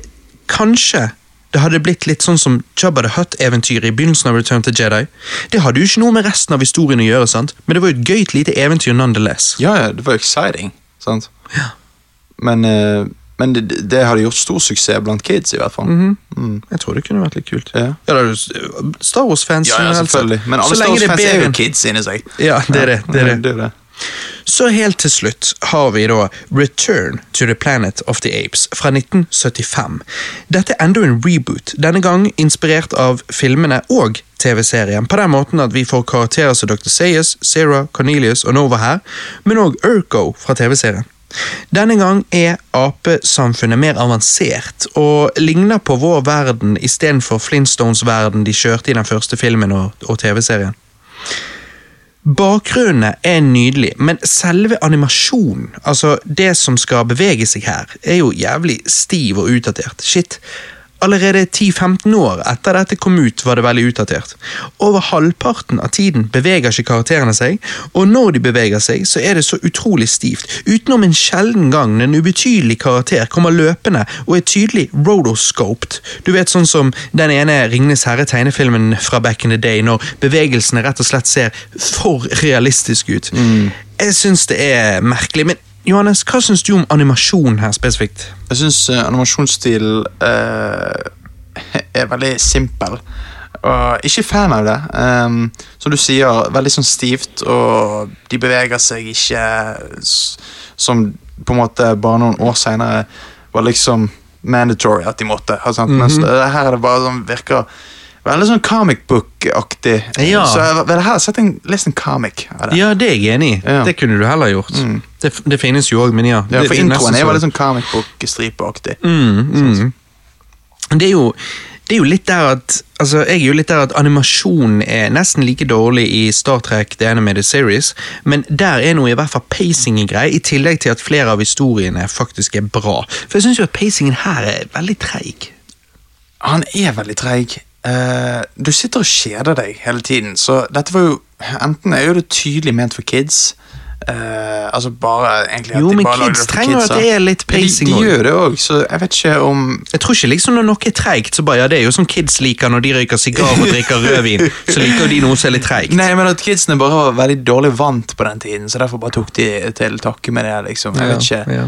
Kanskje det hadde blitt litt sånn som Jabba the Hutt-eventyret i begynnelsen av Return to Jedi. Det hadde jo ikke noe med resten av historien å gjøre, sant? men det var jo et gøyt lite eventyr nonetheless. Ja, ja, det var exciting, sant? Ja. Men, eh, men det, det hadde gjort stor suksess blant kids, i hvert fall. Mm. Jeg tror det kunne vært litt kult. Ja. det er jo Star Wars-fans Ja, ja, selvfølgelig. Men alle Star Wars-fans er jo kids inni seg. Ja, det er det. det, er det. det, er det. Så helt til slutt har vi da Return to the Planet of the Apes fra 1975. Dette er enda en reboot, denne gang inspirert av filmene og TV-serien, på den måten at vi får karakterer som Dr. Sayers, Sarah, Cornelius og Nova her, men òg Urko fra TV-serien. Denne gang er apesamfunnet mer avansert og ligner på vår verden istedenfor Flintstones-verden de kjørte i den første filmen og, og TV-serien. Bakgrunnene er nydelig, men selve animasjonen, altså det som skal bevege seg her, er jo jævlig stiv og utdatert. Shit. Allerede 10-15 år etter dette kom ut, var det veldig utdatert. Over halvparten av tiden beveger ikke karakterene seg, og når de beveger seg, så er det så utrolig stivt. Utenom en sjelden gang en ubetydelig karakter kommer løpende og er tydelig rotoscoped. Du vet sånn som den ene Ringnes herre-tegnefilmen fra back in the day, når bevegelsene rett og slett ser for realistiske ut. Jeg syns det er merkelig, men Johannes, hva syns du om animasjon her spesifikt? Jeg syns animasjonsstilen uh, er veldig simpel. Og ikke fan av det. Um, som du sier, veldig sånn stivt, og de beveger seg ikke som på en måte bare noen år seinere var liksom mandatory at de måtte. Altså, mm -hmm. Mens det, her er det bare sånn virker veldig sånn comic book-aktig. Ja. Så jeg ville heller sett en, lest en comic av det. Ja, det er jeg enig i. Ja. Det kunne du heller gjort. Det, det finnes jo òg, men ja. Ja, for det introen er veldig sånn comic book-stripeaktig. Det er jo det er jo litt der at altså jeg er jo litt der at animasjonen er nesten like dårlig i Star Trek The Animated Series, men der er noe i hvert fall pacingen grei, i tillegg til at flere av historiene faktisk er bra. For jeg syns jo at pacingen her er veldig treig. Han er veldig treig. Eh, Du sitter og kjeder deg hele tiden, så dette var jo Enten er jo det tydelig ment for kids. Eh, altså bare egentlig Jo, men kids trenger at det er litt Ja, de- De, gjør det òg, så jeg vet ikke om Jeg tror ikke liksom når noe er treigt, så bare ja, det er jo som kids liker når de røyker sigar og drikker rødvin. Så liker de noe som er litt treigt. Nei, men at kidsene bare var veldig dårlig vant på den tiden, så derfor bare tok de til takke med det, liksom. Jeg vet ikke. Ja.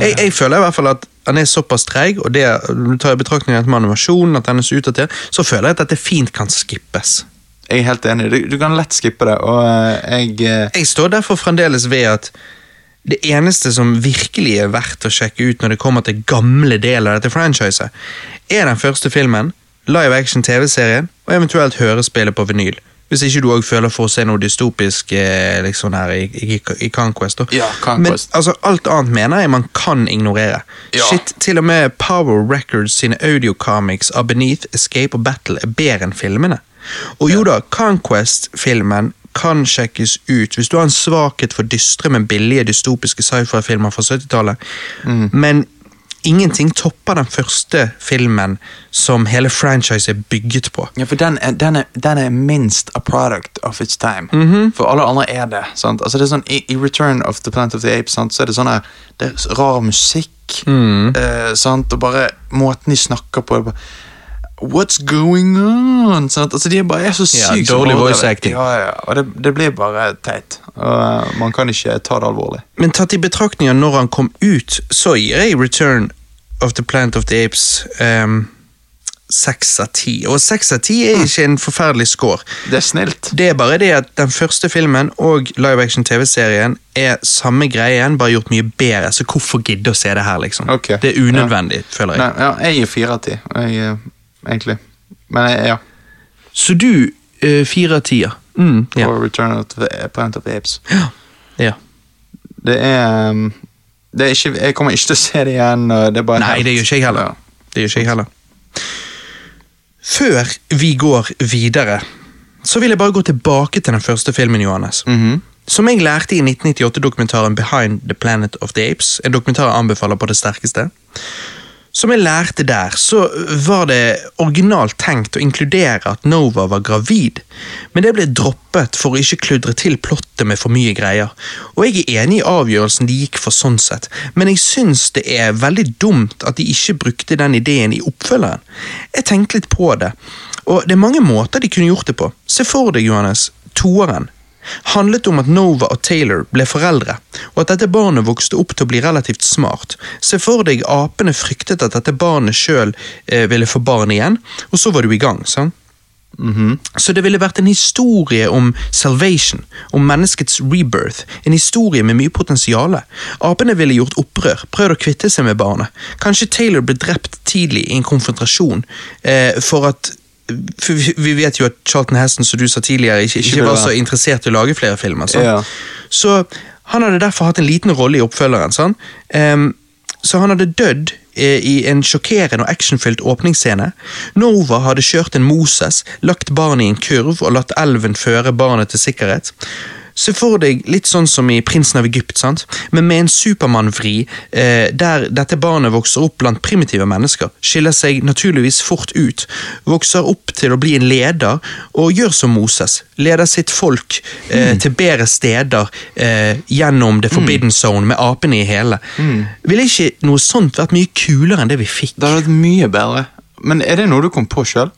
Jeg, jeg føler i hvert fall at han er såpass treig, og det tar i betraktning at med animasjonen, at den er så utdatert, så føler jeg at dette fint kan skippes. Jeg er helt enig. Du, du kan lett skippe det, og eh, jeg eh, Jeg står derfor fremdeles ved at det eneste som virkelig er verdt å sjekke ut når det kommer til gamle deler av dette franchiset, er den første filmen, live action TV-serien og eventuelt hørespillet på vinyl. Hvis ikke du òg føler for å se noe dystopisk eh, liksom her i, i, i Conquest. da. Ja, Conquest. Men altså, alt annet mener jeg man kan ignorere. Ja. Shit, Til og med Power Records sine audiocomics av Beneath, Escape og Battle er bedre enn filmene. Og jo da, Conquest-filmen kan sjekkes ut hvis du har en svakhet for dystre, men billige dystopiske sci-fi-filmer fra 70-tallet. Mm. Men ingenting topper den første filmen som hele franchise er bygget på. Ja, for den er, den, er, den er minst a product of its time. Mhm. For alle andre er det. sant? Altså det er sånn, I, i Return of the Planet of the Apes sant? så er det sånn rar musikk. mm. eh, sant? Og bare måten de snakker på. det bare, What's going on? Sant? Altså De er bare er så Ja, dårlig voice acting. Ja, ja, og det, det blir bare teit. Og eh, Man kan ikke ta det alvorlig. Men tatt i betraktning av når han kom ut, så gir jeg Return of the Planet of the Apes um, seks av ti. Og seks av ti er ikke en forferdelig score. Det er snilt. Det er bare det at den første filmen og live action TV-serien er samme greien, bare gjort mye bedre. Så hvorfor gidde å se det her, liksom? Okay. Det er unødvendig, føler jeg. Nei, ja, jeg gir fire av ti, jeg, eh, egentlig. Men ja. Så du uh, fire av ti, ja. Mm, På ja. Return of the Planet of the Apes. ja. Det er, um, det er ikke, Jeg kommer ikke til å se det igjen. Det Nei, helt- det gjør ikke jeg heller. Det gjør ikke jeg heller. Før vi går videre, så vil jeg bare gå tilbake til den første filmen, Johannes. Mhm. Som jeg lærte i 1998-dokumentaren Behind the Planet of the Apes, en dokumentar jeg anbefaler på det sterkeste. Som jeg lærte der, så var det originalt tenkt å inkludere at Nova var gravid, men det ble droppet for å ikke kludre til plottet med for mye greier. Og jeg er enig i avgjørelsen de gikk for sånn sett, men jeg syns det er veldig dumt at de ikke brukte den ideen i oppfølgeren. Jeg tenkte litt på det, og det er mange måter de kunne gjort det på. Se for deg, Johannes, toeren handlet om at Nova og Taylor ble foreldre, og at dette barnet vokste opp til å bli relativt smart. Se for deg apene fryktet at dette barnet sjøl eh, ville få barn igjen, og så var du i gang. sant? Så det ville vært en historie om salvation, om menneskets rebirth, en historie med mye potensial. Apene ville gjort opprør, prøvd å kvitte seg med barnet. Kanskje Taylor ble drept tidlig i en konfrontasjon eh, for at for vi- vet jo at Charlton Heston som du sa tidligere, ikke, ikke, var så interessert i å lage flere filmer. Ja. Så han hadde derfor hatt en liten rolle i oppfølgeren. Sånn. Um, så han hadde dødd eh, i en sjokkerende og actionfylt åpningsscene. Nova hadde kjørt en Moses, lagt barnet i en kurv og latt elven føre barnet til sikkerhet. Se for deg litt sånn som i Prinsen av Egypt, sant? men med en Supermann-vri, eh, der dette barnet vokser opp blant primitive mennesker, skiller seg naturligvis fort ut, vokser opp til å bli en leder, og gjør som Moses, leder sitt folk eh, til bedre steder eh, gjennom The Forbidden Zone med apene i hele. Ville ikke noe sånt vært mye kulere enn det vi fikk? Det hadde vært mye bedre. Men er det noe du kom på sjøl?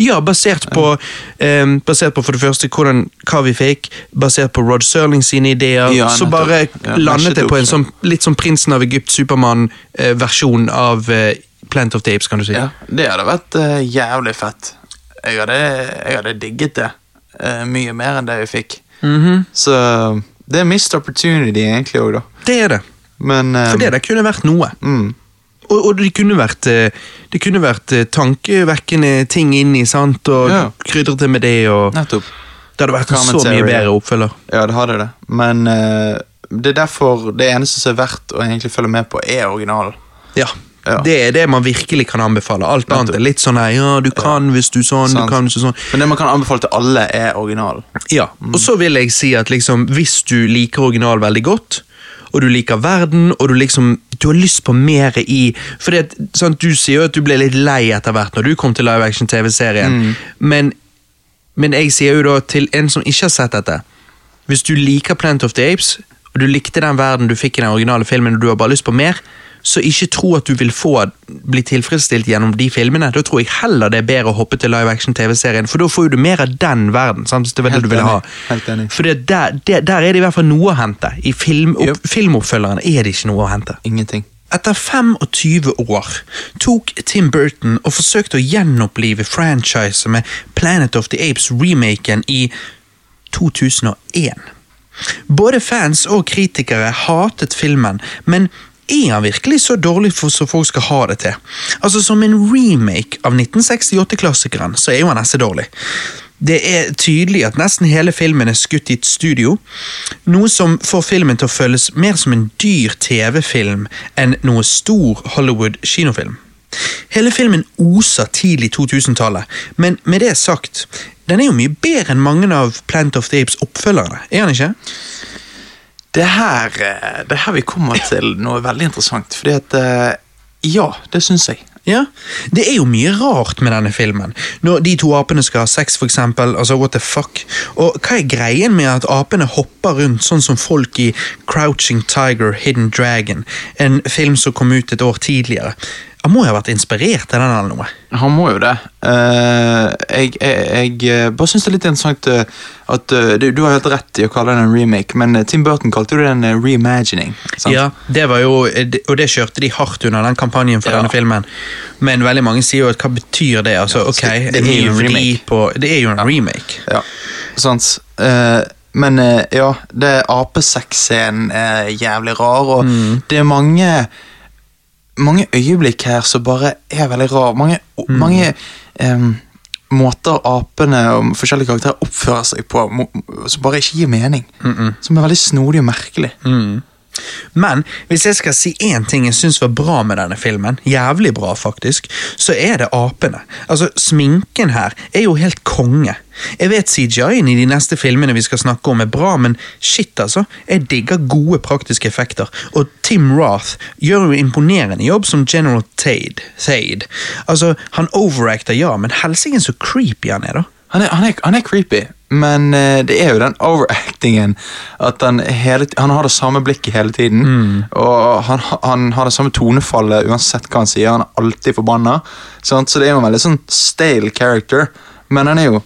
Ja, basert på, eh, basert på for det første hvordan, hva vi fikk, basert på Rod Serling sine ideer, Ja, så bare Ja, landet det på en sånn, litt sånn Prinsen av Egypt, Supermann-versjon av eh, Plant of Tapes, kan du si. Ja, det hadde vært uh, jævlig fett. Jeg hadde, jeg hadde digget det. uh, mye mer enn det vi fikk. Mhm. Så det er missed opportunity egentlig òg, da. Det er det. Men eh, For det det kunne vært noe. mm, Og, og det kunne vært, eh, det kunne vært eh, tankevekkende ting inni, sant, og Ja. krydret det med det, og Nettopp. det hadde vært en så mye bedre oppfølger. Ja, det hadde det. Men uh, det er derfor det eneste som er verdt å egentlig følge med på, er originalen. Ja. Ja. Det er det man virkelig kan anbefale. Alt annet er litt sånn her, ja, du kan hvis du sånn, Sant. du kan hvis du sånn. Men det man kan anbefale til alle, er originalen. Ja, og så vil jeg si at liksom, hvis du liker original veldig godt, og du liker verden, og du liksom du har lyst på mer i For det, at, sant, Du sier jo at du ble litt lei etter hvert når du kom til live action-TV-serien, men, men jeg sier jo da til en som ikke har sett dette Hvis du liker Plant of the Apes, og du likte den verden du fikk i den originale filmen, og du har bare lyst på mer, så ikke tro at du vil få bli tilfredsstilt gjennom de filmene. Da tror jeg heller det er bedre å hoppe til live action-TV-serien, for da får du mer av den verden. Sant? Det var det du ville ha. For det, der, der, der er det i hvert fall noe å hente. I film, opp, Yep. filmoppfølgerne er det ikke noe å hente. Ingenting. Etter 25 år tok Tim Burton og forsøkte å gjenopplive franchiset med Planet of the Apes-remaken i 2001. Både fans og kritikere hatet filmen, men er han virkelig så dårlig for så folk skal ha det til? Altså Som en remake av 1968-klassikeren, så er jo han nesten dårlig. Det er tydelig at nesten hele filmen er skutt i et studio, noe som får filmen til å føles mer som en dyr TV-film enn noe stor Hollywood-kinofilm. Hele filmen oser tidlig 2000-tallet, men med det sagt, den er jo mye bedre enn mange av Plant of the Apes oppfølgerne, er han ikke? Det er her, eh, det er her vi kommer til noe veldig interessant. Fordi at eh, Ja, det syns jeg. Ja, Det er jo mye rart med denne filmen. Når de to apene skal ha sex, for eksempel. Altså, what the fuck? Og hva er greien med at apene hopper rundt sånn som folk i Crouching Tiger, Hidden Dragon, en film som kom ut et år tidligere? Han må jo ha vært inspirert til den eller noe. Han må jo det. Uh, jeg, jeg, jeg bare syns det er litt interessant eh, at uh, du, du har helt rett i å kalle den en remake, men eh, Tim Burton kalte jo det en eh, reimagining. sant? Ja, det var jo, Og det kjørte de hardt under den kampanjen for Ja. denne filmen. Men veldig mange sier jo at hva betyr det? Altså, ok, det er jo en remake. på Det er jo en remake. Ja, sant. Uh, men eh, ja, det apesexscenen er jævlig rar, og det er mange mange øyeblikk her som bare er veldig rar. Mange, mange um, måter apene og forskjellige karakterer oppfører seg på som bare ikke gir mening. Som er veldig snodig og merkelig. Men hvis jeg skal si én ting jeg syns var bra med denne filmen, jævlig bra faktisk, så er det apene. Altså, Sminken her er jo helt konge. Jeg vet CGI-en i de neste filmene vi skal snakke om er bra, men shit, altså. Jeg digger gode praktiske effekter, og Tim Roth gjør jo imponerende jobb som General Tade. Thade. Altså, Han overacter, ja, men helsike så creepy han er, da. Han er, han er, han er creepy, men eh, det er jo den overactingen at han, hele, han har det samme blikket hele tiden. Og han, han har det samme tonefallet uansett hva han sier. Han er alltid forbanna. sant? Så det er jo en veldig sånn stale character. Men han er jo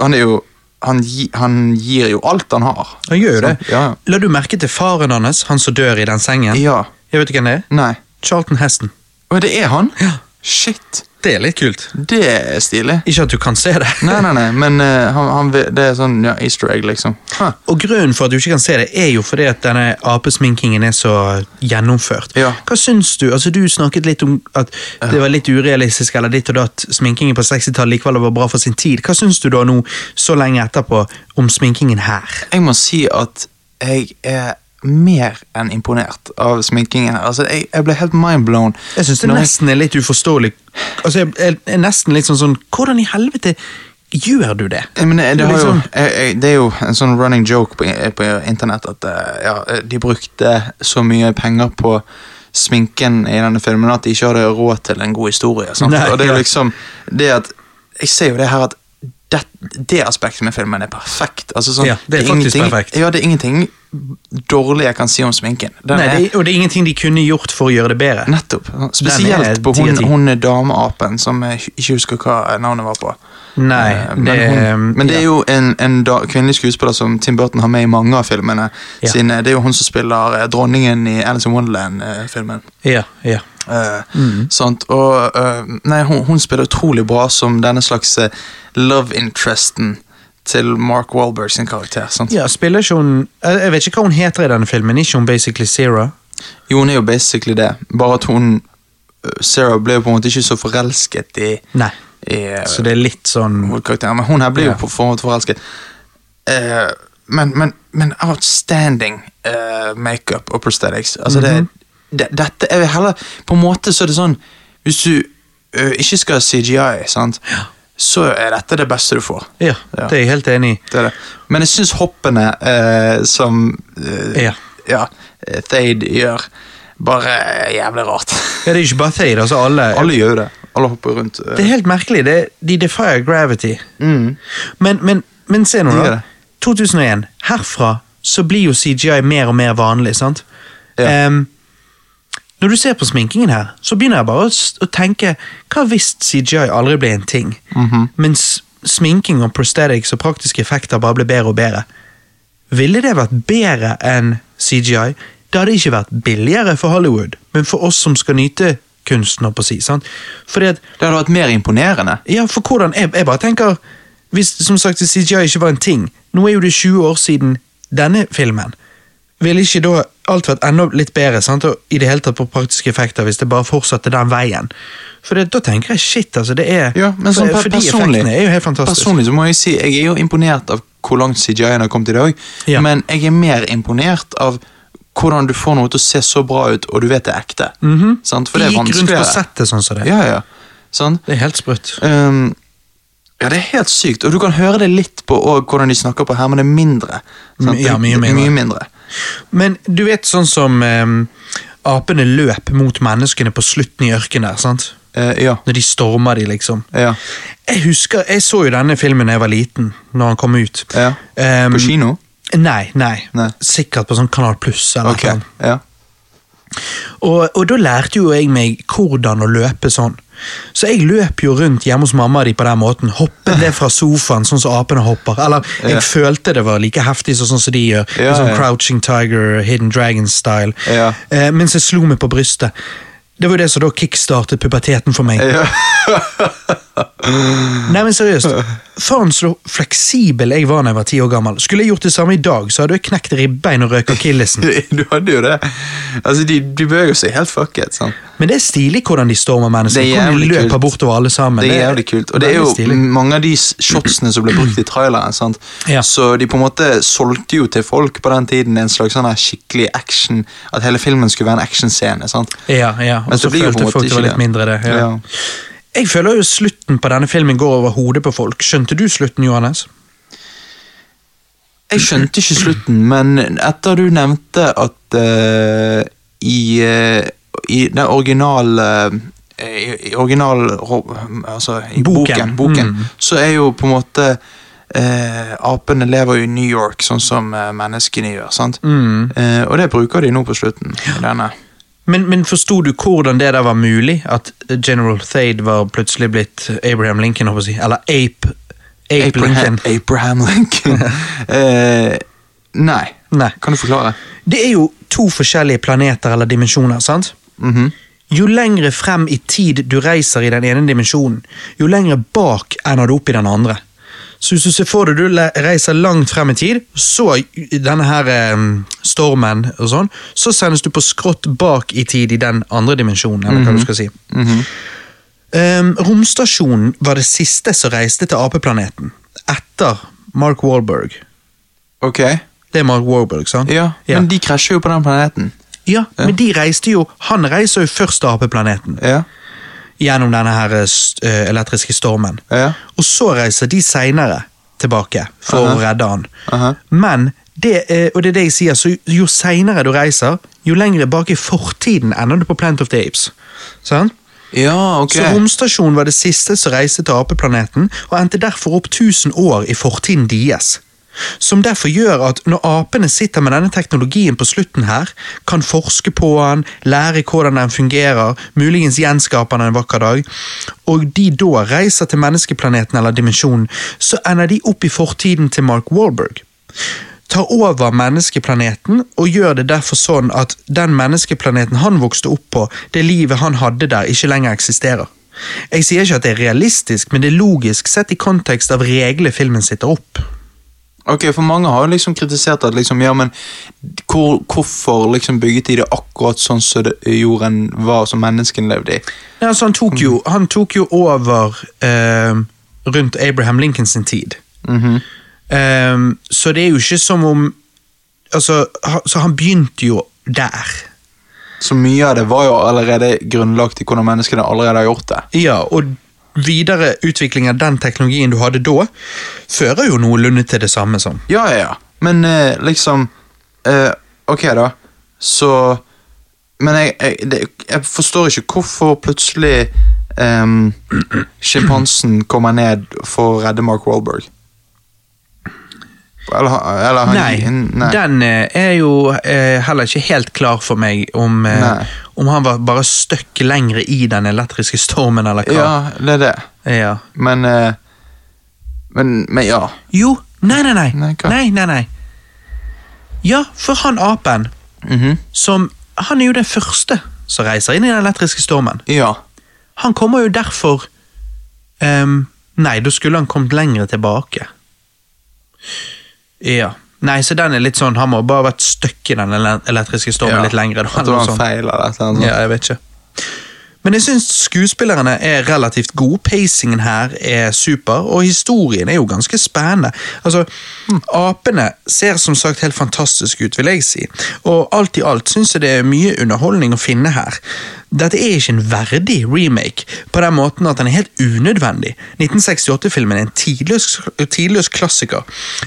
Han, er jo, han, gi, han gir jo alt han har. Han gjør jo det. Ja. La du merke til faren hans, han som dør i den sengen? ja. Jeg vet ikke hvem det er. Nei. Charlton Heston. Og det er han? Ja. Shit. Det er litt kult. Det er stilig. Ikke at du kan se det. Nei, nei, nei, men uh, han, han, det er sånn ja, easter egg, liksom. Huh. Og grunnen for at du ikke kan se det, er jo fordi at denne apesminkingen er så gjennomført. Ja. Hva syns du? Altså, du snakket litt om at det var litt urealistisk, eller ditt og datt. Sminkingen på 60-tallet likevel var bra for sin tid. Hva syns du da nå, så lenge etterpå, om sminkingen her? Jeg må si at jeg er mer enn imponert av sminkingen her. Altså, jeg, jeg ble helt mindblown. Jeg syns det når nesten er litt uforståelig. Altså, jeg jeg er nesten litt sånn sånn Hvordan i helvete gjør du det? Mener, det, Det er har jo, liksom- jeg, det er jo en sånn running joke på, på internett at eh, ja, de brukte så mye penger på sminken i denne filmen at de ikke hadde råd til en god historie. Nei, og det er liksom det at Jeg ser jo det her at det, det aspektet med filmen er perfekt. Altså, sånn, Ja, det er faktisk perfekt. Ja, det er ingenting dårlig jeg kan si om sminken. Den Nei, er- det, og det er ingenting de kunne gjort for å gjøre det bedre. Nettopp. Spesielt på 10 hun, hun dameapen som jeg ikke husker hva navnet var på. Nei, Eh, men, det- hun, men det er jo en, en da, kvinnelig skuespiller som Tim Burton har med i mange av filmene. Ja. Sine, det er jo hun som spiller eh, dronningen i Alice in Wonderland-filmen. Ja, ja. Uh, Mm. Og uh, nei, hun, hun spiller utrolig bra som denne slags eh, love interesten til Mark Wahlberg sin karakter. Sant? Ja, spiller ikke hun Jeg vet ikke hva hun heter i denne filmen. Ikke hun basically Zero? Jo, hun er jo basically det. Bare at hun Zero Sarah ble jo på en måte ikke så forelsket i, Nei. i eh, Så det er litt sånn. Men hun her blir jo Ja. på forhånd forelsket. Uh, men, men, men outstanding uh, makeup og prosthetics. Altså Mhm. det, det, dette er heller På en måte så er det sånn Hvis du uh, ikke skal ha CGI, sant, så er dette det beste du får. Ja, Ja. det er jeg helt enig i. Det er det. Men jeg syns hoppene eh, som eh, Ja. ja, eh, Thade gjør bare jævlig rart. Ja, det er ikke bare Thade, altså alle. Alle gjør jo det. Alle hopper rundt. eh. Det er helt merkelig. Det, de defier gravity. Men, men, men se nå, Mm. Da. 2001. Herfra så blir jo CGI mer og mer vanlig, sant? Ja. Em, når du ser på sminkingen her, så begynner jeg bare å, tenke Hva hvis CGI aldri ble en ting? Mhm. Mens sminking og prosthetics og praktiske effekter bare ble bedre og bedre. Ville det vært bedre enn CGI? Det hadde ikke vært billigere for Hollywood, men for oss som skal nyte kunsten, på å si. sant? Fordi at Det hadde vært mer imponerende. ja, for hvordan Jeg, jeg bare tenker Hvis som sagt CGI ikke var en ting Nå er jo det 20 år siden denne filmen. Ville ikke da alt vært enda litt bedre sant? Og i det hele tatt på praktiske effekter hvis det bare fortsatte den veien? For det, da tenker jeg shit, altså. Det er Ja, men sånn for, personlig, er jo helt fantastiske. personlig så må jeg si jeg er jo imponert av hvor langt CJI-en har kommet i dag, Ja. men jeg er mer imponert av hvordan du får noe til å se så bra ut, og du vet det er ekte. Sant? For det er vanskeligere. gikk rundt på settet sånn som det. Ja, ja. Sånn? Det er helt sprøtt. Um, ja, det er helt sykt, og du kan høre det litt på hvordan de snakker på her, men det er mindre. sant? Ja, mye mindre. Mye mindre. Men du vet sånn som em, apene løp mot menneskene på slutten i ørkenen der, sant? Eh, ja. Når de stormer de, liksom. Ja. Jeg husker, jeg så jo denne filmen da jeg var liten, når han kom ut. ja. Um, På kino? Nei, nei, Nei. Sikkert på sånn Kanal Pluss. eller okay. noe. Ja. Og, og da lærte jo jeg meg hvordan å løpe sånn. Så jeg løp jo rundt hjemme hos mamma di på den måten. Hoppet ned fra sofaen sånn som apene hopper. Eller jeg Ja. følte det var like heftig sånn som de gjør. Ja, sånn ja. Crouching Tiger, Hidden Dragon-style. Ja. Eh, mens jeg slo meg på brystet. Det var jo det som da kickstartet puberteten for meg. Nei, men seriøst. Faen så fleksibel jeg var da jeg var ti år gammel. Skulle jeg gjort det samme i dag, så hadde jeg knekt ribbein og røk akillesen. Du hadde jo det. Altså, De, de beveger seg helt fucket. sant? Men det er stilig hvordan de stormer mennesker. Det er de løper kult. bortover alle sammen. Det er jævlig kult. Og det er jo stilig. mange av de shotsene som ble brukt i traileren. Ja. Så de på en måte solgte jo til folk på den tiden en slags sånn skikkelig action. At hele filmen skulle være en actionscene. Ja, ja. Men Og så følte folk det var litt mindre det. Ja. Jeg føler jo slutten på denne filmen går over hodet på folk. Skjønte du slutten, Johannes? Jeg skjønte ikke slutten, men etter du nevnte at uh, i, eh, i den originale eh, i, i original altså, i Boken. boken, boken Mm. så er jo på en måte eh, Apene lever jo i New York, sånn som eh, menneskene gjør. sant? Mm. Eh, og det bruker de nå på slutten. i denne. Men, men forsto du hvordan det der var mulig? At General Thade var plutselig blitt Abraham Lincoln, håper jeg. Eller Ape, Ape Abraham, Lincoln. Abraham Lincoln. eh, nei. Nei. Kan du forklare? Det er jo to forskjellige planeter eller dimensjoner, sant? Mhm. Jo lengre frem i tid du reiser i den ene dimensjonen, jo lengre bak ender du opp i den andre. Så hvis du ser for deg du reiser langt frem i tid, så denne her um, stormen og sånn, så sendes du på skrått bak i tid i den andre dimensjonen, eller hva du skal si. Um, romstasjonen var det siste som reiste til apeplaneten, etter Mark Wahlberg. Ok. Det er Mark Wahlberg, sant? Ja, men de krasjer jo på den planeten. Ja, men de reiste jo Han reiser jo først til apeplaneten. Ja. Gjennom denne her eh, elektriske stormen. Ja. Og så reiser de seinere tilbake for å redde han. Aha. Men, det, eh, og det er det jeg sier, så jo seinere du reiser, jo lenger bak i fortiden ender du på Plant of the Apes. Sånn? Ja, ok. Så romstasjonen var det siste som reiste til apeplaneten, og endte derfor opp 1000 år i fortiden deres. Som derfor gjør at når apene sitter med denne teknologien på slutten her, kan forske på den, lære hvordan den fungerer, muligens gjenskape den en vakker dag, og de da reiser til menneskeplaneten eller dimensjonen, så ender de opp i fortiden til Mark Wahlberg tar over menneskeplaneten og gjør det derfor sånn at den menneskeplaneten han vokste opp på, det livet han hadde der, ikke lenger eksisterer. Jeg sier ikke at det er realistisk, men det er logisk sett i kontekst av reglene filmen sitter opp. Ok, for mange har liksom kritisert at liksom, ja, men hvor, hvorfor liksom bygget de det akkurat sånn som jorden var som menneskene levde i? Ja, altså, han, tok jo, han tok jo over eh, rundt Abraham Lincoln sin tid. Eh, så det er jo ikke som om Altså, ha- så han begynte jo der. Så mye av det var jo allerede grunnlagt i hvordan menneskene allerede har gjort det. Ja, og videre utvikling av den teknologien du hadde da, fører jo noenlunde til det samme som. Ja, ja, ja. Men eh, liksom eh, Ok, da. Så Men jeg, jeg, det, jeg forstår ikke hvorfor plutselig um, sjimpansen kommer ned for å redde Mark Wahlberg. Eller, eller han Nei, nei. den eh, er jo eh, heller ikke helt klar for meg om, eh, om han var bare støkk lengre i den elektriske stormen, eller hva. Ja, det er det. Ja. Men eh, Men, men ja. Jo, nei, nei, nei. Nei. Nei, nei, nei. Ja, for han apen, Mhm. som Han er jo den første som reiser inn i den elektriske stormen. Ja. Han kommer jo derfor um, Nei, da skulle han kommet lenger tilbake. Ja. Nei, så den er litt sånn Han må bare vært stuck i den elektriske stormen Ja. litt lenger. da, eller sånt. feil eller sånt. Ja, jeg vet ikke. Men jeg syns skuespillerne er relativt gode. Pacingen her er super, og historien er jo ganske spennende. Altså, Apene ser som sagt helt fantastisk ut, vil jeg si. Og alt i alt syns jeg det er mye underholdning å finne her. Dette er ikke en verdig remake, på den måten at den er helt unødvendig. 1968-filmen er en tidløs, tidløs klassiker,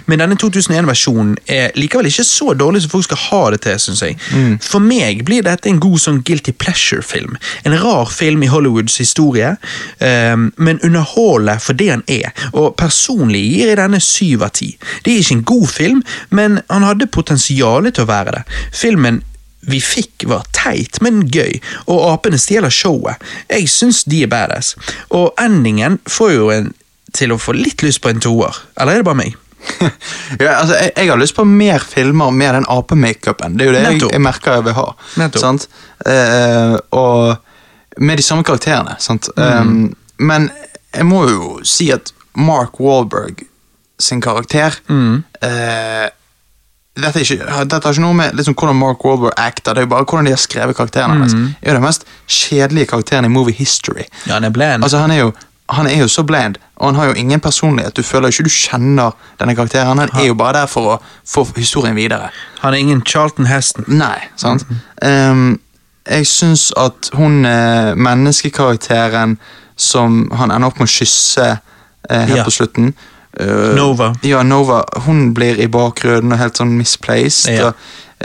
men denne 2001-versjonen er likevel ikke så dårlig som folk skal ha det til, syns jeg. For meg blir dette en god sånn guilty pleasure-film. En rar film i Hollywoods historie, um, men underholder for det han er. Og personlig gir jeg denne syv av ti. Det er ikke en god film, men han hadde potensialet til å være det. Filmen vi fikk var teit, men gøy, og apene stjeler showet. Jeg syns de er badass. Og endingen får jo en til å få litt lyst på en toer. Eller er det bare meg? ja, altså, jeg, jeg har lyst på mer filmer med den apemakeupen. Det er jo det jeg, jeg merker jeg vil ha. Eh, og med de samme karakterene. Sant? Mm. Um, men jeg må jo si at Mark Wahlberg sin karakter Mm. eh, dette, ikke, dette har ikke noe med liksom, hvordan Mark Wahlberg acter, det er jo bare hvordan de har skrevet karakterene hans. Mm. Det er jo den mest kjedelige karakteren i movie history. Ja, han er bland. Altså, han er jo han er jo så bland, og han har jo ingen personlighet. Du føler ikke du kjenner denne karakteren. Han er jo bare der for å få historien videre. Han er ingen Charlton Heston. Nei, sant? Um, jeg syns at hun eh, menneskekarakteren som han ender opp med å kysse eh, helt Ja. på slutten eh, Nova. Ja, Nova. Hun blir i bakgrunnen og helt sånn misplaced. Ja. Og,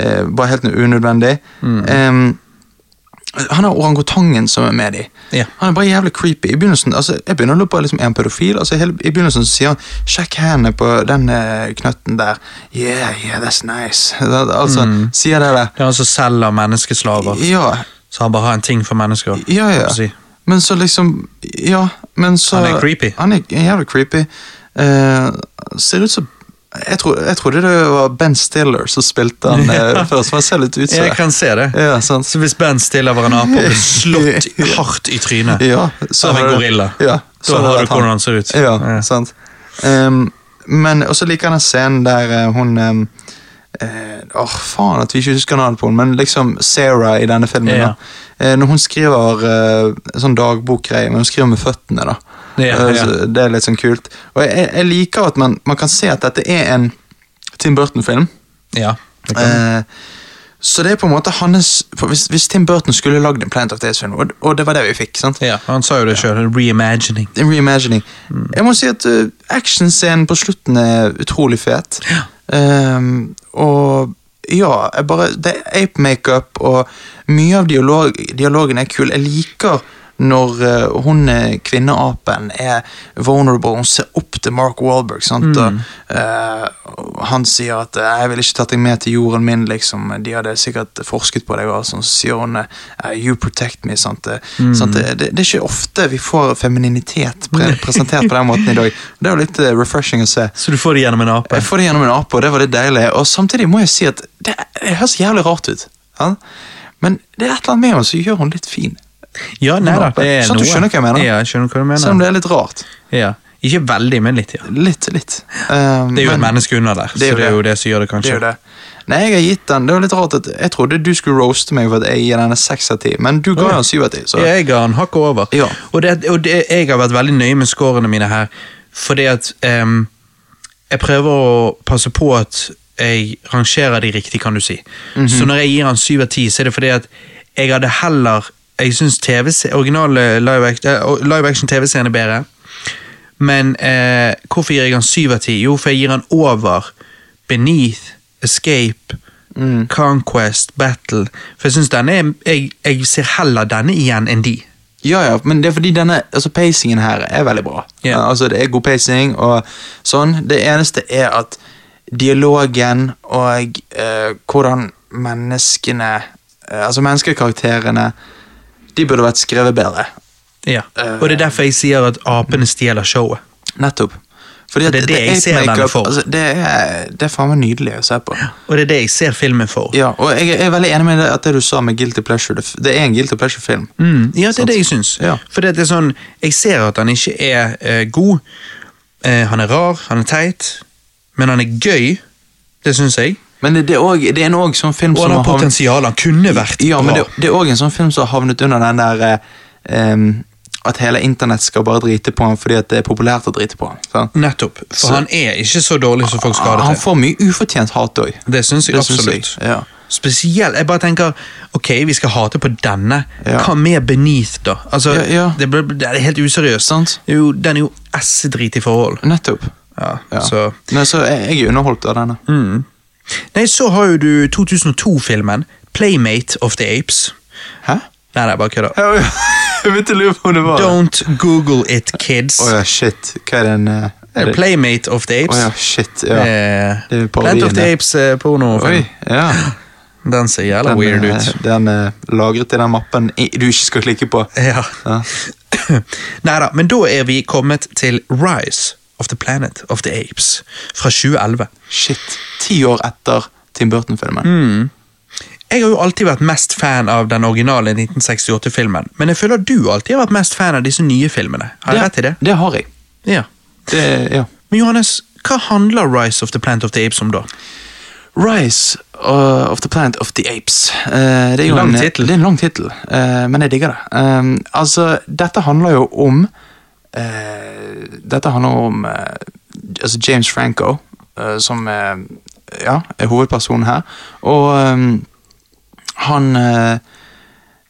uh, bare helt unødvendig. Um, han har orangutangen som er med de. Ja. Han er bare jævlig creepy. I begynnelsen, altså, Jeg begynner å lure på liksom, er han pedofil. Altså, hele, I begynnelsen så sier han 'sjekk hendene på den eh, knøtten der'. Yeah, yeah, that's nice. Altså, Sier det der. Det er han som selger menneskeslaver. Ja, Så han bare har en ting for mennesker. ja, ja. si. Men så liksom Ja, men så Han er creepy. Han er jævlig creepy. Eh, ser ut som jeg, tro, jeg trodde det var Ben Stiller som spilte han eh, først, for han ser litt ut som Jeg kan se det. Ja, sant. Så hvis Ben Stiller var en ape og ble slått hardt i trynet Ja, så av en gorilla, Ja, så da det du hvordan han ser ut. Ja, Ja. sant. Um, men også liker jeg den scenen der uh, hun um, Åh, faen at vi ikke husker navnet på henne, men liksom Sarah i denne filmen. Ja. da. uh, når hun skriver uh, sånn dagbokgreie, men hun skriver med føttene, da. Ja, ja. Det er litt sånn kult. Og jeg, jeg liker at man, man kan se at dette er en Tim Burton-film. Ja, det kan. Eh, så det er på en måte hans hvis, hvis Tim Burton skulle lagd en Planet of the Apes-film, og, og det var det vi fikk sant? ja, han sa jo det sjøl. Reimagining. Reimagining. Jeg må si at uh, actionscenen på slutten er utrolig fet. Ehm, og ja, jeg bare, det er ape makeup, og mye av dialog, dialogen er kul. Jeg liker når eh, hun eh, kvinneapen er vulnerable, hun ser opp til Mark Wahlberg. Sant? Og, eh, han sier at 'jeg ville ikke tatt deg med til jorden min', liksom. De hadde sikkert forsket på deg, og sånn. så sier hun 'you protect me'. Sant? Det, sant? Det, det, er ikke ofte vi får femininitet pre presentert på den måten i dag. Det er jo litt refreshing å se. Så du får det gjennom en ape? Jeg får det gjennom en ape, og det var litt deilig. Og samtidig må jeg si at det, det høres jævlig rart ut. Ja? Men det er et eller annet med henne som gjør hun litt fin. Ja, nei da, det er Sånn noe. du skjønner hva jeg mener? Ja, jeg skjønner hva du mener. Selv om det er litt rart. Ja. Ikke veldig, men litt, ja. Litt, litt. Um, Det er jo men- et menneske under der, Det så det er jo det som gjør det, kanskje. Det er jo det. Nei, jeg har gitt den. Det var litt rart at Jeg trodde du skulle roaste meg for at jeg gir denne seks av ti, men du ga den syv av ti. jeg ga den hakket over. Ja. Og, det, og det, jeg har vært veldig nøye med scorene mine her, fordi at um, jeg prøver å passe på at jeg rangerer de riktig, kan du si. Mhm. Så når jeg gir han syv av ti, så er det fordi at jeg hadde heller Jeg syns originale live eh, live action TV-serien er bedre. Men eh, hvorfor gir jeg han syv av ti? Jo, for jeg gir han over Beneath, Escape, Conquest, Battle. For jeg synes denne er, jeg, jeg ser heller denne igjen enn de. Ja, ja, men det er fordi denne, altså pacingen her er veldig bra. Uh, altså Det er god pacing og sånn. Det eneste er at dialogen og eh, hvordan menneskene eh, Altså menneskekarakterene De burde vært skrevet bedre. Ja. Og det er derfor jeg sier at apene stjeler showet. Nettopp. Fordi Det er det jeg ser denne for. Altså, det, er, det er faen meg nydelig å se på. Og det er det jeg ser filmen for. Ja, og jeg er veldig enig med det, at det du sa med Guilty Pleasure. Det, det er en Guilty Pleasure-film. Mm, ja, det er det jeg syns. Ja. For det er sånn, jeg ser at han ikke er uh, god. Uh, han er rar, han er teit, men han er gøy. Det syns jeg. Men det, er også, det er en også sånn film som har havnet- potensial. Han kunne vært Ja, men det, det er òg en sånn film som har havnet under den der em, At hele internett skal bare drite på ham fordi det er populært å drite på ham. Nettopp. For Så- han er ikke så dårlig som folk skal ha det til. Han får mye ufortjent hat òg. Det syns jeg Det syns jeg, absolutt. ja. Spesielt, Jeg bare tenker ok, vi skal hate på denne. Ja. Hva med Beneath, da? Altså, Ja. Det, ble, det er helt useriøst. Sant. Jo, den er jo essedrit i forhold. Nettopp. Ja. Så. Nei, så jeg, jeg er underholdt av denne. Nei, så har jo du 2002-filmen Playmate of the Apes. Hæ? Nei, nei, bare kødda. Jeg begynte å lure på om det var Don't google it, kids. Å ja, shit. Hva er den uh, er det- Playmate of the Å Apes. ja, shit. Ja. Eh, Det er parodien, of the. Apes eh, pornofilm. Uh, ja. Den ser jævla Den, weird eh, ut. Den er lagret i den mappen du ikke skal klikke på. Ja. Ja. Nei da, men da er vi kommet til Rise of the Planet of the Apes fra 2011. Shit. Ti år etter Tim Burton-filmen. Mm. Jeg har jo alltid vært mest fan av den originale 1968-filmen, men jeg føler du alltid har vært mest fan av disse nye filmene. Har jeg rett i det? Det har jeg. Ja. Det, ja. Men Johannes, hva handler Rise of the Planet of the Apes om da? Rise uh, of the Planet of the Apes. Eh, det er jo Lang en, tittel. Det er en lang tittel, eh, men jeg digger det. Um, altså, dette handler jo om eh, Dette handler om eh, altså James Franco, eh, som eh, ja, er hovedpersonen her. Og han eh,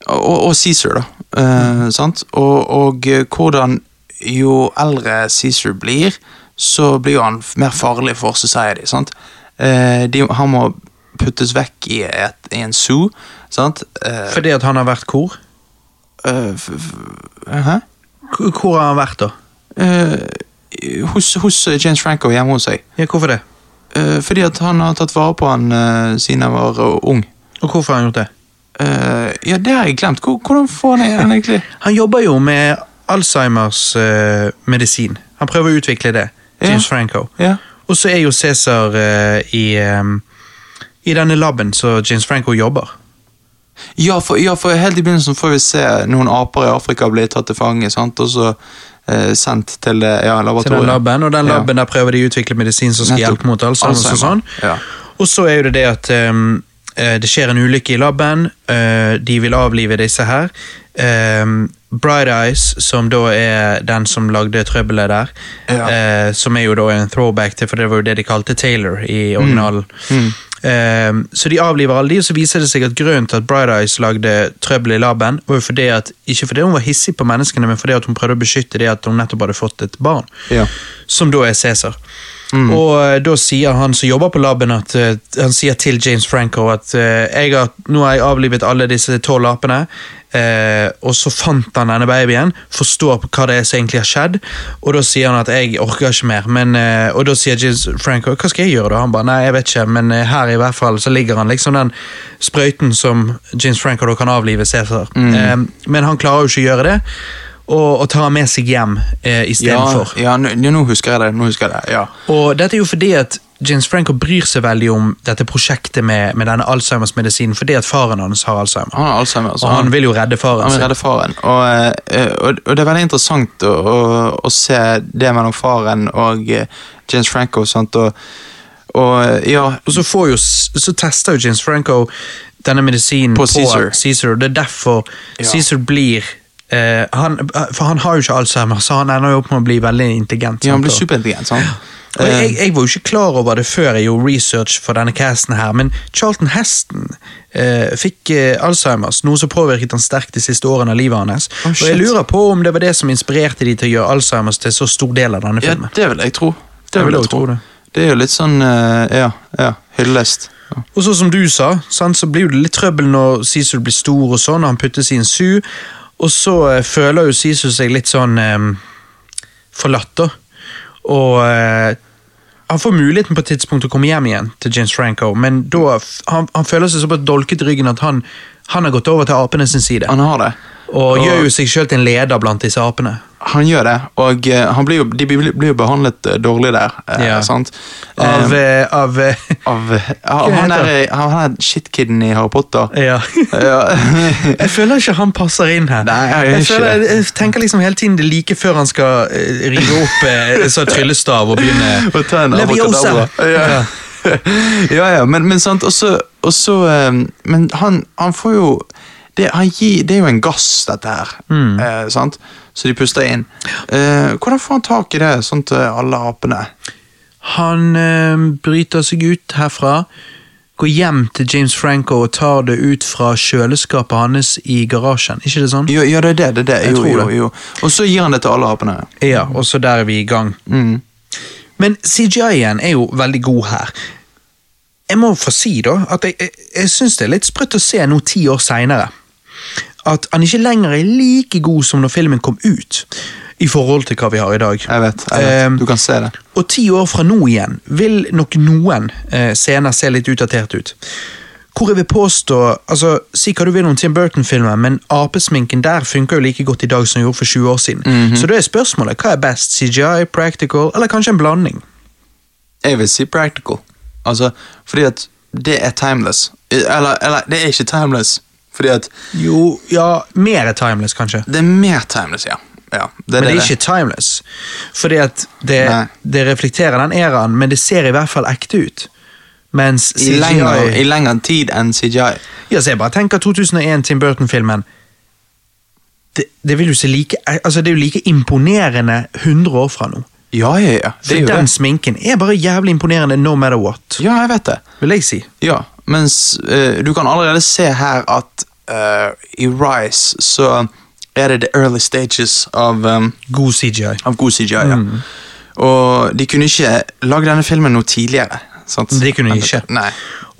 og, og Caesar, da. eh, sant? Og, og eh, hvordan jo eldre Caesar blir, så blir jo han mer farlig for society. sant? Eh, de, han må puttes vekk i, et, i en zoo. sant? Eh, Fordi at han har vært hvor? Uh, hæ? Hvor har han vært da? Uh, hos, hos James Franco hjemme hos seg. Ja, hvorfor det? Uh, fordi at han har tatt vare på han uh, siden han var eh, ung. Og hvorfor har han gjort det? Eh, ja, det har jeg glemt. Hvor, hvordan får han den egentlig? Han jobber jo med Alzheimers eh, medisin. Han prøver å utvikle det. James Ja. Franco. Ja. Og så er jo Cæsar eh, i, um, i denne laben så James Franco jobber. Ja for, ja, for helt i begynnelsen får vi se noen aper i Afrika bli tatt til fange, sant? og så eh, sendt til det, ja, Til den laboratoriet. og den Ja. der prøver de å utvikle medisin som skal Nettopp. hjelpe mot alt og sånn. Ja. Og så er jo det det at eh, det skjer en ulykke i laben, uh, de vil avlive disse her. Um, Bright Eyes, som da er den som lagde trøbbelet der, eh, som er jo da en throwback til, for det var jo det de kalte Taylor i originalen. Mm. Ehm, så de avliver alle de, og så viser det seg at grunnen til at Bright Eyes lagde trøbbel i laben, var jo fordi at, ikke fordi hun var hissig på menneskene, men fordi at hun prøvde å beskytte det at hun nettopp hadde fått et barn, Ja. som da er Cæsar. Og eh, da sier han som jobber på laben, at eh, han sier til James Franco at eh, har, nå har jeg avlivet alle disse tolv apene, eh, og så fant han denne babyen, forstår på hva det er som egentlig har skjedd, og da sier han at jeg orker ikke mer. Men, eh, og da sier James Franco hva skal jeg gjøre da? Han bare nei, jeg vet ikke, men her i hvert fall så ligger han liksom den sprøyten som James Franco da kan avlive Cæsar. Eh, men han klarer jo ikke å gjøre det. Og, og tar med seg hjem eh, Ja, istedenfor. ja nå, nå husker jeg det. nå husker jeg det, ja. Og dette er jo fordi at James Franco bryr seg veldig om dette prosjektet med, med denne Alzheimers-medisinen, fordi at faren hans har Alzheimer. Han har Alzheimer. så og han vil jo redde faren Han vil redde faren. Og, eh, og, og det er veldig interessant å, å, å se det mellom faren og eh, James Franco. Sant? Og, og eh, ja Og så, får jo, så tester jo James Franco denne medisinen På på, Caesar. Caesar, og det er derfor Ja. Caesar blir eh, han, For han har jo ikke Alzheimer, så han ender jo opp med å bli veldig intelligent. ja, han blir superintelligent. sant? Og jeg, jeg var jo ikke klar over det før jeg gjorde research for denne casten her, men Charlton Heston eh, fikk eh, Alzheimers, noe som påvirket han sterkt de siste årene av livet hans. Oh, og jeg lurer på om det var det som inspirerte de til å gjøre Alzheimers til så stor del av denne ja, filmen. det vil jeg tro. Det Jeg vil vil jeg tro. tro det. Det er jo litt sånn uh, Ja, ja. Hyllest. Ja. Og så som du sa, sant, så blir det litt trøbbel når Cecil blir stor og sånn, og han puttes i en su, og så eh, føler jo Sisu seg litt sånn eh, forlatt, da. Og eh, han får muligheten på et tidspunkt til å komme hjem igjen til James Franco, men da han, han føler seg såpass dolket i ryggen at han, han har gått over til apene sin side. Han har det. Og gjør jo seg sjøl til en leder blant disse apene. Han gjør det, og eh, han blir jo, de blir, jo behandlet eh, dårlig der. eh, Ja. sant? Av, av av, han der, han er shitkiden i Harry Potter. Ja. Ja. Jeg føler ikke han passer inn her. Nei, jeg jeg, føler, jeg tenker liksom hele tiden det er like før han skal rive opp så tryllestav og begynne Og ta en Leviosa! Ja. ja, ja, men, men sant, og så, Men han, han får jo det, han gir, det er jo en gass, dette her. Mm. Eh, sant? Så de puster inn. Eh, hvordan får han tak i det, sånn til alle apene? Han eh, bryter seg ut herfra, går hjem til James Franco og tar det ut fra kjøleskapet hans i garasjen. Ikke det sånn? Jo, ja, det er det. det, er det. Jeg Jo, jo, det. jo. Og så gir han det til alle apene. Ja, og så der er vi i gang. Mm. Men CGI-en er jo veldig god her. Jeg må få si da, at jeg, jeg, jeg syns det er litt sprøtt å se nå ti år seinere. At han ikke lenger er like god som når filmen kom ut, i forhold til hva vi har i dag. Jeg vet. jeg vet. Ehm, Du kan se det. Og ti år fra nå igjen vil nok noen eh, scener se litt utdatert ut. Hvor jeg vil påstå, altså Si hva du vil om Tim Burton-filmen, men apesminken der funker jo like godt i dag som den gjorde for 20 år siden. Så da er spørsmålet hva er best, CGI, practical eller kanskje en blanding? Jeg vil si practical. Altså, fordi at det er timeless. Eller, eller det er ikke timeless. Fordi at Jo, ja, mer er timeless, kanskje. det er mer timeless, ja. ja det Men det er ikke timeless. Fordi at det, det reflekterer den æraen, men det ser i hvert fall ekte ut. Mens I lengre, I lengre tid enn CGI. Ja, så jeg bare tenker 2001 Tim Burton-filmen. Det, det vil jo se like Altså, det er jo like imponerende 100 år fra nå. Ja, ja, ja. Det For den det. sminken er bare jævlig imponerende no matter what, Ja, jeg vet det. vil jeg si. Ja, mens uh, du kan allerede se her at uh, i Rise så er det the early stages av, um, God CGI. av god CGI. Ja. Mm. Og de kunne ikke lage denne filmen noe tidligere. Sant? De kunne ikke. Nei.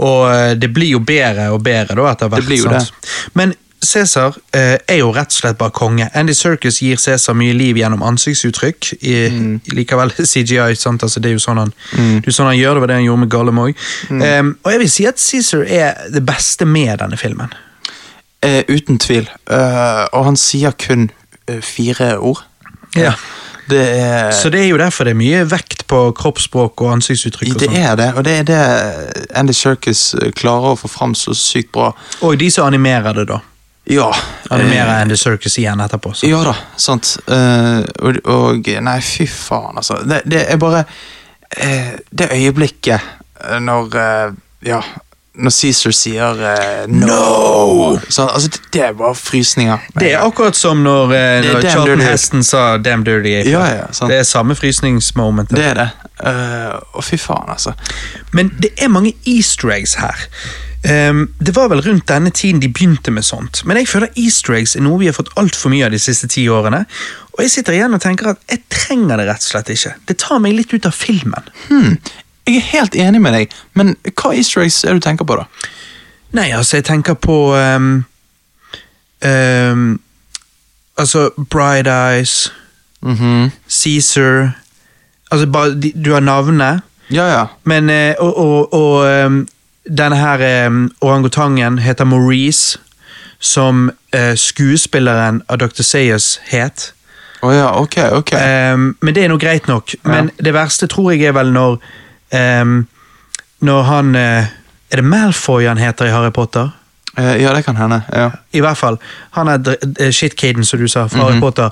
Og eh, det blir jo bedre og bedre da etter hvert. Det blir jo sant? Men Cæsar eh, er jo rett og slett bare konge. Andy Serkis gir Cæsar mye liv gjennom ansiktsuttrykk. I, Mm. Likevel CGI? Altså, det er jo sånn han, det er sånn han gjør det, var det han gjorde med Gollum òg. Mm. og jeg vil si at Cæsar er det beste med denne filmen. Eh, uten tvil. Uh, og han sier kun eh, fire ord. Ja. Det er, Så det er jo derfor det er mye vekt på kroppsspråk og ansiktsuttrykk. og det sånn. er det, og det er det Andy Serkis eh, klarer å få fram så sykt bra. Og de som animerer det, da. Ja. Hadde mer enn The Circus igjen etterpå. Så. Ja da, sant. Uh, og, og Nei, fy faen, altså. Det, det er bare uh, Det øyeblikket eh, når uh, Ja, når Cæsar sier eh, no! Så, altså, det, er bare frysninger. Det er akkurat som når, eh, når Charlton dirty. Heston sa 'damn dirty ape'. Ja, ja, det er samme frysningsmoment. Det er det. Eh, og fy faen, altså. Men det er mange easter eggs her. Ehm, det var vel rundt denne tiden de begynte med sånt, men jeg føler easter eggs er noe vi har fått altfor mye av de siste ti årene. Og jeg sitter igjen og tenker at jeg trenger det rett og slett ikke. Det tar meg litt ut av filmen. Hmm. Jeg er helt enig med deg, men hva easter eggs er det du tenker på, da? Nei, altså, jeg tenker på um, um, Altså, Bright Eyes, Mhm. Caesar Altså, bare, du har navnet. Ja, ja. Men, eh, og, og, og denne her um, orangutangen heter Maurice, som eh, skuespilleren av Dr. Sayers het. Å ja, ok, ok. Ehm, men det er nå greit nok. Men det verste tror jeg er vel når ehm, Når han eh, Er det Malfoy han heter i Harry Potter? Eh, ja, det kan hende. Ja. I hvert fall. Han er shitcaden, som du sa, fra Mhm. Harry Potter.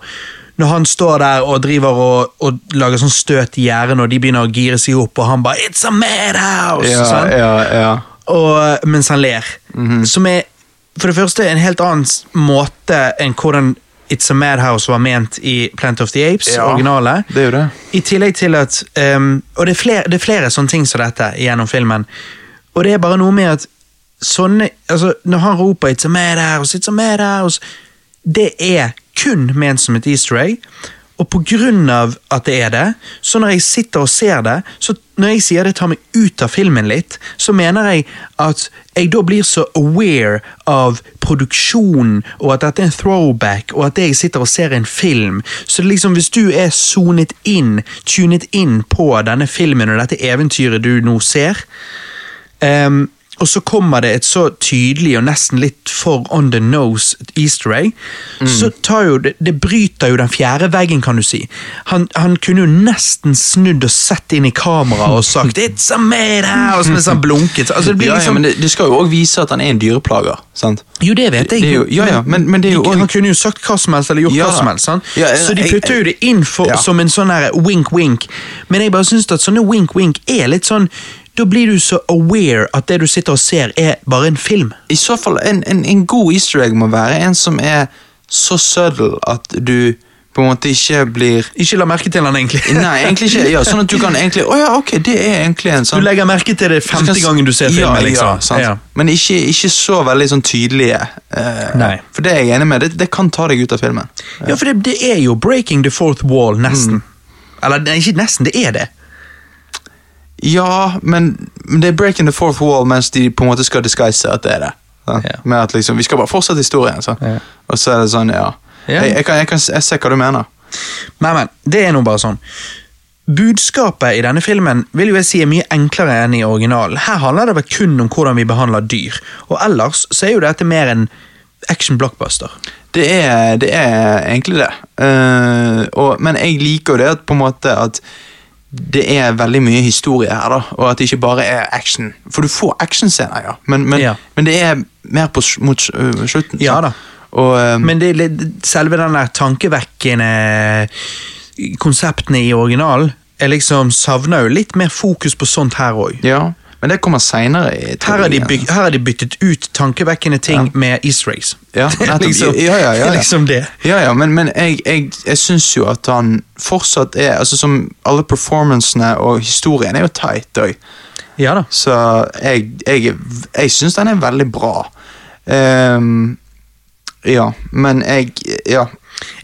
Når han står der og driver og, og lager sånn støt i gjerdet, og de begynner å gire seg opp, og han bare 'It's a madhouse!' Ja, sånn. ja, ja. og, mens han ler. Mhm. Som er for det første en helt annen måte enn hvordan It's a Madhouse var ment i Plant of the Apes, Ja, originale. det er det. I tillegg til at um, Og det er, flere, det er flere sånne ting som dette gjennom filmen. Og det er bare noe med at sånne altså Når han roper 'It's a Madhouse', 'It's a Madhouse', det er kun ment som et easter egg. Og av at det er det, så når jeg sitter og ser det, så når jeg sier det tar meg ut av filmen litt, så mener jeg at jeg da blir så aware av produksjonen, og at dette er en throwback, og at jeg sitter og ser en film. Så liksom hvis du er sonet inn, tunet inn på denne filmen og dette eventyret du nå ser, Ehm, og så kommer det et så tydelig og nesten litt for on the nose easter egg. Så tar jo det, det bryter jo den fjerde veggen, kan du si. Han, han kunne jo nesten snudd og sett inn i kameraet og sagt 'It's a made house!' mens han blunket. Altså, det blir Ja, ja, liksom, men det, det skal jo òg vise at han er en dyreplager. sant? jo, det vet jeg. Det jo- ja, ja, men- men det jo Han kunne jo sagt hva som helst, eller gjort Ja. hva som helst. sant? Ja, så de putter jo det inn for, Ja. som en sånn wink-wink. Men jeg bare syns at sånne wink-wink er litt sånn Da blir du så aware at det du sitter og ser, er bare en film. I så fall, en, en, en god easter egg må være en som er så subtle at du på en måte ikke blir Ikke la merke til den, egentlig. Nei, egentlig ikke. ja, Sånn at du kan egentlig Å ja, ok, det er egentlig en Du sånn legger merke til det femte gangen du ser filmen. ja, liksom. Ja, sant. Ja. Men ikke, ikke så veldig sånn tydelige. Uh, Nei. For det er jeg enig med. Det, det kan ta deg ut av filmen. Ja, for det, det er jo breaking the fourth wall, nesten. Mm. Eller ikke nesten, det er det. Ja, men, men det er breaking the fourth wall mens de på en måte skal disguise at det er det. Ja. Med at liksom, Vi skal bare fortsette historien. Så. Ja. Og så er det sånn, ja. Ja. Jeg, jeg, kan, jeg, kan, jeg ser hva du mener. Men, men, det er nå bare sånn. Budskapet i denne filmen vil jo jeg si er mye enklere enn i originalen. Her handler det vel kun om hvordan vi behandler dyr. Og ellers så er jo dette mer en action blockbuster. Det er, det er egentlig det. Uh, og, men jeg liker jo det at på en måte at det er veldig mye historie her, da, og at det ikke bare er action. For du får actionscener, ja, men, men, Ja. men det er mer på, mot øh, slutten. Ja da. Og, um, Men det selve den der tankevekkende konseptene i originalen jeg liksom savner jo litt mer fokus på sånt her òg. ja, men det kommer seinere Her, her har de byttet ut tankevekkende ting med easter eggs. Ja, er liksom, Ja, ja, ja, ja. er liksom det. Ja, ja, men, men jeg, jeg, jeg syns jo at han fortsatt er altså Som alle performancene og historien er jo tight òg. Ja da. Så jeg, jeg, jeg syns den er veldig bra. Um, ja, men jeg Ja.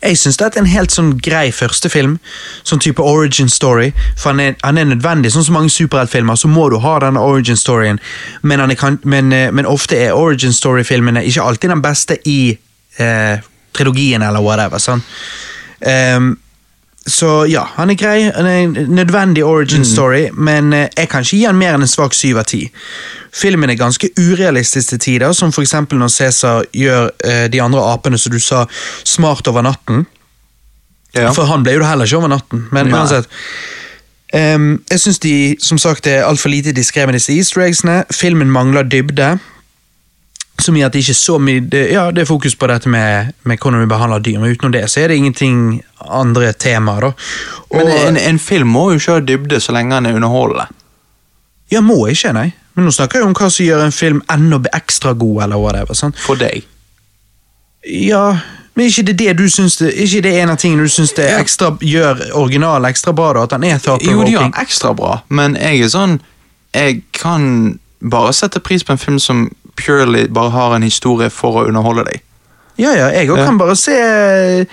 Jeg syns dette er en helt sånn grei første film. Sånn type origin story. For han er, han er nødvendig. Sånn som mange superheltfilmer, så må du ha denne origin storyen. Men, kan- men, eh, men ofte er origin story-filmene ikke alltid den beste i eh, trilogien eller whatever. Sånn. Ehm, så ja, han er grei. Han er en nødvendig origin story, men eh, jeg kan ikke gi han mer enn en svak syv av ti. Filmen er ganske urealistisk til tider, som eksempel når Cæsar gjør eh, de andre apene som du sa, smart over natten. ja. For han ble jo det heller ikke over natten. Men Nei. uansett. Um, jeg syns de som sagt er altfor lite diskré med disse easter eggsene. Filmen mangler dybde. Som i at det ikke er så mye det, Ja, det er fokus på dette med, med hvordan vi behandler dyr, men utenom det så er det ingenting andre temaer, da. Og, Men en, en film må jo ikke ha dybde så lenge den er underholdende. Ja, må ikke, nei. Men nå snakker jeg om hva som gjør en film enda ekstra god, eller whatever. sant? For deg. Ja, men ikke det det du syns det, ikke det en av tingene du syns det ekstra, gjør originalen ekstra bra, da? At den er Jo, de thought-provoking? gjør ekstra bra, men jeg er sånn Jeg kan bare sette pris på en film som purely bare har en historie for å underholde deg. Ja, ja, jeg òg Ja. kan bare se eh,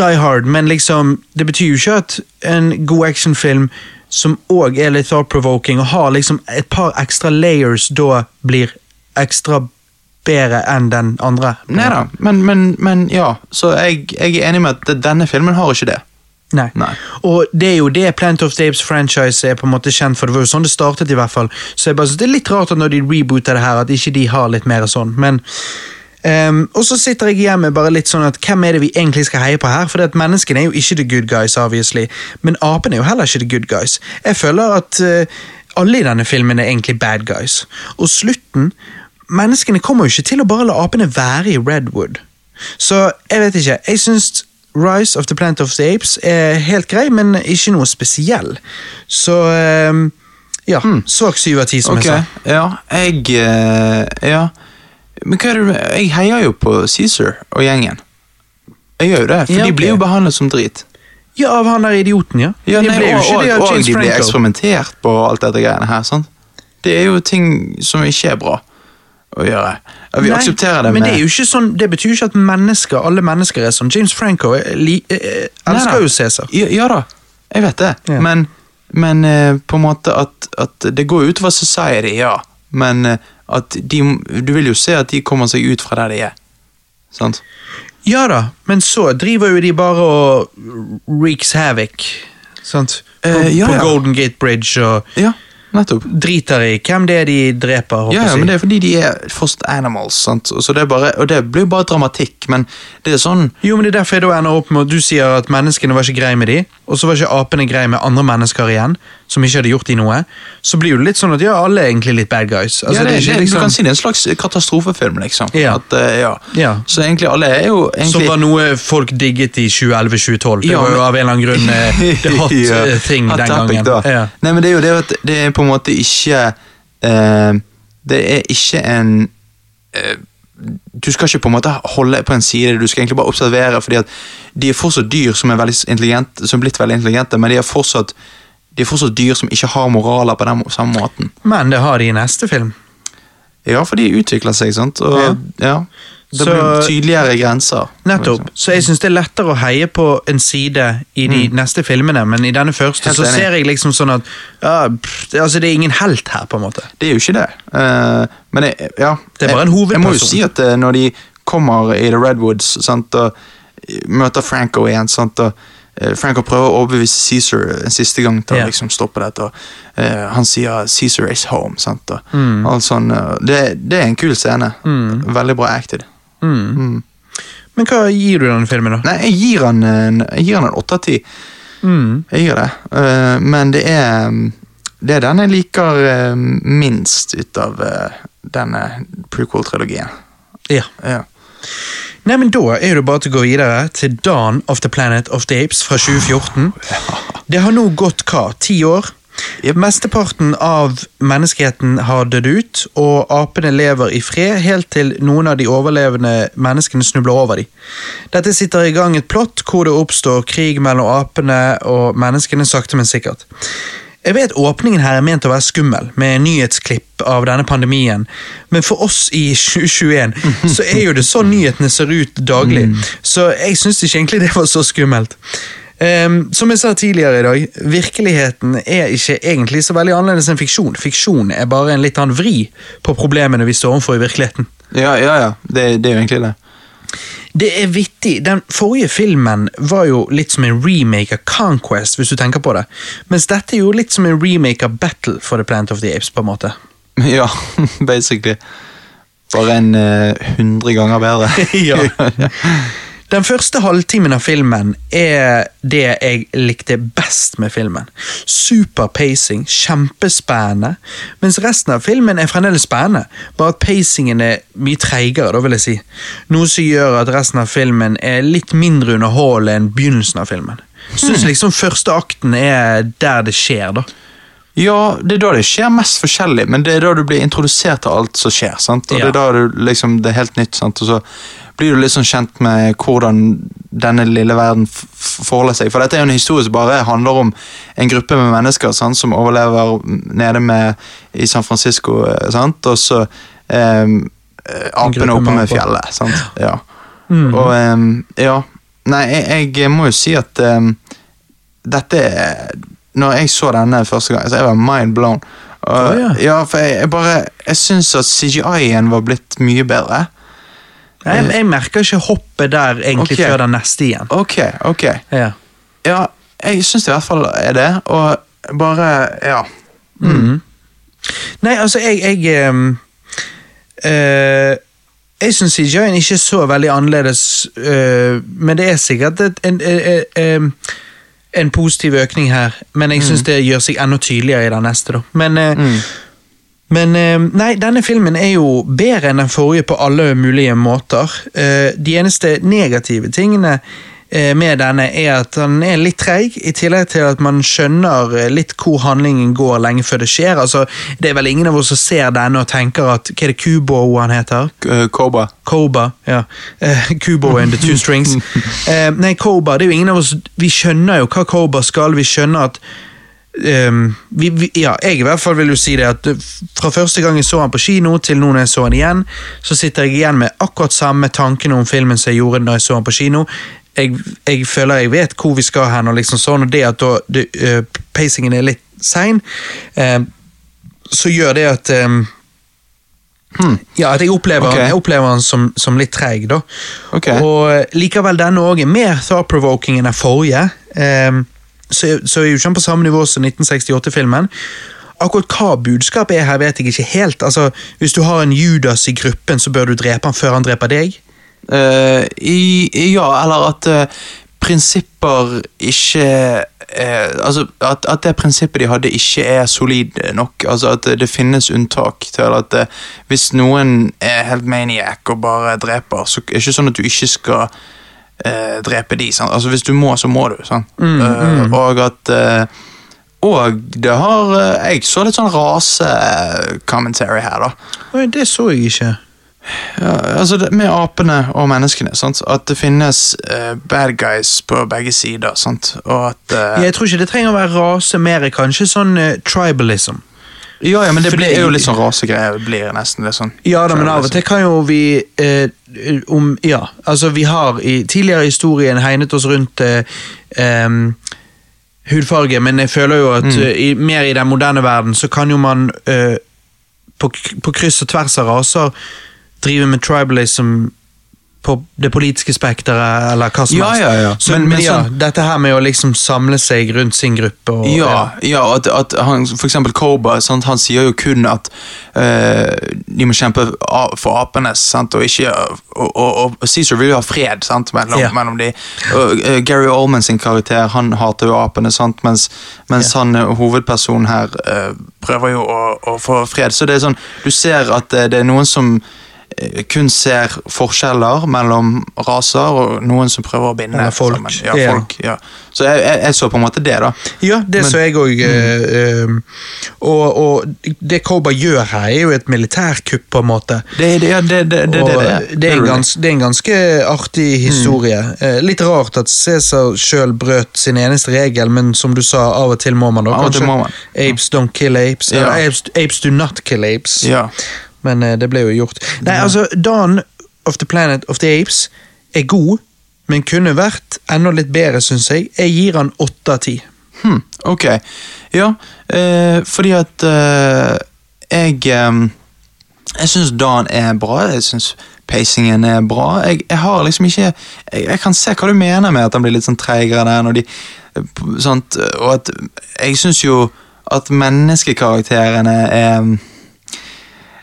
Die Hard, men liksom Det betyr jo ikke at en god actionfilm som òg er litt thought-provoking, og har liksom et par ekstra layers, da blir ekstra bedre enn den andre. Nei da, men, men, men ja. Så jeg, jeg er enig med at denne filmen har ikke det. Nei. Nei. Og det er jo det Plant of the Apes-franchise er på en måte kjent for. Det var jo sånn det startet, i hvert fall. Så jeg bare synes det er litt rart at når de rebooter det her, at ikke de har litt mer sånn. Men Um, Og så sitter jeg igjen med bare litt sånn at hvem er det vi egentlig skal heie på her? For at menneskene er jo ikke the good guys, obviously. Men apene er jo heller ikke the good guys. Jeg føler at uh, alle i denne filmen er egentlig bad guys. Og slutten Menneskene kommer jo ikke til å bare la apene være i Redwood. Så jeg vet ikke. Jeg syns Rise of the Planet of the Apes er helt grei, men ikke noe spesiell. Så ja. ja, svak syv av ti, som okay. jeg sa. ja, jeg eh, Ja. Men hva er det Jeg heier jo på Cæsar og gjengen. Jeg gjør jo det, for Ja, de blir jo behandlet som drit. Ja, av han der idioten, ja. Ja, de nei, ble jo ikke og, det av og de blir eksperimentert på alt dette greiene her. sant? Det er jo ting som ikke er bra å gjøre. Vi Nei, aksepterer det men med det, er jo ikke sånn, det betyr jo ikke at mennesker, alle mennesker er sånn. James Franco er li, eh, elsker da. jo Cæsar. Ja, ja da, jeg vet det. Ja. Men, men eh, på en måte at, at det går utover society, ja. Men eh, at de, du vil jo se at de kommer seg ut fra der de er. Sant? Ja da, men så driver jo de bare og wreaks havoc. Sant? På, Eh, ja, på. Golden Gate Bridge og Ja, nettopp. driter i hvem det er de dreper. Ja, ja, men det er fordi de er first animals, sant? Så det bare, og det blir jo bare dramatikk, men det er sånn Jo, men det er derfor jeg da ender opp med at du sier at menneskene var ikke greie med de, og så var ikke apene greie med andre mennesker igjen, som ikke hadde gjort de noe. Så blir det litt sånn at ja, alle er egentlig litt bad guys. Altså, ja, det, det ikke det, liksom, Du kan si det er en slags katastrofefilm, liksom. Ja. At, eh, ja. Ja. Så egentlig alle er jo Som var noe folk digget i 2011-2012. Det var jo av en eller annen grunn eh, the hot eh, thing hot den topic, gangen. Nei, men det er jo det at det er på en måte ikke eh, Det er ikke en eh, Du skal ikke på en måte holde på en side, du skal egentlig bare observere, fordi at de er fortsatt dyr som er veldig intelligente, som er blitt veldig intelligente, men de er fortsatt de er fortsatt dyr som ikke har moraler på den samme måten. Men det har de i neste film. Ja, for de utvikler seg, sant? Og Ja. ja. Det Så- blir tydeligere grenser. Nettopp. Så jeg syns det er lettere å heie på en side i de neste filmene, men i denne første Mm. Så ser jeg liksom sånn at ja, pff, altså, det er ingen helt her, på en måte. Det er jo ikke det. Uh, men jeg, ja. Det er bare en Jeg- Jeg må jo si at eh, når de kommer i The Redwoods sant, og møter Franco igjen sant, og Franco prøver å overbevise Cæsar en siste gang til å å liksom stoppe dette. Eh, han sier 'Cæsar is home'. Sant, Mm. alt eh, det, det er en kul scene. Veldig bra acted. Men hva gir du denne filmen, da? Nei, jeg gir han en jeg gir han en åtte av ti. Mm. Jeg gir det. Uh, men det er det er den jeg liker uh, minst ut av eh, denne prequel-trilogien. Ja. Ja. Nei, men Da er det bare til å gå videre til Dawn of the Planet of the Apes fra 2014. Det har nå gått hva, ti år? Mesteparten av menneskeheten har dødd ut, og apene lever i fred helt til noen av de overlevende menneskene snubler over dem. Dette sitter i gang et plott hvor det oppstår krig mellom apene og menneskene sakte, men sikkert. Jeg vet åpningen her er ment å være skummel, med nyhetsklipp av denne pandemien, men for oss i 2021 så er jo det sånn nyhetene ser ut daglig, så jeg syns ikke egentlig det var så skummelt. Um, som jeg sa tidligere i dag, virkeligheten er ikke egentlig så veldig annerledes enn fiksjon. Fiksjon er bare en litt annen vri på problemene vi står overfor i virkeligheten. Ja, ja, ja. Det, det er jo egentlig det. Det er vittig. Den forrige filmen var jo litt som en remake av Conquest, hvis du tenker på det. Mens dette er jo litt som en remake av Battle for the Planet of the Apes, på en måte. Ja, basically. Bare en hundre hundre ganger bedre. Ja. Den første halvtimen av filmen er det jeg likte best med filmen. Super pacing, kjempespennende, mens resten av filmen er fremdeles spennende, bare at pacingen er mye treigere, da vil jeg si. Noe som gjør at resten av filmen er litt mindre underholdende enn begynnelsen av filmen. Syns liksom første akten er der det skjer, da. Ja, det er da det skjer mest forskjellig, men det er da du blir introdusert til alt som skjer. sant? Og Ja. Det er da du, liksom, det er helt nytt, sant? og så blir du litt sånn kjent med hvordan denne lille verden forholder seg. For dette er jo en historie som bare handler om en gruppe med mennesker sant? som overlever nede med, i San Francisco, eh, sant? og så eh, apene oppe med fjellet. sant? Ja. Og eh, ja Nei, jeg, jeg må jo si at eh, dette er- Når jeg så denne første gang, så jeg var mind blown. Og, oh, ja. ja, for jeg, jeg bare Jeg syns at CGI-en var blitt mye bedre. Jeg, jeg merker ikke hoppet der egentlig okay. før den neste igjen. Ok, ok. Ja. Ja, jeg syns i hvert fall er det, og bare Ja. Nei, altså, jeg Jeg, um, eh, jeg syns CGI-en ikke er så veldig annerledes, eh, men det er sikkert et, en, eh, eh, em, en positiv økning her. Men jeg syns det gjør seg enda tydeligere i den neste. da. Men, mm. men eh, nei, denne filmen er jo bedre enn den forrige på alle mulige måter. Eh, de eneste negative tingene eh, med denne er at den er litt treig, i tillegg til at man skjønner eh, litt hvor handlingen går lenge før det skjer. Altså, det er vel ingen av oss som ser denne og tenker at Hva er det Kubo han heter? Uh, Koba. Koba, ja. Eh, Kubo and the two strings. Eh, nei, Koba, det er jo ingen av oss Vi skjønner jo hva Koba skal. Vi skjønner at Um, vi, vi, ja, jeg i hvert fall vil jo si det at eh, fra første gang jeg så han på kino til nå når jeg så han igjen, så sitter jeg igjen med akkurat samme tankene om filmen som jeg gjorde da jeg så han på kino. Jeg, jeg føler jeg vet hvor vi skal hen, og liksom sånn, og det at da, det, uh, pacingen er litt sein, uh, så gjør det at eh, Ja, at jeg opplever, Ok. jeg opplever han som, som litt treig, da. Okay. Og likevel denne òg er mer thought-provoking enn den forrige. Um, så, så er jo ikke han på samme nivå som 1968-filmen. Akkurat hva budskapet er her, vet jeg ikke helt. Altså, Hvis du har en Judas i gruppen, så bør du drepe han før han dreper deg. Eh, i, ja, eller at uh, prinsipper ikke uh, Altså at, at det prinsippet de hadde, ikke er solid nok. Altså At det, finnes unntak til at hvis noen er helt maniac og bare dreper, så er det ikke sånn at du ikke skal drepe de. Sant? Altså Hvis du må, så må du. Sant? Eh, og at og det har Jeg så litt sånn rase-commentary her, da. Oi, det så jeg ikke. Ja, altså det, Med apene og menneskene. Sant? At det finnes uh, bad guys på begge sider. Sant? Og at uh, Jeg tror ikke det trenger å være rase mer, kanskje sånn uh, tribalism. ja, ja, men det blir, jo litt sånn rasegreier. Det blir nesten litt sånn Ja da, men av og til kan jo vi eh, om, Ja, altså vi har i tidligere historien hegnet oss rundt eh, um, hudfarge, men jeg føler jo at eh, i, mer i den moderne verden så kan jo man uh, på, på kryss og tvers av raser drive med tribalism på det politiske spekteret, eller hva som Ja, helst. ja, ja. Så, Men- men, men ja, sånn- dette her med å liksom samle seg rundt sin gruppe og Ja, ja at, at han, for eksempel Koba, sant? han sier jo kun at eh, de må kjempe for apene, sant? og ikke og, og, og Caesar vil jo ha fred sant? Mellom, Ja. mellom de. Og, uh, Gary Oldman sin karakter han hater jo apene, sant? mens, mens han eh, hovedpersonen her eh, prøver jo å, å få fred. Så det er sånn, du ser at eh, det er noen som kun ser forskjeller mellom raser, og noen som prøver å binde folk. sammen. Ja, folk ja. Så jeg, jeg, jeg så på en måte det, da. Ja, det Men- så jeg òg. og, og det Koba gjør her, er jo et militærkupp, på en måte. Det, det, det, det, det, og det, det, det, er en gans, det er en ganske artig historie. Eh, litt rart at Cæsar sjøl brøt sin eneste regel, men som du sa, av og til må man da kanskje. Apes don't kill apes. Eller apes, apes do not kill apes. Ja. Men eh, det ble jo gjort. Nei, altså, Dan of the Planet of the Apes er god, men kunne vært enda litt bedre, syns jeg. Jeg gir han åtte av ti. Hm, ok. Ja, eh, fordi at eh, jeg eh, Jeg syns Dan er bra. Jeg syns pacingen er bra. Jeg, jeg har liksom ikke jeg, jeg kan se hva du mener med at han blir litt sånn treigere der. Når de, sånt, og at jeg syns jo at menneskekarakterene er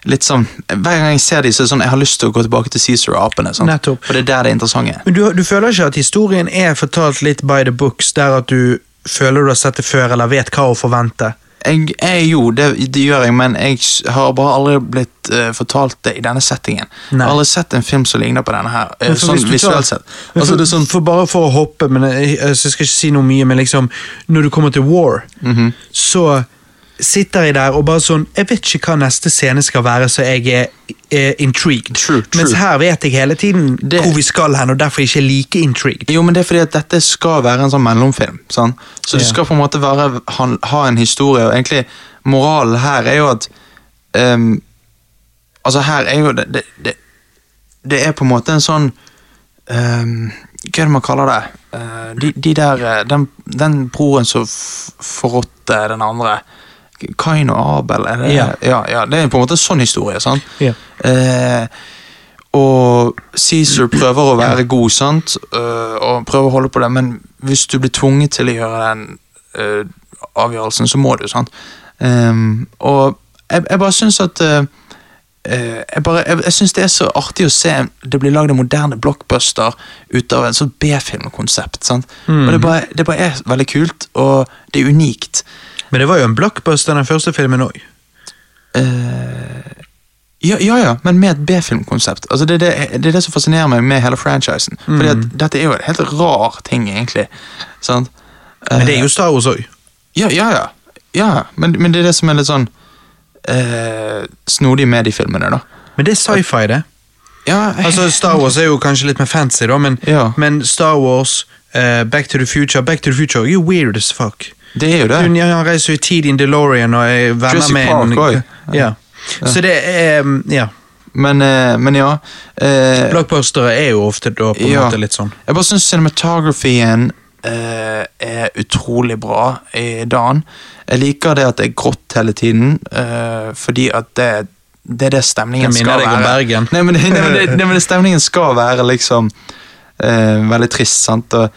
litt sånn Hver gang jeg ser dem, så er det sånn jeg har lyst til å gå tilbake til Cæsar og det er der det er interessante. Men du, du føler ikke at historien er fortalt litt by the books, der at du føler du har sett det før, eller vet hva å forvente? Jeg, jeg, jo, det, det gjør jeg, men jeg har bare aldri blitt uh, fortalt det i denne settingen. Nei. Jeg har aldri sett en film som ligner på denne her, uh, sånn visuelt sett. Altså, for, sånn, for bare for å hoppe, men jeg, jeg skal ikke si noe mye, men liksom Når du kommer til War, Mhm. så sitter jeg der og bare sånn Jeg vet ikke hva neste scene skal være, så jeg er, er intrigued. True, true. Mens her vet jeg hele tiden Det- hvor vi skal hen, og derfor ikke er like intrigued. jo, men det er fordi at dette skal være en sånn mellomfilm. Sånn? Så det Ja. skal på en måte være, han, ha en historie, og egentlig moralen her er jo at um, Altså, her er jo det, det, det, det er på en måte en sånn um, Hva er det man kaller det? Eh, de, de der, eh, den, den broren som forrådte den andre Kain og Abel, er det? Ja. Ja, ja, det er på en måte en sånn historie. sant? Ja. Eh, og Cæsar prøver å være god, sant? Eh, og prøver å holde på det, men hvis du blir tvunget til å gjøre den eh, avgjørelsen, så må du, sant? Ehm, og jeg, jeg bare syns at eh, eh, jeg, bare, jeg, jeg synes det er så artig å se det blir lagd en moderne blockbuster ut av en sånn B-filmkonsept. sant? Og det bare, det bare er veldig kult, og det er unikt. Men det var jo en blockbuster, den første filmen òg. Eh, ja, ja, ja, men med et B-filmkonsept. Altså det, det, det er det som fascinerer meg med hele franchisen. Fordi at dette er jo en helt rar ting, egentlig. Sant? Men det er jo Star Wars òg. Ja, ja, ja. ja men, men det er det som er litt sånn eh, snodig med de filmene, da. Men det er sci-fi, det. Ja, jeg- Altså, Star Wars er jo kanskje litt mer fancy, da, men, Ja. men Star Wars, uh, Back to the Future Back to the Future er jo weird as fuck. Det er jo det. Hun, ja, han reiser jo i tid i en DeLorean og er venner Jurassic med Park en også. Ja. Så det er um, Ja. Men, eh, men ja. eh, Blockbustere er jo ofte da på en Ja. måte litt sånn. Jeg bare syns cinematografien eh, er utrolig bra i dagen. Jeg liker det at det er grått hele tiden, eh, fordi at det, det er det stemningen skal være. Jeg minner deg om. Bergen. Nei, men, det, nei, men det, nei, men det stemningen skal være liksom eh, veldig trist, sant. Og,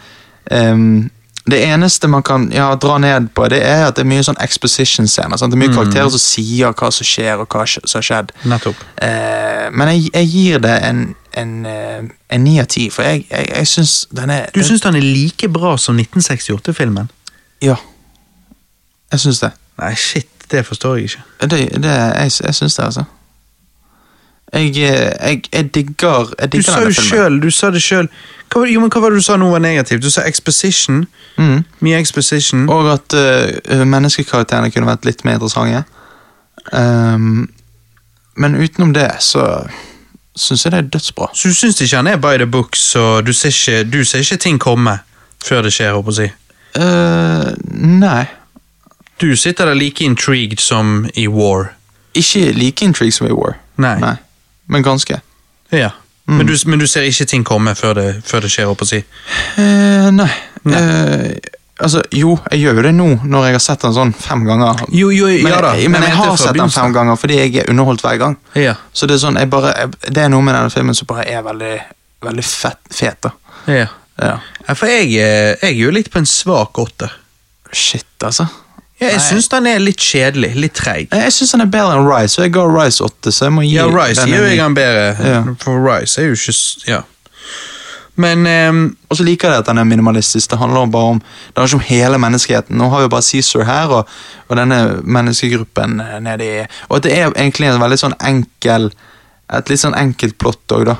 det eneste man kan ja, dra ned på, det er at det er mye sånn exposition-scener. Det er mye karakterer som sier hva som skjer, og hva som har skjedd. Nettopp. Eh, men jeg, jeg gir det en en, eh, 9 av 10, for jeg, jeg, jeg syns den er Du syns den er like bra som 1968-filmen? Ja. Jeg syns det. Nei, shit, det forstår jeg ikke. det, det jeg jeg syns det, altså. Jeg, eh, jeg, jeg digger jeg Du sa jo sjøl, du sa det sjøl. Hva, jo, men hva var det du sa nå var negativt? Du sa exposition. Mm. Mye exposition. Og at uh, menneskekarakterene kunne vært litt mer interessante. Um, men utenom det, så syns jeg det er dødsbra. Så du syns ikke han er by the book, så du ser ikke, du ser ikke ting komme før det skjer, håper jeg å si? Eh, nei. Du sitter der like intrigued som i War. Ikke like intrigued som i War. Nei. Nei. Men ganske. Ja. Men, du, men du ser ikke ting komme før det, før det skjer, opp og å si? Eh, nei. Eh, altså, jo, jeg gjør jo det nå, når jeg har sett den sånn fem ganger. Jo, jo, Men, ja da. jeg, men jeg jeg har sett den fem ganger fordi jeg er underholdt hver gang. Ja. Så det er sånn, jeg bare, jeg, det er noe med denne filmen som bare er veldig, veldig fett, fet. da. ja. Ja. for jeg, eh, jeg er jo litt på en svak åtter. Shit, altså. Ja, jeg syns den er litt kjedelig. Litt treig. Jeg, syns den er bedre enn Rise, og jeg ga Rise 8, så jeg må gi Ja, Rice den gir jeg den bedre, Ja. for Rice er jo ikke Ja. Men um, Og så liker jeg at den er minimalistisk. Det handler bare om Det handler ikke om hele menneskeheten. Nå har vi bare Caesar her, og, og denne menneskegruppen nedi Og at det er egentlig en veldig sånn enkel Et litt sånn enkelt plott òg, da.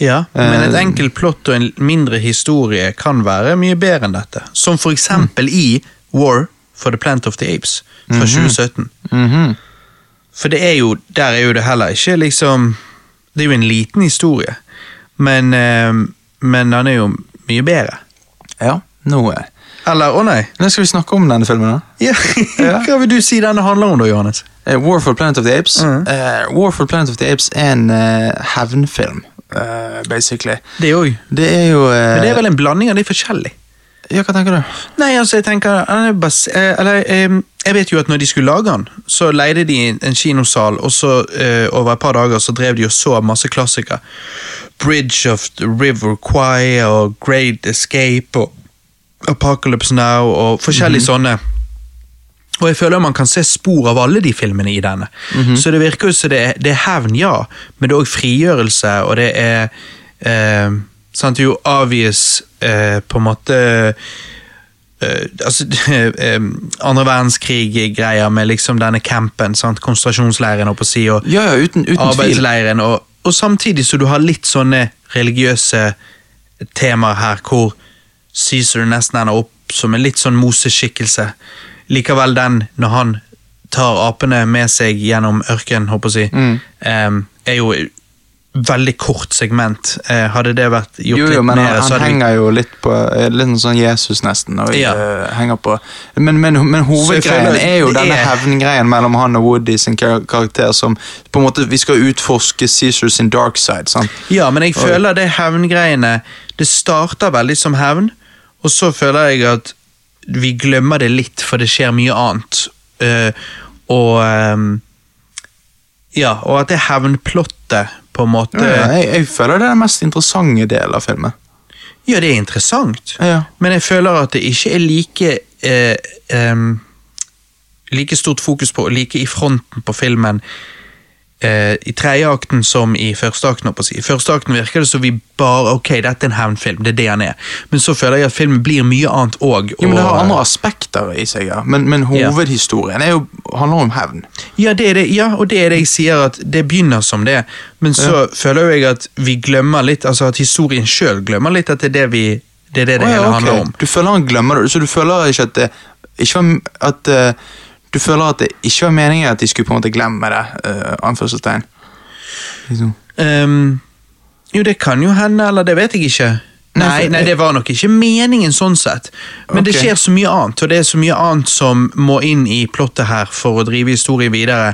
Ja, men et Eh, enkelt plott og en mindre historie kan være mye bedre enn dette. Som for eksempel i War for the Plant of the Apes fra 2017. Mhm. For det er jo, der er jo det heller ikke liksom Det er jo en liten historie, men, eh, men den er jo mye bedre. Ja, nå er Eller, å nei. Nå skal vi snakke om denne filmen. da. Ja. Hva vil du si denne handler om da, Johannes? Uh, War for Planet of the Apes. Mm. Uh, War for Planet of the Apes er en uh, hevnfilm, basically. Det òg. Det er jo Men det er vel en blanding av de forskjellige? Ja, hva tenker du? Nei, altså, jeg tenker er eh, Eller, jeg vet jo at når de skulle lage den, så leide de en- en kinosal, og så eh, over et par dager så drev de og så masse klassikere. Bridge of the River Choir og Great Escape og Apocalypse Now og forskjellige sånne. Og jeg føler man kan se spor av alle de filmene i denne. Så det virker jo som det, er- det er hevn, ja, men det er òg frigjørelse, og det er eh, sant, jo obvious på en måte eh, altså, eh, andre verdenskrig-greier med liksom denne campen, sant? konsentrasjonsleiren, holdt si, og Ja, ja, uten, uten arbeidsleiren, og, og samtidig så du har litt sånne religiøse temaer her, hvor Caesar nesten ender opp som en litt sånn Moses-skikkelse. Likevel den, når han tar apene med seg gjennom ørkenen, håper jeg å si, Mm. er jo veldig kort segment. Eh, hadde det vært gjort Jo, jo, litt men mer, han, han henger jo litt på eh, Litt sånn Jesus, nesten. Og, Ja. eh, henger på Men, men, men hovedgreien er jo denne er- hevngreien mellom han og Woody sin kar karakter, som på en måte Vi skal utforske Caesar sin dark side. sant? Ja, men jeg føler det hevngreiene Det starter veldig som hevn, og så føler jeg at vi glemmer det litt, for det skjer mye annet. Uh, og ehm, Ja, og at det hevnplottet på en måte Ja, jeg, jeg føler det er den mest interessante delen av filmen. Ja, det er interessant, Ja. men jeg føler at det ikke er like eh, ehm, Like stort fokus på, like i fronten på filmen eh, i tredje akten som i første akten. på si. I første akten virker det som vi bare Ok, dette er en hevnfilm, det er det han er. Men så føler jeg at filmen blir mye annet òg. Og, Det har andre aspekter i seg, ja. men, men hovedhistorien jo, handler om hevn. Ja, det er det, ja, og det er det jeg sier, at det begynner som det. Men så føler jo jeg at vi glemmer litt, altså at historien sjøl glemmer litt at det er det vi det er det, det oh, ja, hele handler om. Du føler han glemmer det, så du føler ikke at det ikke var, at eh, Du føler at det ikke var meningen at de skulle på en måte glemme det? Uh, anførselstegn. Liksom. Um, jo, det kan jo hende, eller det vet jeg ikke. Nei, nei, det var nok ikke meningen sånn sett. Men det skjer så mye annet, og det er så mye annet som må inn i plottet her for å drive historien videre,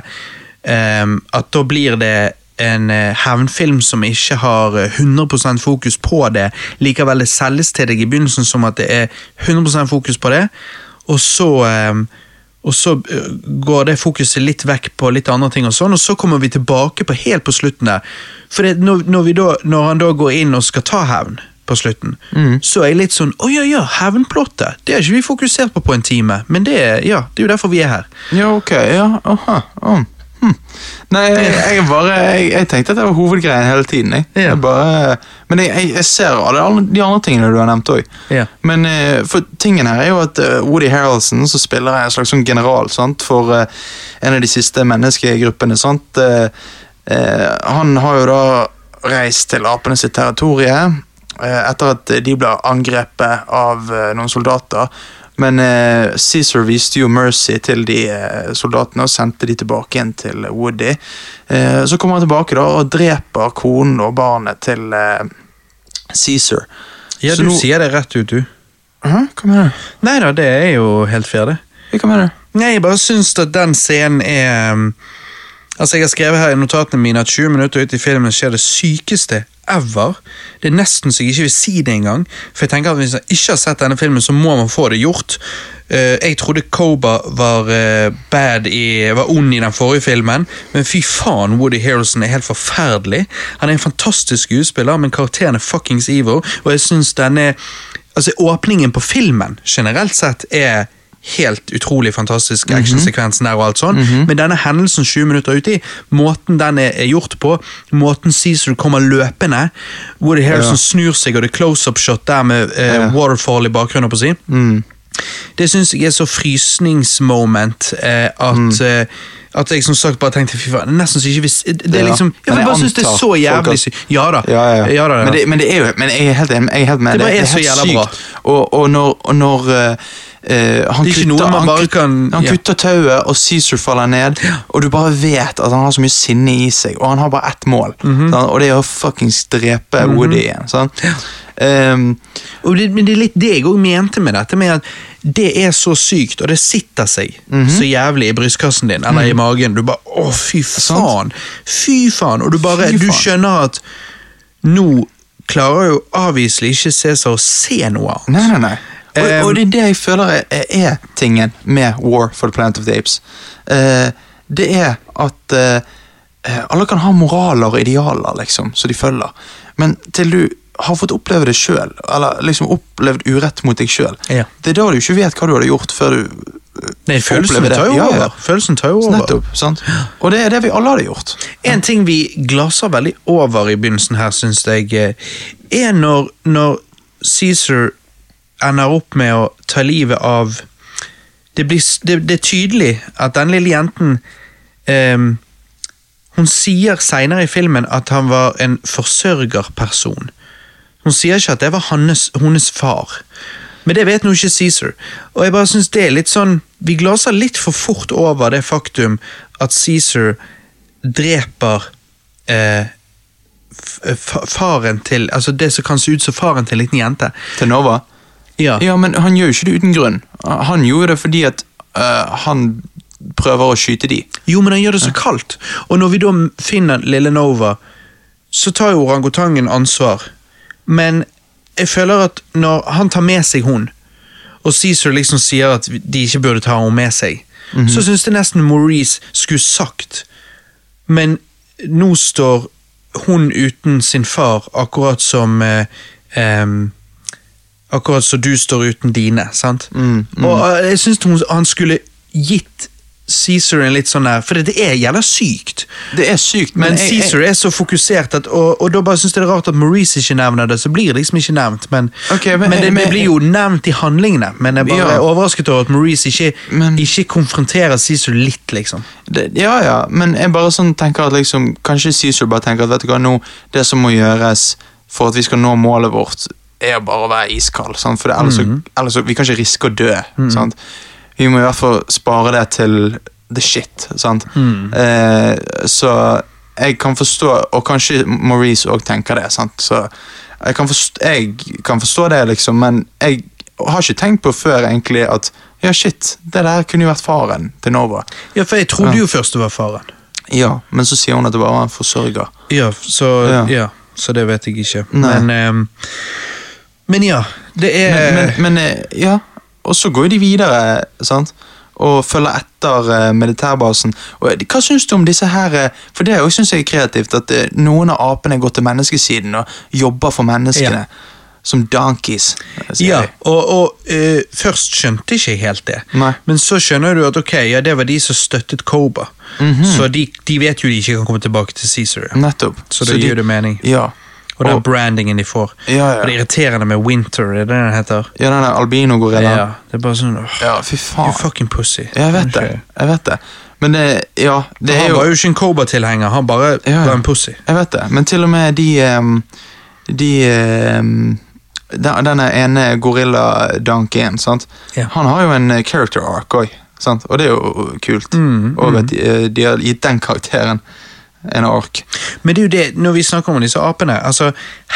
um, at da blir det en eh, hevnfilm som ikke har eh, 100% fokus på det. Likevel det selges til deg i begynnelsen som at det er 100% fokus på det, og så ehm, og så eh, går det fokuset litt vekk på litt andre ting, og sånn, og så kommer vi tilbake på helt på slutten der. For det, når, når, vi da, når han da går inn og skal ta hevn på slutten, så er jeg litt sånn Å ja, ja, hevnplottet. Det har ikke vi fokusert på på en time, men det, er- ja, det er jo derfor vi er her. Ja, ok, ja, aha, oh. Hm. Nei, jeg, jeg bare jeg, jeg tenkte at det var hovedgreien hele tiden. Jeg. Ja. Jeg bare, men jeg, jeg, jeg ser alle de andre tingene du har nevnt òg. Ja. Men eh, for tingen her er jo at eh, Woody Harrelson, som spiller en slags sånn general sant, for eh, en av de siste menneskegruppene, sant? han har jo da reist til apene sitt territorium etter at de ble angrepet av noen soldater. Men eh, Caesar viste jo mercy til de eh, soldatene og sendte de tilbake igjen til Woody. Eh, så kommer han tilbake da og dreper konen og barnet til eh, Caesar. Ja, Så du nå- sier det rett ut, du. Hæ? Hva mener du? Nei da, det er jo helt fair, det. Hva mener du? Nei, jeg bare syns at den scenen er um, Altså, Jeg har skrevet her i notatene mine at 20 minutter ut i filmen skjer det sykeste ever. Det er nesten så jeg ikke vil si det engang. For jeg tenker at Hvis man ikke har sett denne filmen, så må man få det gjort. Eh, jeg trodde Koba var eh, bad i, var ond i den forrige filmen, men fy faen, Woody Harrelson er helt forferdelig. Han er en fantastisk skuespiller, men karakteren er fuckings evil, og jeg syns denne Altså, åpningen på filmen generelt sett er helt utrolig fantastisk actionsekvensen der og alt sånn, men denne hendelsen 20 minutter uti, måten den er, er gjort på, måten Cæsar kommer løpende, Woody Harrelson snur seg, og det er close-up-shot der med eh, Ja. waterfall i bakgrunnen, på å si. Det syns jeg er så frysningsmoment eh, at eh, at jeg som sagt bare tenkte fy faen, nesten så ikke hvis Det er liksom, jeg bare synes det er så jævlig sykt. Ja da. Ja, ja. Ja, da, ja. Men, det, men det er jo Men jeg er helt, jeg er helt med. Det bare er så jævla bra. Og, og når, og når eh, han, Det er kutter, han, kutter, kan- han kutter tauet, og Caesar faller ned, og du bare vet at han har så mye sinne i seg, og han har bare ett mål, Mhm. sant? og det er å fuckings drepe Woody igjen. sant? Um, det, men det er litt det jeg òg mente med dette, med at det er så sykt, og det sitter seg så jævlig i brystkassen din, eller i magen. Du bare Å, fy faen! Fy faen! Og du bare Du skjønner at nå klarer jo avviselig ikke Cæsar å se noe annet. Nei, nei, nei. Og, Um, og det er det jeg føler er, er tingen med War for the Planet of the Apes. Uh, det er at eh, eh, alle kan ha moraler og idealer, liksom, som de følger. Men til du har fått oppleve det sjøl, eller liksom opplevd urett mot deg sjøl, Ja. det er da du ikke vet hva du hadde gjort før du eh, Nei, følelsen tar jo Ja, ja. over. Følelsen tar jo over. Nettopp. sant? Og det er det vi alle hadde gjort. En ting vi glasser veldig over i begynnelsen her, syns jeg, eh, er når, når Cæsar ender opp med å ta livet av Det, blir, det, det er tydelig at den lille jenten um, Hun sier seinere i filmen at han var en forsørgerperson. Hun sier ikke at det var hans, hennes far. Men det vet nå ikke Caesar. Og jeg bare synes det er litt sånn Vi glaser litt for fort over det faktum at Caesar dreper eh, f- faren til Altså det som kan se ut som faren til en liten jente. Til Nova. Ja. Ja, men han gjør jo ikke det uten grunn. Han gjorde det fordi at uh, han prøver å skyte de. Jo, men han gjør det så kaldt. Og når vi da finner lille Nova, så tar jo orangutangen ansvar. Men jeg føler at når han tar med seg hun, og Cæsar liksom sier at de ikke burde ta henne med seg, så syns jeg nesten Maurice skulle sagt Men nå står hun uten sin far, akkurat som eh, eh, Akkurat som du står uten dine, sant? Og eh, jeg syns han skulle gitt Caesar en litt sånn der For det er jævla sykt. Det er sykt, Men men, jeg- Caesar er så fokusert, at, og, og da bare synes jeg det er rart at Maurice ikke nevner det. Så blir det liksom ikke nevnt, men, okay, men- men, det, det blir jo nevnt i handlingene. Men jeg bare Ja. er overrasket over at Maurice ikke, ikke konfronterer Caesar litt, liksom. det, ja, ja, men jeg bare sånn tenker at liksom Kanskje Caesar bare tenker at vet du hva, nå, det som må gjøres for at vi skal nå målet vårt, er bare å være iskald. For ellers, ellers, så, ellers Vi kan ikke riske å dø. Sant? Vi må i hvert fall spare det til the shit. Sant? Eh, så jeg kan forstå, og kanskje Maurice òg tenker det, sant? så jeg kan, forstå, jeg kan forstå det, liksom, men jeg har ikke tenkt på før egentlig at ja, shit, det der kunne jo vært faren til Nova. Ja, for jeg trodde Ja. jo først det var faren. Ja, men så sier hun at det bare var en forsørger. Ja, så, Ja. ja. så det vet jeg ikke. Nei. Men, um men ja, det er Men, men, men eh, ja, og så går de videre, sant? Og følger etter eh, militærbasen. Og eh, Hva syns du om disse her eh, For det synes jeg er kreativt, at noen av apene går til menneskesiden og jobber for menneskene. Som donkeys. Ja, og, og uh, først skjønte ikke jeg helt det. Nei. Men så skjønner du at ok, ja, det var de som støttet Koba. -hmm. Så de, de vet jo de ikke kan komme tilbake til Cæsar. Nettopp. Så det så gir jo det mening. Ja. Og den Og- brandingen de får. Ja, ja. Og det irriterende med Winter, er det den heter? Ja, den der Ja, albino-gorillaen. det er bare sånn åh, Ja, fy You fucking pussy. Jeg vet det. Jeg vet det. Men det, ja, det er han var jo ikke en Cobra-tilhenger, han bare Ja, ja. var en pussy. Jeg vet det, men til og med de um, De um, den- Denne ene gorilla-dankeen, sant? Ja. Han har jo en eh, character arc òg, og det er jo kult. Mm, og at de, eh, de har gitt den karakteren en ark. Men det er jo det, når vi snakker om disse apene altså,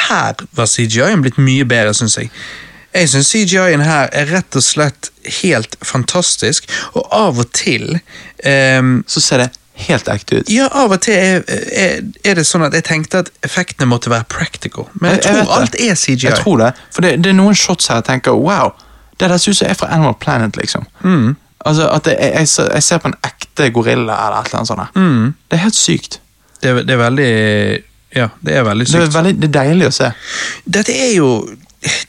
Her var CGI-en blitt mye bedre, syns jeg. Jeg syns CGI-en her er rett og slett helt fantastisk, og av og til um, Så ser det helt ekte ut. Ja, av og til er, er, er det sånn at jeg tenkte at effektene måtte være practical, men jeg, Jeg- jeg tror jeg alt er CGI. Jeg tror det, for det, det er noen shots her jeg tenker wow, det der ser ut som er fra Animal Planet, liksom. Mm. Altså at jeg, jeg, jeg ser på en ekte gorilla eller et eller annet sånt. Mm. Det er helt sykt. Det, er- det er veldig Ja, det er veldig Det er, sykt. veldig, det er deilig å se. Dette er jo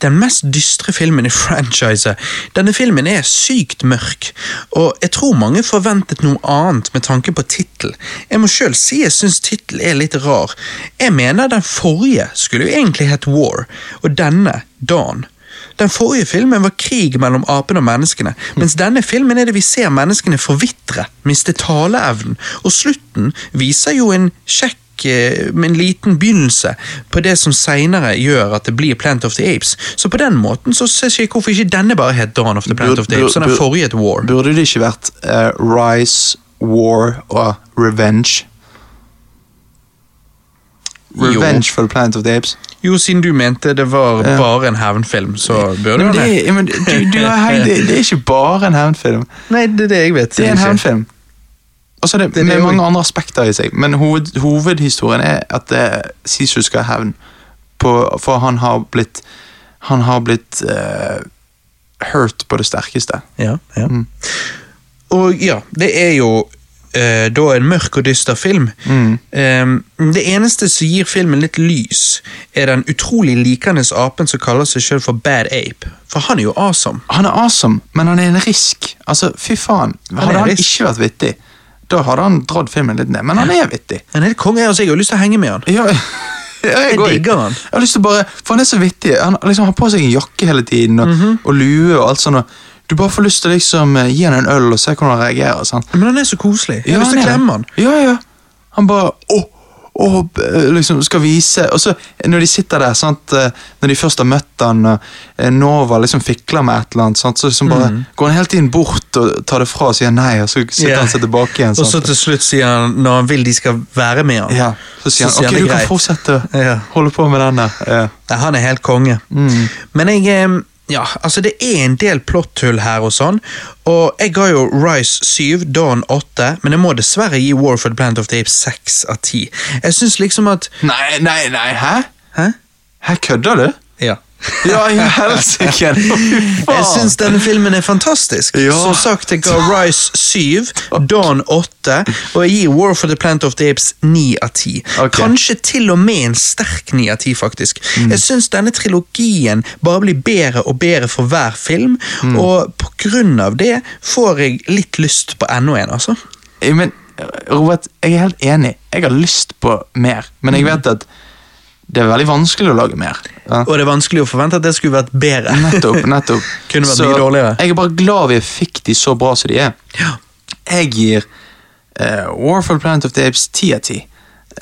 den mest dystre filmen i franchiset. Denne filmen er sykt mørk, og jeg tror mange forventet noe annet med tanke på tittel. Jeg må sjøl si jeg syns tittel er litt rar. Jeg mener den forrige skulle jo egentlig hett War, og denne Dawn. Den forrige filmen var krig mellom apene og menneskene, mens denne filmen er det vi ser menneskene forvitre, miste taleevnen, og slutten viser jo en kjekk men med en liten begynnelse på det som senere gjør at det blir Plant of the Apes. Så på den måten så ser jeg ikke hvorfor ikke denne bare het Dawn of the Plant Burde- of the Apes, og den forrige het War. Burde det ikke vært uh, Rise, War og Revenge? Revenge for the Planet of the Apes. Jo, siden du mente det var bare en hevnfilm, så bør men det, det. du, du er helt, det, det er ikke bare en hevnfilm. Nei, det er det jeg vet. Det er en hevnfilm. Altså så det, Det med mange jeg... andre aspekter i seg, men hoved, hovedhistorien er at eh, Sisu skal ha hevn. For han har blitt Han har blitt uh, hurt på det sterkeste. Ja, ja. Mm. Og ja, det er jo eh, da en mørk og dyster film. Mm. Ehm, det eneste som gir filmen litt lys, er den utrolig likende apen som kaller seg sjøl for Bad Ape. For han er jo awesome. Han er awesome, men han er en risk. Altså, fy faen. Hadde han risk. ikke vært vittig, da hadde han dratt filmen litt ned. Men han er vittig. Han er konge, altså, jeg har lyst til å henge med han. Ja, jeg, Jeg digger han. Jeg har lyst til å bare, For han er så vittig. Han liksom har på seg en jakke hele tiden, og, Mhm. og lue og alt sånt. Og du bare får lyst til å liksom eh, gi han en øl og se hvordan han reagerer. sant? Men han er så koselig. Jeg Ja, har lyst til å klemme han. Ja, ja. Han bare åh, åh, liksom skal vise Og så når de sitter der, sant, eh, når de først har møtt han, og eh, Nova liksom fikler med et eller annet, sant, så liksom bare går han hele tiden bort og tar det fra og sier nei, og så sitter yeah. Han seg tilbake igjen. Og så til slutt sier han, når han vil de skal være med han. ja, så sier han så sier ok, han du greit. kan fortsette å holde på med den der. Ja. Han er helt konge. Mm. Men jeg eh, Ja, altså det er en del plotthull her og sånn, og jeg ga jo Rise 7, Dawn 8, men jeg må dessverre gi Warford Plant of the Apes 6 av 10. Jeg syns liksom at Nei, nei, nei, hæ? Hæ? Hæ, kødder du? Ja. I helsike! Jeg syns denne filmen er fantastisk. Ja. Som sagt, jeg ga Rise 7, Dawn 8, og jeg gir War for the Planet of the Apes 9 av 10. Okay. Kanskje til og med en sterk 9 av 10, faktisk. Mm. Jeg syns denne trilogien bare blir bedre og bedre for hver film, Mm. og på grunn av det får jeg litt lyst på enda en, altså. Men Robert, jeg er helt enig. Jeg har lyst på mer, men Mm. jeg vet at det er veldig vanskelig å lage mer. Ja. Og det er vanskelig å forvente at det skulle vært bedre. Nettopp, nettopp. Kunne vært Så mye dårligere. Jeg er bare glad vi fikk de så bra som de er. Ja. Jeg gir uh, War for Planet of the Apes 10 av 10.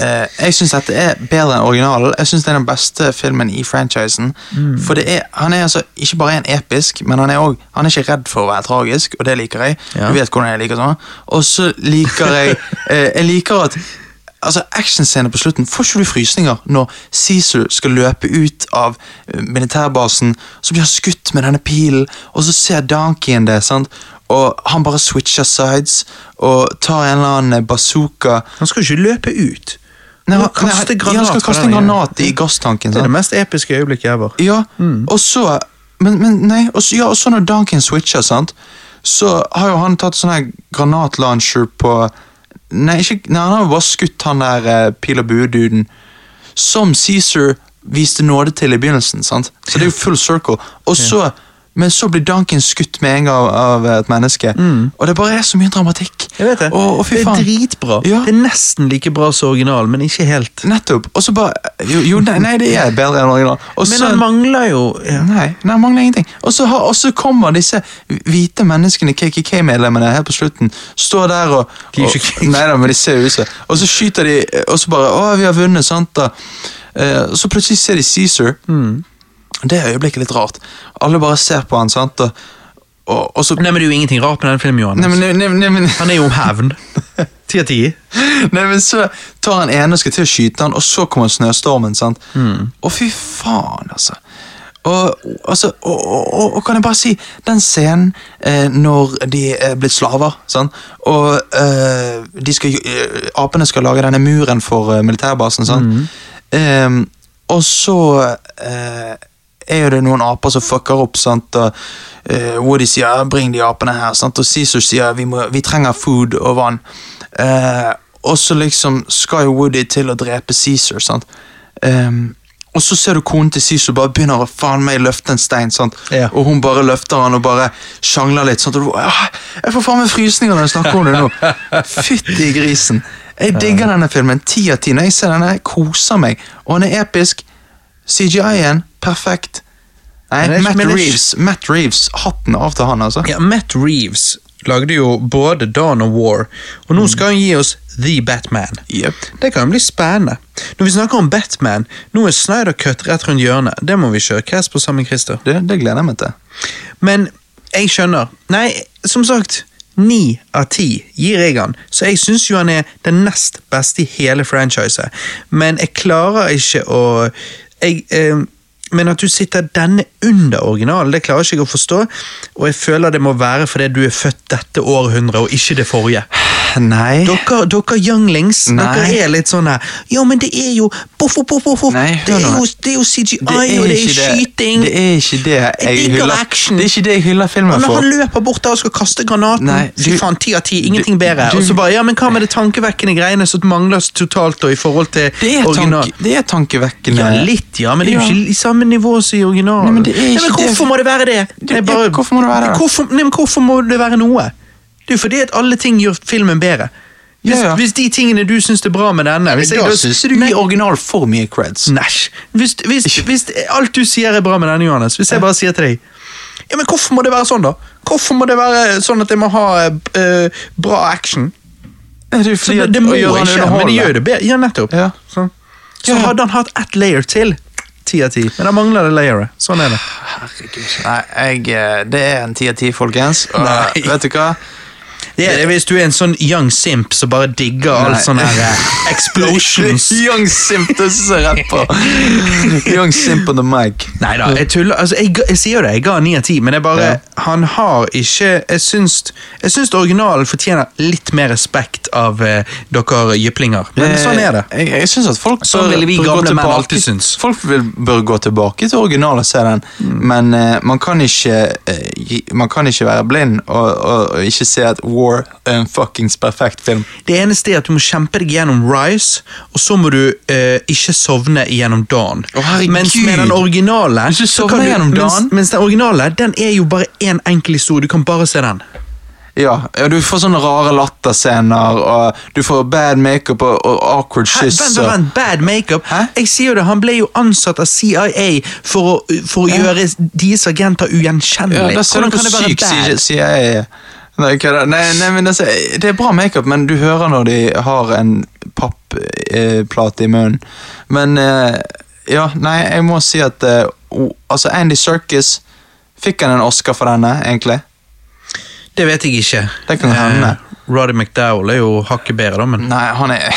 Eh, jeg syns dette er bedre enn originalen. Jeg synes det er den beste filmen i franchisen. Mm. For det er, han er altså ikke bare en episk, men han er, også, han er ikke redd for å være tragisk, og det liker jeg. Ja. Du vet hvordan jeg liker sånn. Og så liker jeg uh, Jeg liker at altså actionscenen på slutten, får ikke du frysninger når Cecil skal løpe ut av eh, militærbasen, så blir han skutt med denne pilen, og så ser Donkeyen det, sant? og han bare switcher sides og tar en eller annen bazooka Han skal jo ikke løpe ut. Nei, Han kaste granat ja, han skal kaste en granat i gasstanken. Det er det mest episke øyeblikket ever. Ja, og så Men, men nei, og så, ja, og så når Duncan switcher, sant, så har jo han tatt sånn her granatlauncher på Nei, ikke, nei, han har jo bare skutt han der eh, pil og bue-duden, som Cæsar viste nåde til i begynnelsen. sant? Så det er jo full circle. Og så, Men så blir Duncan skutt med en gang av et menneske, og det bare er så mye dramatikk. Jeg vet det. Og, og fy det er dritbra. Ja. Det er nesten like bra som originalen, men ikke helt. Nettopp. Og så bare Jo, jo nei, nei, det er bedre enn originalen. Også, Men han mangler jo ja. Nei, han mangler ingenting. Og så, kommer disse hvite menneskene, KKK-medlemmene, her på slutten, står der og, og Nei da, men de ser ut som Og så skyter de, og så bare Å, vi har vunnet, sant da. Uh, så plutselig ser de Caesar. Mm. Det er øyeblikket litt rart. Alle bare ser på han, sant, og, og, og så Nei, men det er jo ingenting rart med den filmen, Johannes. Nei, men, nei, men, Han er jo om hevn. Ti av ti. Nei, men så tar han ene og skal til å skyte han, og så kommer snøstormen. sant? Og fy faen, altså. Og, altså, og, og, og, kan jeg bare si, den scenen eh, når de er blitt slaver, sant? og eh, de skal, eh, apene skal lage denne muren for eh, militærbasen, sant? Ehm, og så eh, er jo det noen aper som fucker opp, sant? og uh, Woody sier 'bring de apene her', sant? og Caesar sier vi, må, 'vi trenger food og vann'. Uh, og så liksom skal jo Woody til å drepe Caesar, sant? um, og så ser du konen til Caesar bare begynner å faen meg løfte en stein? Ja. og hun bare løfter han og bare sjangler litt. Sant? Og du, «Ah, jeg får faen meg frysninger når jeg snakker om det nå. Fytti grisen. Jeg digger denne filmen. Ti av ti. Når jeg ser denne, jeg koser meg. Og han er episk. CGI-en, perfekt. Nei, Matt Reeves, Matt Reeves, hatten av til han, altså. Ja, Matt Reeves lagde jo både Dawn og War, og nå skal han gi oss The Batman. Yep. Det kan bli spennende. Når vi snakker om Batman, nå er Snyder Cut rett rundt hjørnet. Det må vi cash på sammen, Christer. Det, det gleder jeg meg til. Men jeg skjønner. Nei, som sagt, ni av ti gir jeg han, så jeg syns jo han er den nest beste i hele franchiset. Men jeg klarer ikke å jeg, eh, Men at du sitter denne under originalen, det klarer ikke jeg å forstå. Og jeg føler det må være fordi du er født dette århundret og ikke det forrige. Nei. Dere, dere younglings, Nei. dere er litt sånn her Ja, men det er jo boff, boff, boff, boff. Nei, det, er jo, det er jo CGI, Det er og det er skyting. Det er ikke det jeg jeg hyller. action. Det er ikke det jeg hyller filmen Og når han løper bort der og skal kaste granaten Nei, Fy faen, ti av ti, ingenting du- bedre. du- og så bare, ja, men hva med det tankevekkende greiene som mangler totalt da, i forhold til Det er, original? tanke, det er tankevekkende. Ja, litt, ja, men det er jo ikke i samme nivå som i originalen. Nei, men det er Nei, men hvorfor det. må det være det? Det- ja, hvorfor må det være det? Hvorfor, nei, men hvorfor må det være noe? Det er fordi at alle ting gjør filmen bedre. Hvis, Ja, ja. hvis de tingene du syns er bra med denne hvis jeg da syns du gir original for mye creds. Næsj. Hvis, hvis, hvis alt du sier er bra med denne, Johannes, hvis jeg bare sier til deg Ja, men Hvorfor må det være sånn, da? Hvorfor må det være sånn at jeg må ha uh, bra action? Det jo Så fordi det, det må han ikke, men de gjør det bedre. Ja, nettopp. Ja. Sånn. Så Ja. hadde han hatt ett layer til. Ti av ti. Men da mangler det layeret. Sånn er det. Herregud. Nei, jeg, eh, det er en ti av ti, folkens. Og vet du hva? Det er det hvis du er en sånn young simp som bare digger all sånn her eh, explosions. Young Simp, det syns jeg rett på. Young Simp on the mic. Nei da, jeg tuller. Altså, jeg, jeg sier jo det, jeg ga ni av ti, men jeg bare Ja. Han har ikke Jeg syns, jeg syns originalen fortjener litt mer respekt av eh, dere jyplinger. Men sånn er det. Jeg, jeg synes at folk bør, ville vi gamle menn alltid synes. Folk vil, bør gå tilbake til originalen og se den, men eh, man, kan ikke, eh, man kan ikke være blind og, og, og ikke se at War en fuckings perfekt film. Det eneste er at du må kjempe deg gjennom Rise, og så må du eh, ikke sovne gjennom Dawn. Oh, mens med den originale du mens, mens den originale, den er jo bare én en enkel historie. Du kan bare se den. Ja, ja, du får sånne rare latterscener, og du får bad makeup og, og awkward Hæ? kyss. Vent, vent, bad makeup. Hæ? Jeg sier jo det, Han ble jo ansatt av CIA for å, for å gjøre deres agenter Ja, ugjenkjennelige. da ser du Hvordan hvor kan det være syk bad? CIA er. Nei, nei, nei, men altså, det er bra makeup, men du hører når de har en pappplate i munnen. Men eh, ja, nei, jeg må si at eh, altså Andy Serkis Fikk han en Oscar for denne, egentlig? Det vet jeg ikke. Det kan hende. Eh, Roddy McDowell er jo hakket bedre, da, men Nei, han er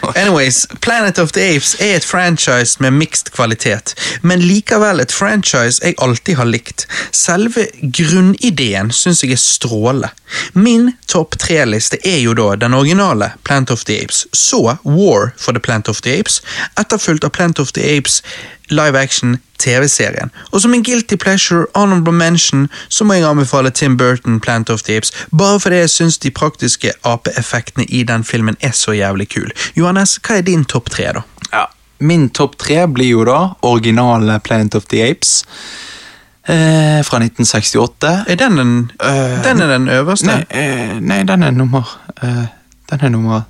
Anyways, Planet of the Apes er et franchise med mixed kvalitet, men likevel et franchise jeg alltid har likt. Selve grunnideen syns jeg er strålende. Min topp tre-liste er jo da den originale Planet of the Apes, så War for the Planet of the Apes, etterfulgt av Planet of the Apes live action TV-serien. Og som en guilty pleasure honorable mention så må jeg anbefale Tim Burton Planet of the Apes, bare fordi jeg syns de praktiske apeeffektene i den filmen er så jævlig kul. Johannes, hva er din topp tre, da? Ja. Min topp tre blir jo da originale Planet of the Apes. Eh, fra 1968. Er den den, uh, den er den øverste? Nei, eh, nei, den er nummer uh, Den er nummer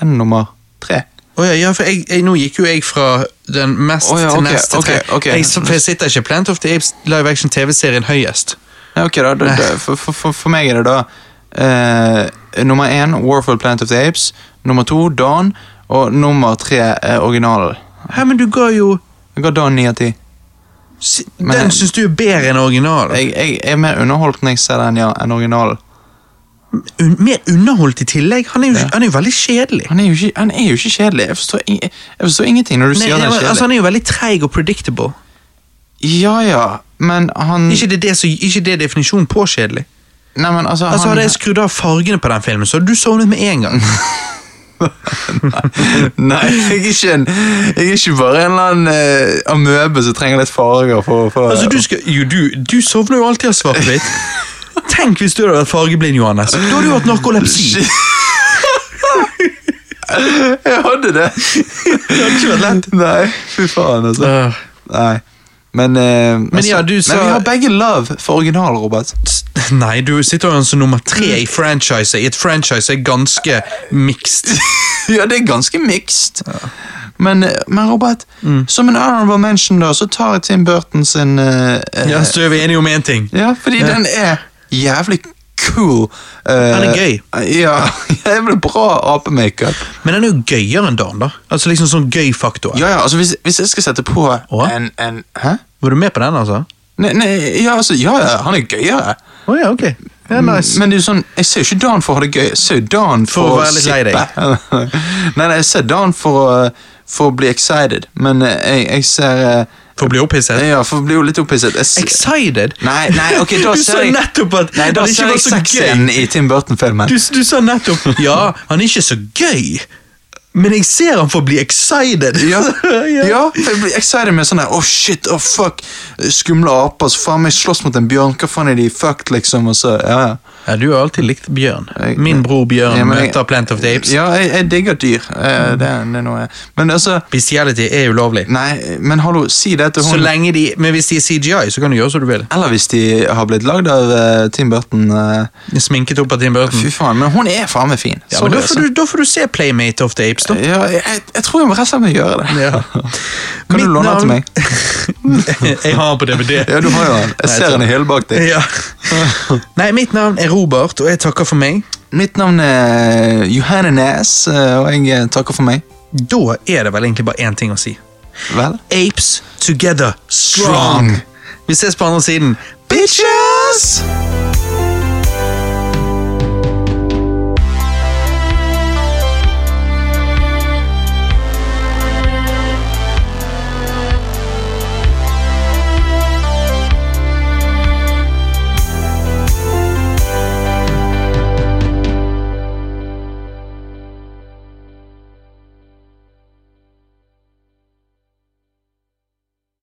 Den er nummer tre. Å ja, ja, for jeg, jeg, nå gikk jo jeg fra den mest oh, ja, til ok, neste ok, tre. ok. Jeg, for jeg sitter ikke Planet of the Apes live action TV-serien høyest. Ja, ok da, da, da for, for, for, meg er det da uh, Nummer én War Plant of the Apes. Nummer to Dawn. Og nummer tre uh, originalen. Hæ, men du ga jo Jeg ga Dawn ni av ti. Den syns du er bedre enn originalen. Jeg, jeg er mer underholdt når jeg ser den ja, enn originalen. Un mer underholdt i tillegg. Han er jo, Ja. han er jo veldig kjedelig. Han er jo ikke, han er jo ikke kjedelig. Jeg forstår, jeg forstår ingenting når du Nei, sier han er altså, kjedelig. han er jo veldig treig og predictable. Ja, ja, men han Ikke det, det, så, ikke det definisjonen på kjedelig. Nei, men altså, Altså han, Hadde jeg skrudd av fargene på den filmen, så hadde du sovnet med en gang. Nei, jeg er ikke en Jeg er ikke bare en eller annen uh, amøbe som trenger litt farger for, for Altså, du, skal, jo, du, du sovner jo alltid av svart-hvitt. Tenk hvis du hadde vært fargeblind, Johannes. Da hadde du hatt narkolepsi. Jeg hadde det! Det hadde ikke vært lett. Nei, fy faen, altså. Nei. Men, eh, men, ja, du sa- men vi har begge love for original, Robert. Nei, du sitter jo som nummer tre i franchise. I et franchise er ganske mixed. Ja, det er ganske mixed. Men, eh, men Robert, som en honorable mention, da, så tar jeg Tim Burton sin eh, Ja, Så er vi enige om én ting. Ja, fordi Ja. den er jævlig cool. Uh, Den er gøy. Ja, jævlig bra apemakeup. Men den er jo gøyere enn Dan, da. Altså liksom sånn gøy faktor. Ja, ja, altså hvis, hvis jeg skal sette på en, en Hæ? Var du med på den, altså? Nei, nei, ja, altså, ja, ja, han er gøyere. Oh, ja, ok. Ja, nice. Men det er jo sånn, jeg ser jo ikke Dan for å ha det gøy. Jeg ser jo Dan for, For å være litt lei deg. nei, nei, jeg ser Dan for å, for å bli excited, men eh, jeg, jeg ser eh, For å bli opphisset? Ja, for å bli litt opphisset. Excited? Nei, nei, ok, da Du sa jeg nettopp at Nei, da han ikke var så gøy. i Tim Burton-filmen. Du, du sa nettopp Ja, han er ikke så gøy, men jeg ser han for å bli excited. Ja, ja, for jeg blir excited med sånn der Oh shit, oh fuck Skumle aper, så faen meg slåss mot en bjørn Hva faen er de fucked, liksom Og så, ja, ja Ja, Du har alltid likt Bjørn. Min bror Bjørn Ja, jeg- møter Plant of the Apes. Ja, jeg, jeg digger dyr eh, det, det er noe Men altså Bestiality er ulovlig. Nei, men hallo, si det til hun Så lenge de, Men hvis de er CGI, så kan du gjøre som du vil. Eller hvis de har blitt lagd av uh, Tim Burton Uh, Sminket opp av Tim Burton. Fy faen, men hun er faen meg fin Ja, men da, får du, da får du se Playmate of the Apes, da. altså. ja, jeg, jeg tror jeg må resten av meg gjøre det Ja. Kan Mitt du låne den til meg? jeg har den på DVD. Ja, du har jo den Jeg ser den i hele bak deg Ja. Nei, mitt navn er Robert, og jeg takker for meg. Mitt navn er Johanne Næs eh, Og jeg eh, takker for meg Da er det vel egentlig bare én ting å si. Vel? Apes together strong. Strong. Vi ses på andre siden. Bitches!